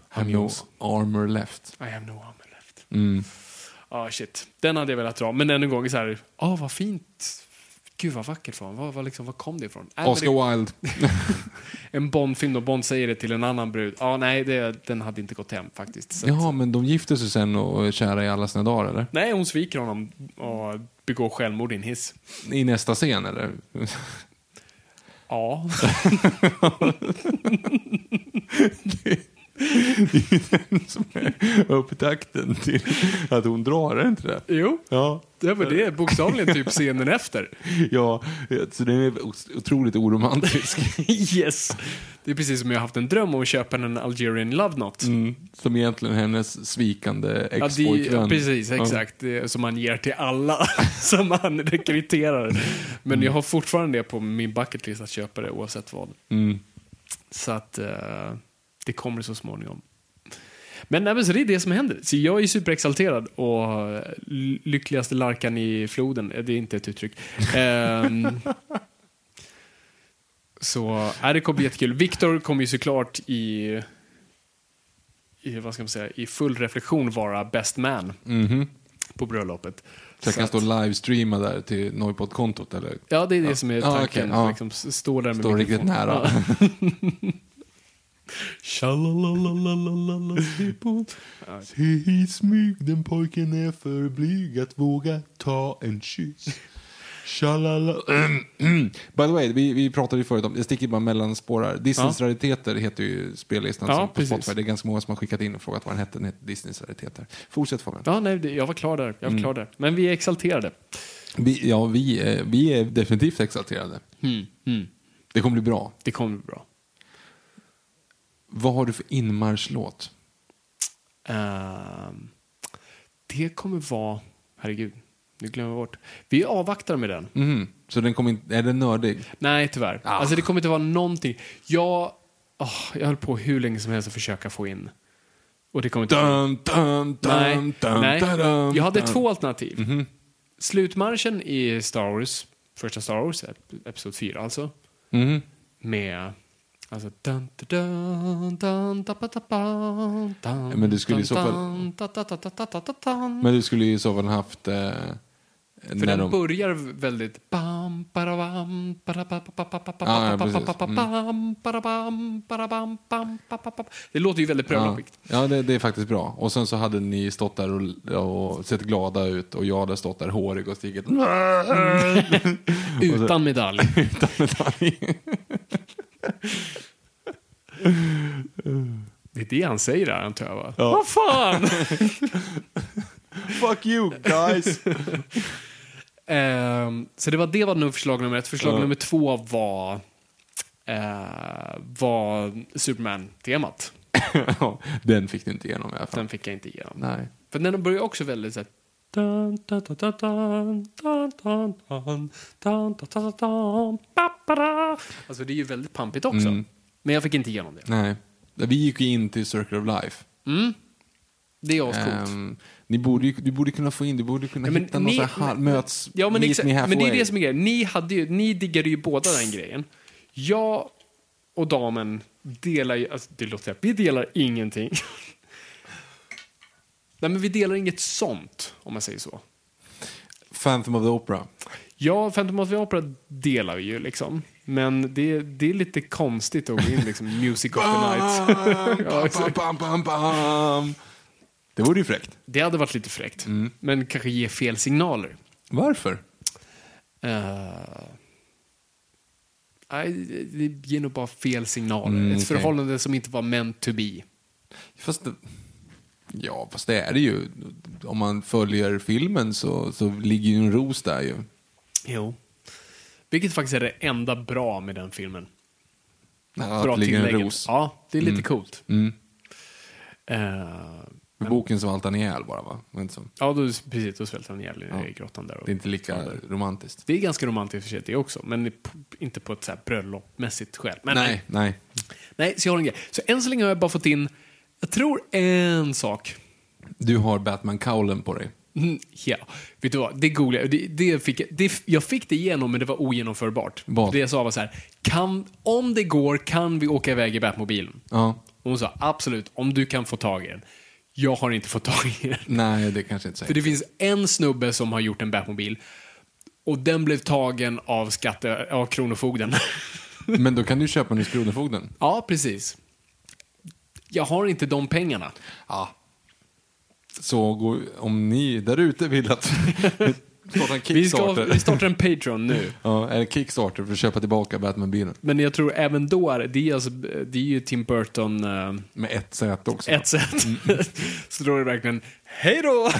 Have I'm no yours. armor left. I have no armor left. Mm. Ja, shit. Den hade jag velat dra. Men än en gång, så här, ja, vad fint. Gud vad vackert från. Vad, vad, liksom, vad kom det ifrån? Äh, Oscar Wilde. En Bondfilm och Bond säger det till en annan brud. Ja, nej, det, den hade inte gått hem faktiskt. Så Jaha, men de gifter sig sen och är kära i alla sina dagar, eller? Nej, hon sviker honom och begår självmord i en hiss. I nästa scen, eller? Ja. Det är den som är upptakten till att hon drar, är det inte det? jo, Ja. det var det. Bokstavligen typ scenen efter. Ja, så den är otroligt oromantisk. yes. Det är precis som jag haft en dröm om att köpa en Algerian Love Knot. Mm, som egentligen hennes svikande Ja, ex-pojkvän. ja, precis, exakt. Det, som man ger till alla som han rekryterar. Men jag har fortfarande det på min bucket list att köpa det oavsett vad. Mm. Så att eh, det kommer så småningom. Men, nej, men så det är det som händer. Så jag är superexalterad och eh, ly- lyckligaste larkan i floden, eh, det är inte ett uttryck. Ehm, så äh, det kommer bli jättekul. Viktor kommer ju såklart i, i, vad ska man säga, i full reflektion vara best man Mhm. på bröllopet. Så jag kan att- stå och livestreama där till Noipod-kontot, eller? Ja, det är det som är Ja, tanken. okej, ja. Liksom, s- stå där med Står riktigt nära. Ja. Tjalalalalala, people. Se i smyg, den pojken är för blyg att våga ta en kyss. Tjalala. By the way, vi, vi pratade ju förut om, jag sticker bara mellanspår här. Disneys Ja. rariteter heter ju spellistan Ja, som på precis. Spotify. Det är ganska många som har skickat in och frågat vad den hette. Den heter Disneys rariteter. Fortsätt Fabian. Ja, nej, jag var klar där. Jag var Mm. klar där. Men vi är exalterade. Vi, ja, vi, är- vi är definitivt exalterade. Mm. Det kommer bli bra. Det kommer bli bra. Vad har du för inmarschlåt? Ehm, det kommer vara... Herregud, nu glömmer jag bort. Vi avvaktar med den. Mhm. Så den kommer inte, är den nördig? Nej, tyvärr. Ah. Alltså det kommer inte vara någonting. Jag, åh, jag höll på hur länge som helst att försöka få in. Och det kommer inte... Dun, dun, nej, dun, nej. dun, jag hade två alternativ. Slutmarschen i Star Wars, första Star Wars, ep- episod 4 alltså. Mhm. Med... Alltså... Dun, dun, dun, da, ba, da, ba, dun, Men du skulle i så fall-. Men du skulle ju i så fall haft... Eh, För den de, börjar väldigt... Bam, barabam, barabam. Mm. barabam, barabam, bam, ba, ba, ba. Det låter ju väldigt ja, bröllopigt. ja det, det är faktiskt bra. Och sen så hade ni stått där och, och sett glada ut och jag hade stått där hårig och stigit Utan medalj. utan medalj. Det är det han säger där antar jag va? Ja. Vad fan! Fuck you guys! um, så det var, det var nog förslag nummer ett. Förslag uh. nummer två var, uh, var Superman-temat. den fick du inte igenom i alla fall. Den fick jag inte igenom. Nej. För den börjar också väldigt så här, Alltså det är ju väldigt pampigt också. Mm. Men jag fick inte igenom det. Nej. Vi gick ju in till Circle of Life. Mm. Det är ascoolt. Ni borde du borde kunna få in, du borde kunna Ja, men hitta någon ni- sån här halv- möts, Ja, men, meet me men halfway. det är det som är grejen. Ni, hade ju, ni diggade ju båda den grejen. Jag och damen delar ju, alltså, det låter vi delar ingenting. Nej, men vi delar inget sånt, om man säger så. Phantom of the Opera. Ja, Phantom of the Opera delar vi ju liksom. Men det, det är lite konstigt att gå in liksom Music of the Night. ja, bam, exakt. bam, bam, bam. Det vore ju fräckt. Det hade varit lite fräckt. Men kanske ge fel signaler. Varför? Eh, Nej, det ger nog bara fel signaler. Mm, Ett okej. förhållande som inte var meant to be. Fast det, ja, fast det är det ju. Om man följer filmen så, så ligger ju en ros där ju. Jo. Vilket faktiskt är det enda bra med den filmen. Ja, bra tillägget. ros. Ja, det är lite coolt. Mm. Eh, För boken svalt han ihjäl bara va? Inte så? Ja, då, precis. Då svälter han ihjäl i grottan där. Det är inte lika romantiskt. Det är ganska romantiskt för sig det också, men inte på ett så här bröllopsmässigt skäl. Men Nej, nej. nej, så jag har en grej. Så än så länge har jag bara fått in, jag tror en sak. Du har Batman-kaulen på dig. Mm, ja, vet du vad? Det googlade jag. Det, det fick, det, jag fick det igenom, men det var ogenomförbart. Vad? Det jag sa var så här, kan, om det går kan vi åka iväg i Batmobilen. Ja. Och hon sa absolut, om du kan få tag i den. Jag har inte fått tag i den. Nej, det kanske inte För säger. det finns en snubbe som har gjort en Batmobil. Och den blev tagen av, skatte, av Kronofogden. Men då kan du köpa den hos Kronofogden. ja, precis. Jag har inte de pengarna. Ja. Så gå, om ni där ute vill att starta en Vi, ska, vi startar en Patreon nu. Ja, eller Kickstarter för att köpa tillbaka Batman-bilen. Men jag tror även då är det, alltså, det är ju Tim Burton eh, Med ett säte också. ett sätt. Så då är det verkligen, hej då!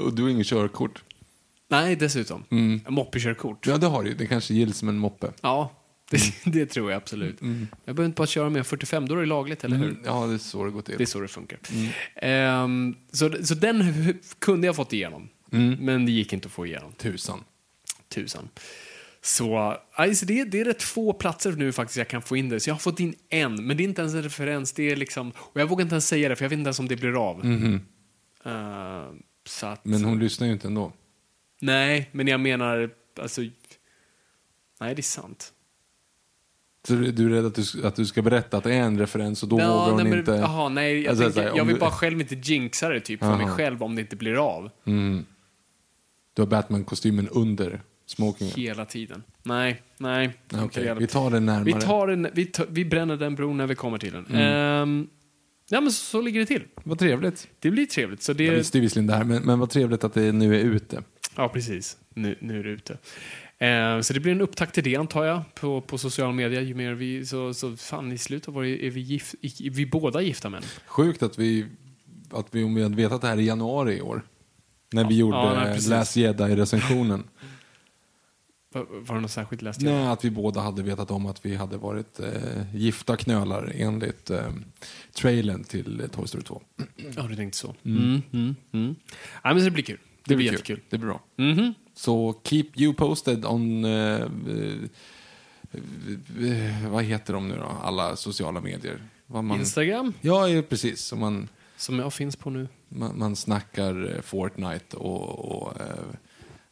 Och du har ingen körkort. Nej, dessutom. Mm. Moppekörkort. Ja, det har du ju. Det kanske gills som en moppe. Ja, det, det tror jag absolut. Jag behöver inte bara köra med 45, då är det lagligt, eller hur? Ja, det är så det går till. Det är så det funkar. Ehm, så, så den kunde jag fått igenom. Men det gick inte att få igenom. Tusan. Tusan. Så alltså det, det är rätt få platser nu faktiskt jag kan få in det. Så jag har fått in en, men det är inte ens en referens. Det är liksom, och jag vågar inte ens säga det, för jag vet inte ens om det blir av. Ehm, så att, Men hon lyssnar ju inte ändå. Nej, men jag menar, alltså... Nej, det är sant. Så du är rädd att du, att du ska berätta att det är en referens och då Ja, vågar hon nej, inte... Jaha, nej, jag, Alltså, tänker, här, jag vill du- bara själv inte jinxa det typ för mig Aha. själv om det inte blir av. Du har Batman-kostymen under smokingen. Hela tiden. Nej, nej. Det. vi tar den närmare. Vi, tar en, vi, tar, vi bränner den bron när vi kommer till den. Ehm, ja, men så, så ligger det till. Vad trevligt. Det blir trevligt. Så det, Jag visste ju visserligen det här, men, men vad trevligt att det nu är ute. Ja, precis. Nu, nu är det ute. Eh, så det blir en upptakt till det antar jag på, på sociala medier. Ju mer vi, så, så fan i slutet av året är vi, gift, är vi båda gifta män. Sjukt att vi, att vi, om vi hade vetat det här i januari i år. När vi gjorde ja, nej, ja, precis. Last Jedi-recensionen. Var, var det något särskilt läst? Nej, att vi båda hade vetat om att vi hade varit eh, gifta knölar enligt eh, trailern till eh, Toy Story 2. Ja, du tänkte så. Mm. Mm, mm. Nej, men så det blir kul. Det, blir jättekul. Det blir bra. Mhm. Så keep you posted on... Eh, vad heter de nu då? Alla sociala medier. Man, Instagram, Ja, precis. Så man, som jag finns på nu. man, man snackar eh, Fortnite och, och eh,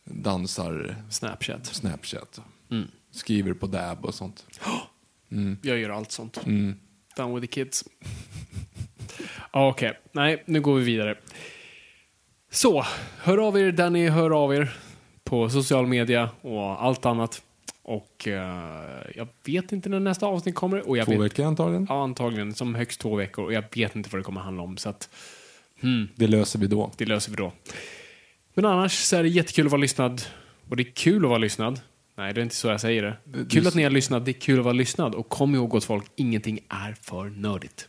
dansar Snapchat. Snapchat. Mm. Skriver på Dab och sånt. Jag gör allt sånt. Mm. Down with the kids. Ja, Okej, nej, nu går vi vidare. Så, hör av er där ni hör av er på social media och allt annat. Och eh, jag vet inte när nästa avsnitt kommer. Och jag Två vet, veckor antagligen. Ja, antagligen som högst två veckor. Och jag vet inte vad det kommer handla om. Så att Det löser vi då. det löser vi då. Men annars så är det jättekul att vara lyssnad. Och det är kul att vara lyssnad. Nej, det är inte så jag säger det. Du- Kul du- att ni har lyssnat. Det är kul att vara lyssnad. Och kom ihåg gott folk, ingenting är för nördigt.